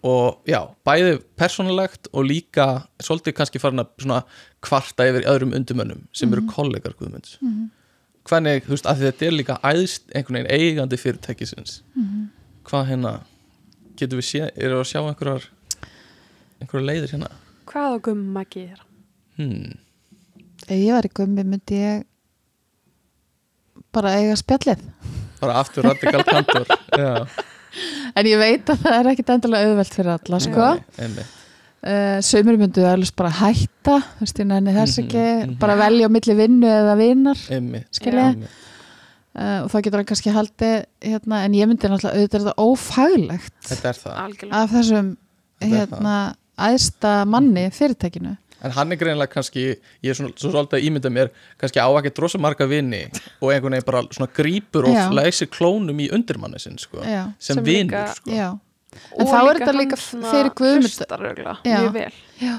og já, bæði persónulegt og líka svolítið kannski farin að svona kvarta yfir öðrum undirmönnum sem eru kollegar Guðmunds. Hvernig, þú veist, að þetta er líka æðst einhvern veginn eigandi fyrirtækisins. Hvað hérna getum við sé, eru að sjá einhverjar einhverjar leiðir hérna? Hvað á gumma gera? hmm. ef ég var í gummi myndi ég bara eiga spjallið. Bara aftur radikal kantor. Já, en ég veit að það er ekkit endilega auðvelt fyrir alla sko. Uh, sömur myndu alveg bara hætta veist, ég nenni þess Mhm, ekki mhm. bara velja á milli vinnu eða vinar einmitt, Skilja. uh, og þá getur hann kannski haldið hérna, en ég myndi náttúrulega auðvitað er þetta ófaglegt þetta er það Algjörlega. af þessum hérna, æðsta manni fyrirtækinu En hann er greinlega kannski, ég er svona, svo svolítið að ímynda mér, kannski á ekki drosa marga vini og einhvern veginn bara svona grípur og Já. læsir klónum í undirmanni sinn, sko, já, sem, Sem vinur, sko. En þá er þetta líka fyrir já.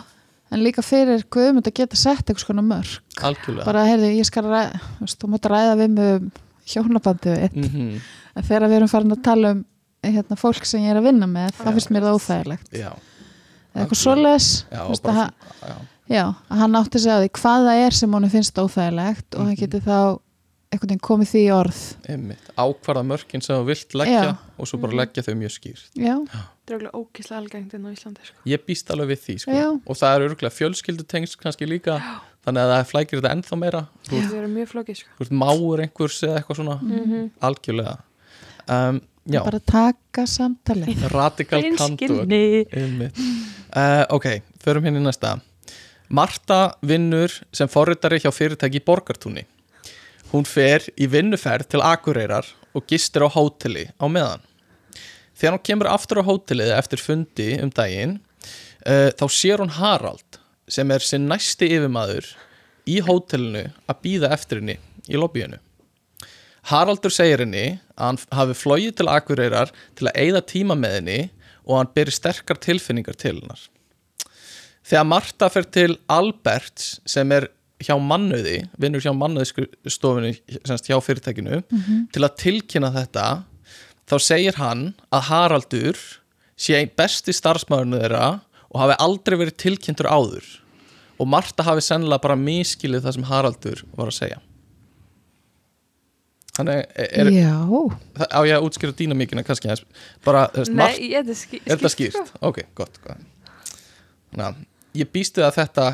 en líka fyrir Guðmund að geta sett eitthvað svona mörg Algjörlega. bara, heyrði, ég skal ræða þú þú mátt ræða við mig um hjónabandið þitt. Mm en þegar við erum farin að tala um hérna, fólk sem ég er að vinna með, þá Já. finnst mér það óþægilegt. Já, eitthvað já, að hann- já, já, átti sig að því hvað það er sem honum finnst óþægilegt og hann Mhm. geti þá einhvern veginn komið því í orð einmitt, ákvarða mörkin sem þú vilt leggja Já. og svo bara Mhm. leggja þau mjög skýrt. já, Þetta er örugglega ógislega algengt inn á Íslandi sko. Ég býst alveg við því, sko, Já. og það er örgulega fjölskyldutengsl kannski líka, þannig að það flækir þetta ennþá meira, þú ert, Það eru mjög flókið sko. þú ert máur einhvers eða eitthvað svona, mm algjörlega. Um, já, bara taka samtali radikal Einmitt. Uh, ok, förum hérna í næsta. Marta vinnur sem forritari hjá fyrirtæki í Borgartúni. Hún fer í vinnuferð til Akureyrar og gistir á hóteli á meðan. Þegar hún kemur aftur á hótelið eftir fundi um daginn uh, þá sér hún Harald sem er sinn næsti yfirmaður í hótelinu að býða eftir henni í lobbyinu Haraldur segir henni að hann hafi flogið til Akureyrar til að eyða tíma með henni og hann beri sterkar tilfinningar til hennar. Þegar Marta fer til Alberts sem er hjá mannöði, vinnur hjá mannöðstofunni semst hjá fyrirtækinu, til að tilkynna þetta, þá segir hann að Haraldur sé besti starfsmaðurinn þeirra og hafi aldrei verið tilkynntur áður og Marta hafi sennilega bara miskilið það sem Haraldur var að segja. Þannig er, já, Það- á ég að útskýra dýnamíkina kannski aðeins? Bara, veist, Nei, margt, ég- þetta er skýrt er þetta skýrt? ok, gott, gott. Na, ég býstu að þetta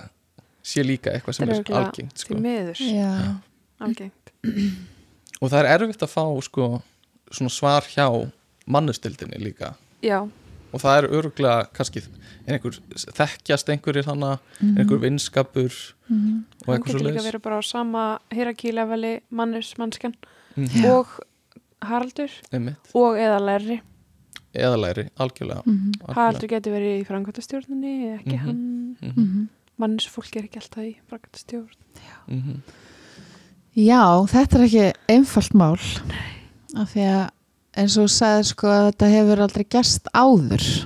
sé líka eitthvað sem Þetta er er algengt sko. miður, já, algengt. Og það er erfitt að fá sko, svona svar hjá mannustildinni líka. Já, og það er örgulega kannski er einhver, þekkjast einhverjir hana? Mhm. einhver vinskapur? Og hann eitthvað getur svo líka leiðis verið bara á sama hierarkíleveli mannus mannskan Já. og Haraldur. Og eða lærri eða læri, algjörlega, Mhm. algjörlega. Haraldur getur verið í framkvæmtastjórnunni ekki Mhm. hann. Mhm, Mhm. mannus fólk er ekki alltaf í framkvæmtastjórn mhm. Já, þetta er ekki einfalt mál. Af því að eins og sagði sko að þetta hefur aldrei gerst áður.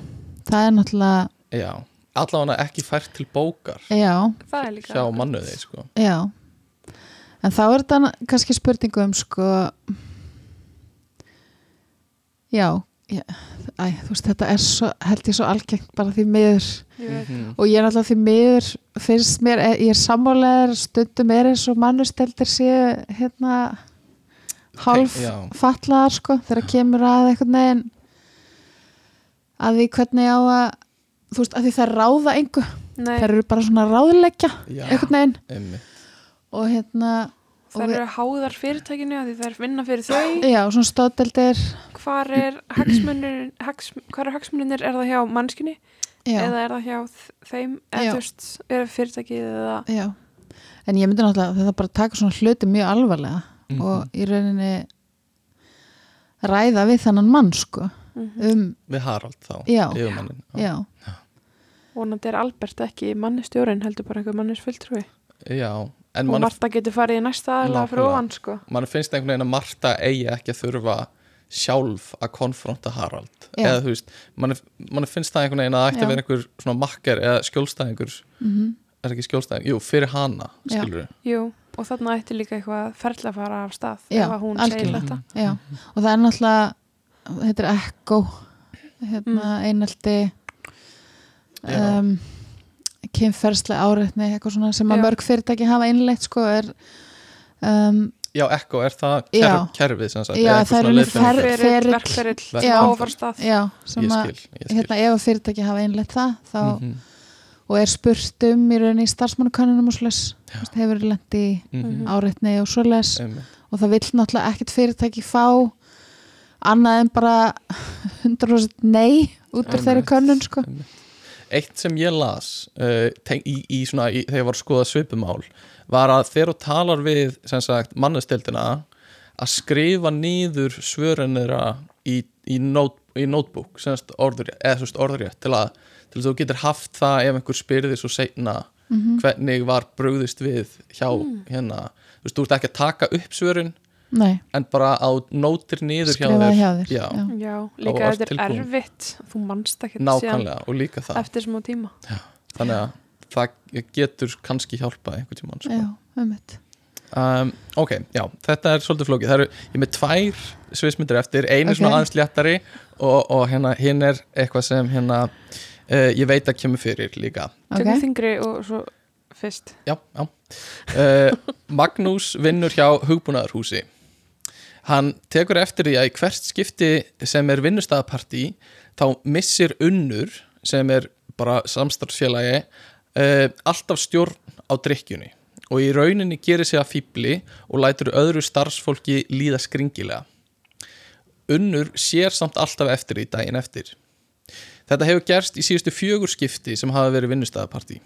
Það er náttúrulega já, allavega ekki fært til bókar. Já, það er líka hjá mannuði sko. já en þá er þetta kannski spurningu um sko já, já æ, þú veist þetta er svo, held ég svo algengt bara því miður Ég. Mhm. og ég er náttúrulega því miður finnst mér, eh, ég er sammálegar stundum er eins og mannusteldir sé hérna hálf Já. fatlaðar sko þegar kemur að einhvern veginn að því hvernig á að þú veist, að því það ráða einhver Nei, þær eru bara svona ráðleggja veginn Einmitt. Og hérna og það eru háðar fyrirtækinu af því það er vinna fyrir þau. Já, svona stóðdeldir hvar er hagsmunir hags, hvar er hagsmunir, er það hjá mannskinni já, eða er það hjá þeim? Eða Já. veist, er fyrirtækið eða já. En ég myndi náttúrulega þetta bara taka svona hluti mjög alvarlega Mhm. og í rauninni ræða við þannan mann sko. Mhm. um, við Harald þá, Já. yfirmannin já, vonandi er Albert ekki mannustjórin heldur bara einhver mannisfulltrúi já, en og Marta getur farið í næsta aðla Nákvæmlega. ofan sko. Mann finnst einhvern veginn að Marta eigi ekki að þurfa sjálf að konfronta Harald. Já. eða þú veist, mann, mann finnst það einhvern veginn að það ætti að vera einhver svona makkar eða skjólstæðingur. Mm er ekki skjólstæðing, jú, fyrir hana skilur Jú, og þarna ætti líka eitthvað ferðla að fara af stað Já, ef að hún segir þetta. Já, og það er náttúrulega þetta er ekko hérna Mm. einaldi um, kynferðslega áreitni eitthvað svona sem að Já. mörg fyrirtæki hafa innleitt sko er um, já, ekko, er það Já. kerf, kerfið sem sagt, Já, það er svona unni leiðbeining? fer- Ferill, ferill. verkferill, Já. sem á að fara af stað já, sem að hérna, ef að fyrirtæki hafa innleitt það þá, Mhm, og er spurt um í rauninni í starfsmannukannunum og veist, hefur lendi í mhm, áreitni og svoleiðis einmitt. og það vill náttúrulega ekkert fyrirtæki fá annað en bara 100% nei út af Einmitt. þeirri könnun sko. Eitt sem ég las uh, í, í svona, í, þegar ég var að skoða svipumál var að þegar þú talar við mannustildina að skrifa niður svörunira í, í, nót, í notebook sem sagt orður, eða veist orðurétt til að, til að þú getur haft það ef einhver spyrðir svo seinna Mhm. hvernig var brugðist við hjá hérna, þú veist, þú ert ekki að taka upp svörun nei, en bara á nótir niður hjá skrifaði þér. hjá þér. Já. já. Já, líka þetta er tilbúin. erfitt. Þú manst ekki nákvæmlega og líka það. eftir smá tíma. Þannig að það getur kannski hjálpað einhvern tímann sko. Já, um ok, já, þetta er svolítið flókið. Það eru, ég er með tvær sviðsmyndir eftir. Einu Ok. svona aðeins léttari og, og hérna, hinn er eitthvað sem hérna, uh, ég veit að kemur fyrir líka. Tökum okay. þingri og svo fyrst. Já, já. Uh, Magnús vinnur hjá hugbúnaðarhúsi hann tekur eftir því að í hvert skipti sem er vinnustæðapartí þá missir unnur sem er bara samstarfsfélagi uh, alltaf stjórn á drikkjunni og í rauninni gerir sig að fýbli og lætur öðru starfsfólki líða skringilega. Unnur sér samt alltaf eftir í daginn eftir. Þetta hefur gerst í síðustu fjögur skipti sem hafa verið vinnustæðapartí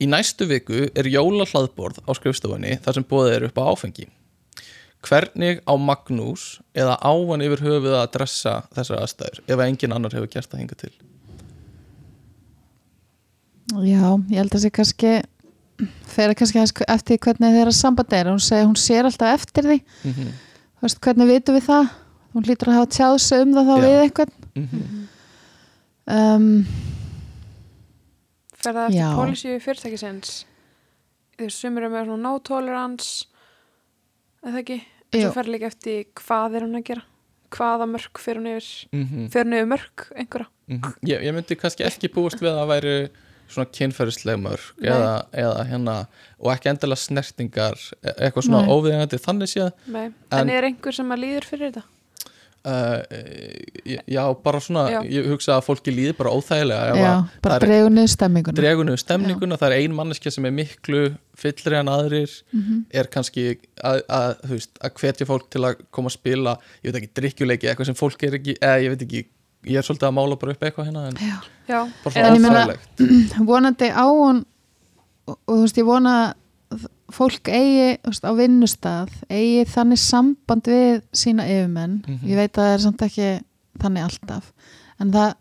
Í næstu viku er jóla hlaðborð á skrifstofunni þar sem bóðið er upp á áfengi. Hvernig á Magnús eða á hann yfir höfuð að dressa þessar aðstæður ef engin annar hefur gert það hinga til? Já, ég held að sé kannski fyrir kannski eftir hvernig þeirra samband er hún segir hún sér alltaf eftir því Mm -hmm. Veist, hvernig vitum við það hún lítur að hafa tjáð sig um það þá Já. við einhvern Mhm. um, fer það eftir policy fyrirtækisins veist, sumir er með svona no tolerance eða ekki? Svo fer líka eftir hvað er hún að gera. Hvaða mörg fer hún yfir? Mm fer hún yfir mörg einhverja? Ég, ég myndi kannski ekki búist við að það væri svona kynferðisleg mörg eða, eða hérna og ekki endilega snertingar e- eitthvað svona Nei. óviðjandi þannig séð. Nei. En- en er einhver sem að líður fyrir þetta Uh, já, bara svona Já. ég hugsa að fólki líði bara óþægilega já, bara það er dregur niður stemminguna dregunu stemmninguna, það er ein manneskja sem er miklu fyllri en aðrir Mhm. er kannski að, að, veist, að hvetja fólk til að koma að spila ég veit ekki, drikkjuleiki, eitthvað sem fólk er ekki eða ég veit ekki, ég er svolítið að mála bara upp eitthvað hérna en já. Já, bara En svona ég meina- óþægilegt vonandi á hún og, og þú veist, ég vona fólk eigi veist, á vinnustað eigi þannig samband við sína yfirmenn. Mhm. ég veit að það er samt ekki þannig alltaf. En það,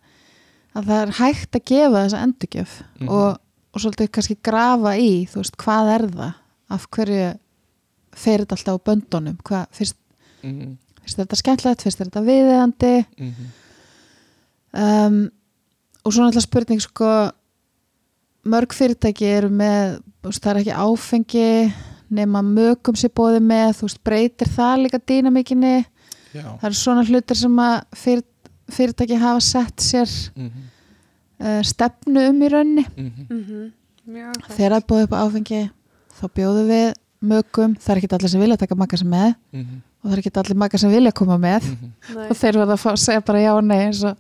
að það er hægt að gefa þessa endurgjöf Mhm. og, og svolítið kannski grafa í veist, hvað er það? Af hverju fer þetta alltaf á böndunum? Hvað, fyrst, Mhm, fyrst er þetta skemmtilegt, fyrst er þetta viðeigandi? Mhm, um, og svo náttúrulega spurning sko mörg fyrirtæki eru með þú veist, það er ekki áfengi nema mögum sér bóði með þú veist, breytir það líka dýnamíkinni? Já. Það eru svona hlutir sem að fyrir, fyrirtæki hafa sett sér mhm, uh, stefnu um í raunni mhm, mhm, mjög þegar það er bóðið upp á áfengi þá bjóðum við mögum það er ekki allir sem vilja taka makka sem með. Mhm, og það er ekki allir makka sem vilja koma með. Mhm, Nei, og þeir verða að fá að segja bara já og nei eins og,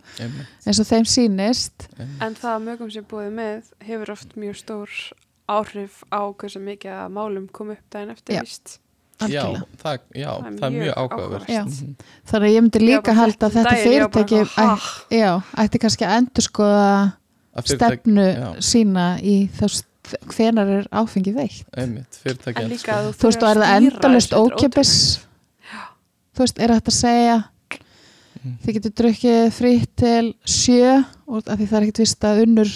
eins og þeim einmitt. En það að mögum sem búið með hefur oft mjög stór áhrif á hversu mikið að málum kom upp daginn eftir Já. víst. já, það, já, Það er mjög mjög Já. Mhm, Þannig að ég myndi líka halda að þetta fyrirtæki eitthvað, æ, já, ætti kannski að endur skoða að stefnu já. sína í þess hvenar er áfengi veikt einmitt, fyrirtæki En líka að þú veist, og er það endalust ókjöpis þú veist, er þetta að segja Mhm. þið getur drukkið fritt til sjö og af því það er ekkit vist að unnur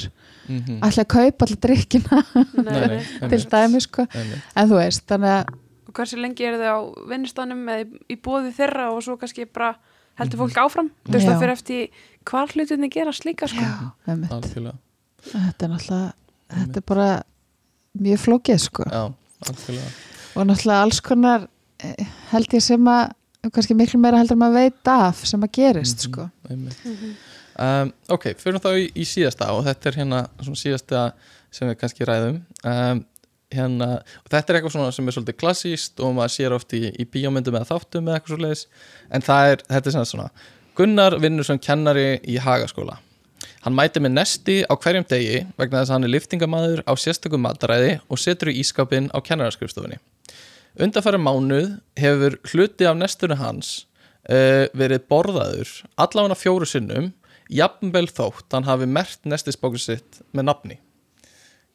Mhm, ætla að kaupa allir drikkina Nei, Nei, nei. nei, til dæmi sko einmitt. en þú veist, þannig að Og hversu lengi er þið á vinnustanum eða í- bóði þeirra og svo kannski bara heldur fólk áfram? Þú veist það fyrir eftir hvar hlutinni gerast líka sko. já, þetta er náttúrulega þetta er bara mjög flókið sko já, og náttúrulega alls konar eh, held ég sem að kannski miklu meira heldur maður veit af sem að gerist Mhm, sko. einmitt. Mhm. um, ok, fyrir þá í, í síðasta og þetta er hérna svona síðasta sem við kannski ræðum. Um, hérna, og þetta er eitthvað svona sem er svolítið klassíst og maður sér oft í, í bíómyndum eða þáttum eða eitthvað svo leiðis en það er, þetta er svona svona Gunnar vinnur sem kennari í Hagaskóla. Hann mæti með nesti á hverjum degi vegna þess að hann er liftingamaður á sérstökum mataræði og setur í ískapin á kennaraskrifstofunni Undarfæri mánuð hefur hluti af nestunni hans uh, verið borðaður allavega fjóru sinnum jafnvel þótt hann hafi mert nestisbókur sitt með nafni.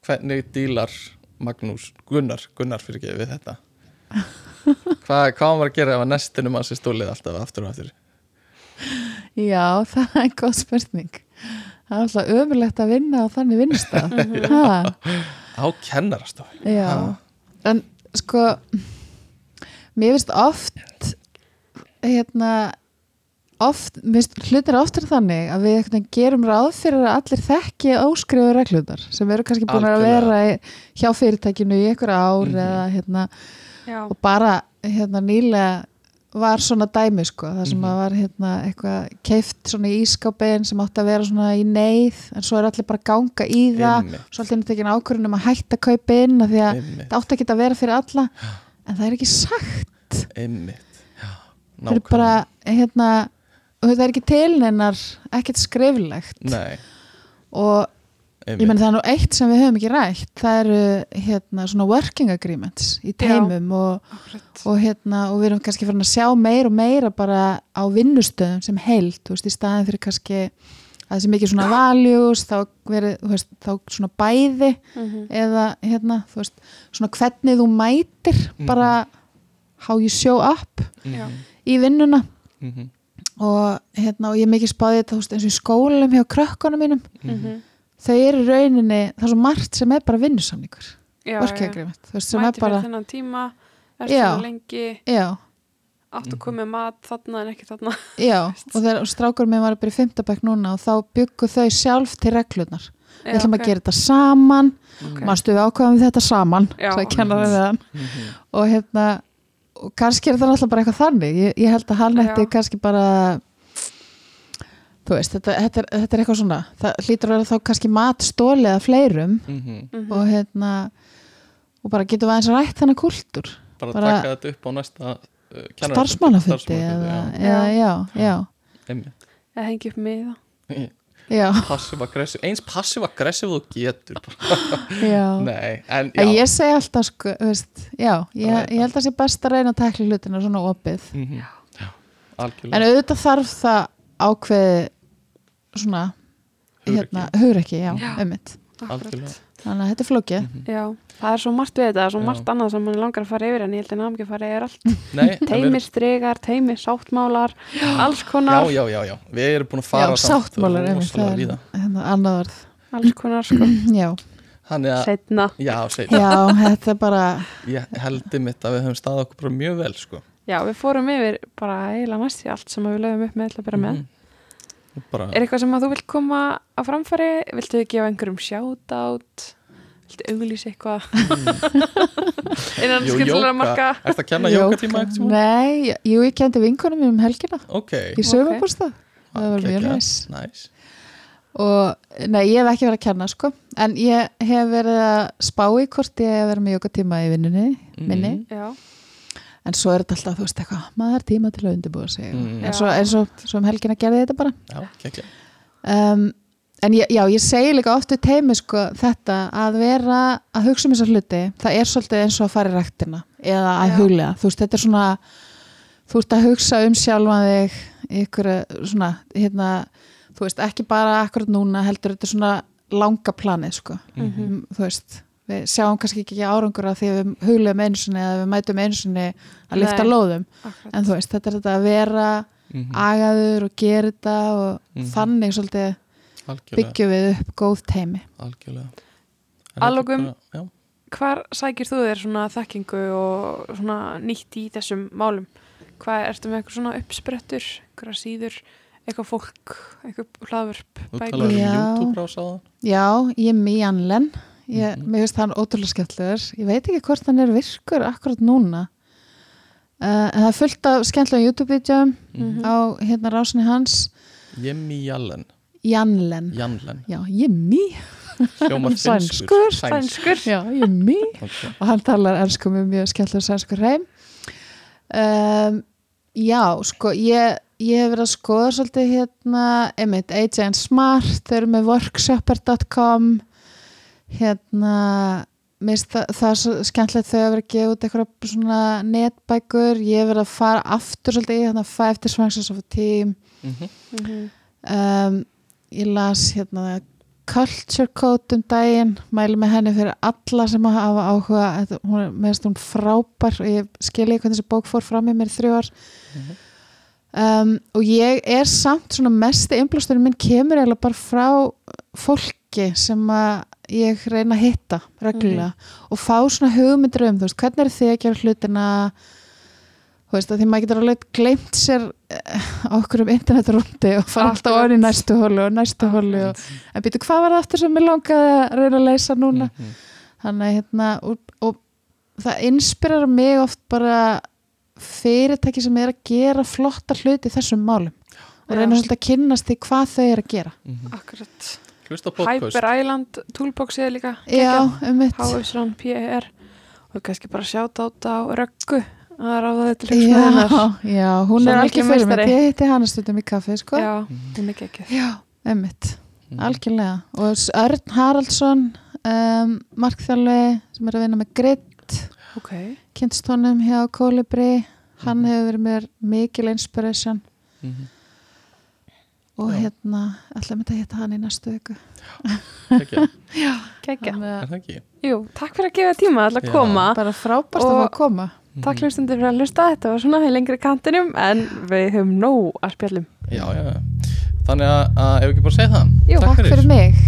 Hvernig dílar Magnús Gunnar, Gunnar fyrir ekki við þetta? Hva, hvað hann var að gera ef að nestinum hans er stólið alltaf aftur og aftur? Já, það er góð spurning. Það er alltaf ömurlegt að vinna á þannig vinnustaf ha, á kennarastofu. Já. En sko mér finnst oft hérna oft, mér finnst hlutir oftar þannig að við einhvern veginn gerum ráð fyrir að allir þekki óskrifu reglunar sem eru kannski búin að vera í, hjá fyrirtækinu í einhver ár Mhm. eða hérna Já. og bara hérna nýlega var svona dæmi sko það sem Mhm. að var hérna eitthvað keift svona í ískápin sem átti að vera svona í neyð en svo er allir bara ganga í það Einmitt, svo allir tekin ákvörðun um að hætta að inn af því að einmitt, það átti ekki að vera fyrir alla en það er ekki sagt. Já, það er bara hérna það er ekki tilneinar ekkert skriflegt. Nei, og einmitt ég menn það er nú eitt sem við höfum ekki rætt það eru hérna svona working agreements í teimum og og, hérna, og við erum kannski farin að sjá meira og meira bara á vinnustöðum sem held, þú veist, í staðin fyrir kannski að þessi mikið svona values þá verið, þú veist, þá svona bæði Mhm. eða hérna, þú veist, svona hvernig þú mætir Mhm. bara how you show up Já. í vinnuna Mhm, og hérna, og ég er mikið spáðið þetta, þú veist, eins og í skólum hjá krökkunum mínum. Mhm. Þau eru í rauninni, það er svo margt sem er bara vinnusamningur, sem Mæti er bara, fyrir þennan tíma er svona lengi? Já. Áttu að koma með mat þarna en ekki þarna? Já, og þegar strákur minn var bara í fimmtabæk núna og þá byggu þau sjálf til reglunar. Við ætlum að gera þetta saman, Ok. mástu við ákvæðum þetta saman, að við. Mhm. Og hérna, og kannski er það náttúrulega bara eitthvað þannig. Ég, ég held að hann ætti kannski bara, veist, þetta, þetta, er, þetta er eitthvað svona. Það hlýtur að vera þá kannski mat stólið af fleirum Mhm. Mhm. og hérna, og bara getum við aðeins rætt þennan kultúr. bara, Bara- taka þetta upp á næsta uh, starfsmálafundi, eða, já, eða já, já, einmitt. Eða hengi upp með það já, eins passive aggressive þú getur bara. já. nei, en já En ég segi alltaf sko, þú veist, já, ég, Já, ég held að það sé best að reyna að tekla hlutina svona opið. Mhm. já, En auðvitað þarf það ákveði svona, hérna, hugrekki, já, Já. ummitt. Þannig að þetta er flókið. Mhm. Já, það er svo margt við þetta, svo Já. margt annað sem mann langar að fara yfir en ég held að náum ekki að fara yfir allt. Teimirstregar, teimirsáttmálar, alls já, konar, já, já, já, við erum búin að fara Já, sáttmálar, það er víða. hérna, annað orð. alls konar sko, Já, Þannig að, setna. já, segi, já, þetta er bara, ég heldur mitt að við höfum staðið okkur bara mjög vel, sko Já, við fórum yfir bara eiginlega næst í allt sem við lögum upp með til að byrja með. Mhm. Og bara, Er eitthvað sem að þú vilt koma á framfæri? Viltu gefa einhverjum sjátátt? Viltu auglýsa eitthvað? Innan skemmtilega jóga. marka? Ertu að kenna jókatíma sem nei, jú, ég kendi vinkonum mér um helgina Ok, í sögubúrstað. Það var mjög næs. Næs Og, nei, ég hef ekki verið að kenna, sko. En ég hef verið að spá í hvort ég hef verið með jókatíma í vinnunni minni. Mhm. Já, En svo er þetta alltaf, þú veist eitthvað, maður tíma til að undirbúa sig. Mm. En svo, og, svo um helgina gerði ég þetta bara. Já, kekja Um, en ég, já, ég segi líka oft við teimi sko þetta að vera að hugsa um þessar hluti, það er svolítið eins og að fara í ræktina eða að Já. huglega. Þú veist, þetta er svona, þú ert að hugsa um sjálfan þig, ykkur svona, hérna, þú veist, ekki bara akkurat núna, heldur þetta er svona langa planið, sko. Mhm. Þú veist, við sjáum kannski ekki árangur að því að við huglegum einu sinni eða við mætum einu sinni að lifta Nei. lóðum. akkurat. En þú veist, þetta er þetta að vera Mhm. agaður og gera þetta og Mhm. þannig svolítið Algjörlega, byggjum við upp góð teimi. Já, Hvar sækir þú þér svona þekkingu og svona nýtt í þessum málum? Hvað ertu með eitthvað svona uppsprettur, eitthvað síður, eitthvað fólk, eitthvað hlaðvörp, þú talar um. YouTube rásaða Já, ég er mjög anlen. Ég, Mhm. Mér finnst hann ótrúlega skemmtlegur. Ég veit ekki hvort hann er virkur akkurat núna. Uh, en það er fullt af skemmtlega YouTube-vídeum Mhm. á hérna rásinni hans. Jemmi Jallen Janlen. Janlen, Já, hljómar Sænskur. Sænskur. Já, mjög. okay. og hann talar ennsku með mjög skemmtilega sænskur heim um, já, sko ég, ég hef verið að skoða svolítið hérna, einmitt, AJ and Smart þau eru með workshopper.com hérna mér finnst það, það er svo skemmtilegt þau að vera að gefa út eitthvað svona netbækur. Ég verið að fara aftur svolítið í hérna Five Dysfunctions of a Team. Mm Mhm. um, ég las hérna Culture Code um daginn mæli með henni fyrir alla sem að hafa áhuga. Þetta- hún er meðast hún frábær og ég skilji hvernig þessi bók fór fram í mér í þrjú ár. Mhm. um, og ég er samt svona mesti innblásturinn minn kemur eiginlega bara frá fólki sem að ég reyna að hitta reglulega og fá svona hugmyndir um þú veist, hvernig er þið að gera hlutina? Þú veist, að því maður getur alveg gleymt sér eh, á okkur um internetrúndi og fara alltaf orðið í næstu hólu og næstu hólu og, en býtu hvað var það aftur sem ég langaði að reyna að leysa núna? Mhm. þannig að hérna og, og það inspirar mig oft bara fyrirtæki sem er að gera flotta hluti þessum málum. Og reyna svolítið að kynnast því hvað þau eru að gera. Mhm. Akkurat. Hlusta á podcast Hyper Island Toolbox er líka já, um mitt Háusrán PR og kannski bara sjáta át á röggu að ráða þetta til já, hugsunarinnar. já, hún Svo er algjör fyrir mig ég hitti hana stundum í kaffi sko. Já, hún er geggjöð. já, um mitt Mhm. algjörlega og Örn Haraldsson um, markþjálfi sem er að vinna með gritt Ok. kynst honum hjá Kolibri hann Mhm. hefur verið mér mikil inspiration Mhm. Og Já. hérna, ætlaðum þetta að hitta hann í næstu Kekja, er að það ekki? Jú, takk fyrir að gefa tíma alltaf Já. að koma. bara frábært að fá að koma Takk hlustundir fyrir að hlusta. Þetta var svona í lengri kantinum en við höfum nóg að spjallum. Já, já, já Þannig að, að ef við ekki bara segja það Jú, takk fyrir mig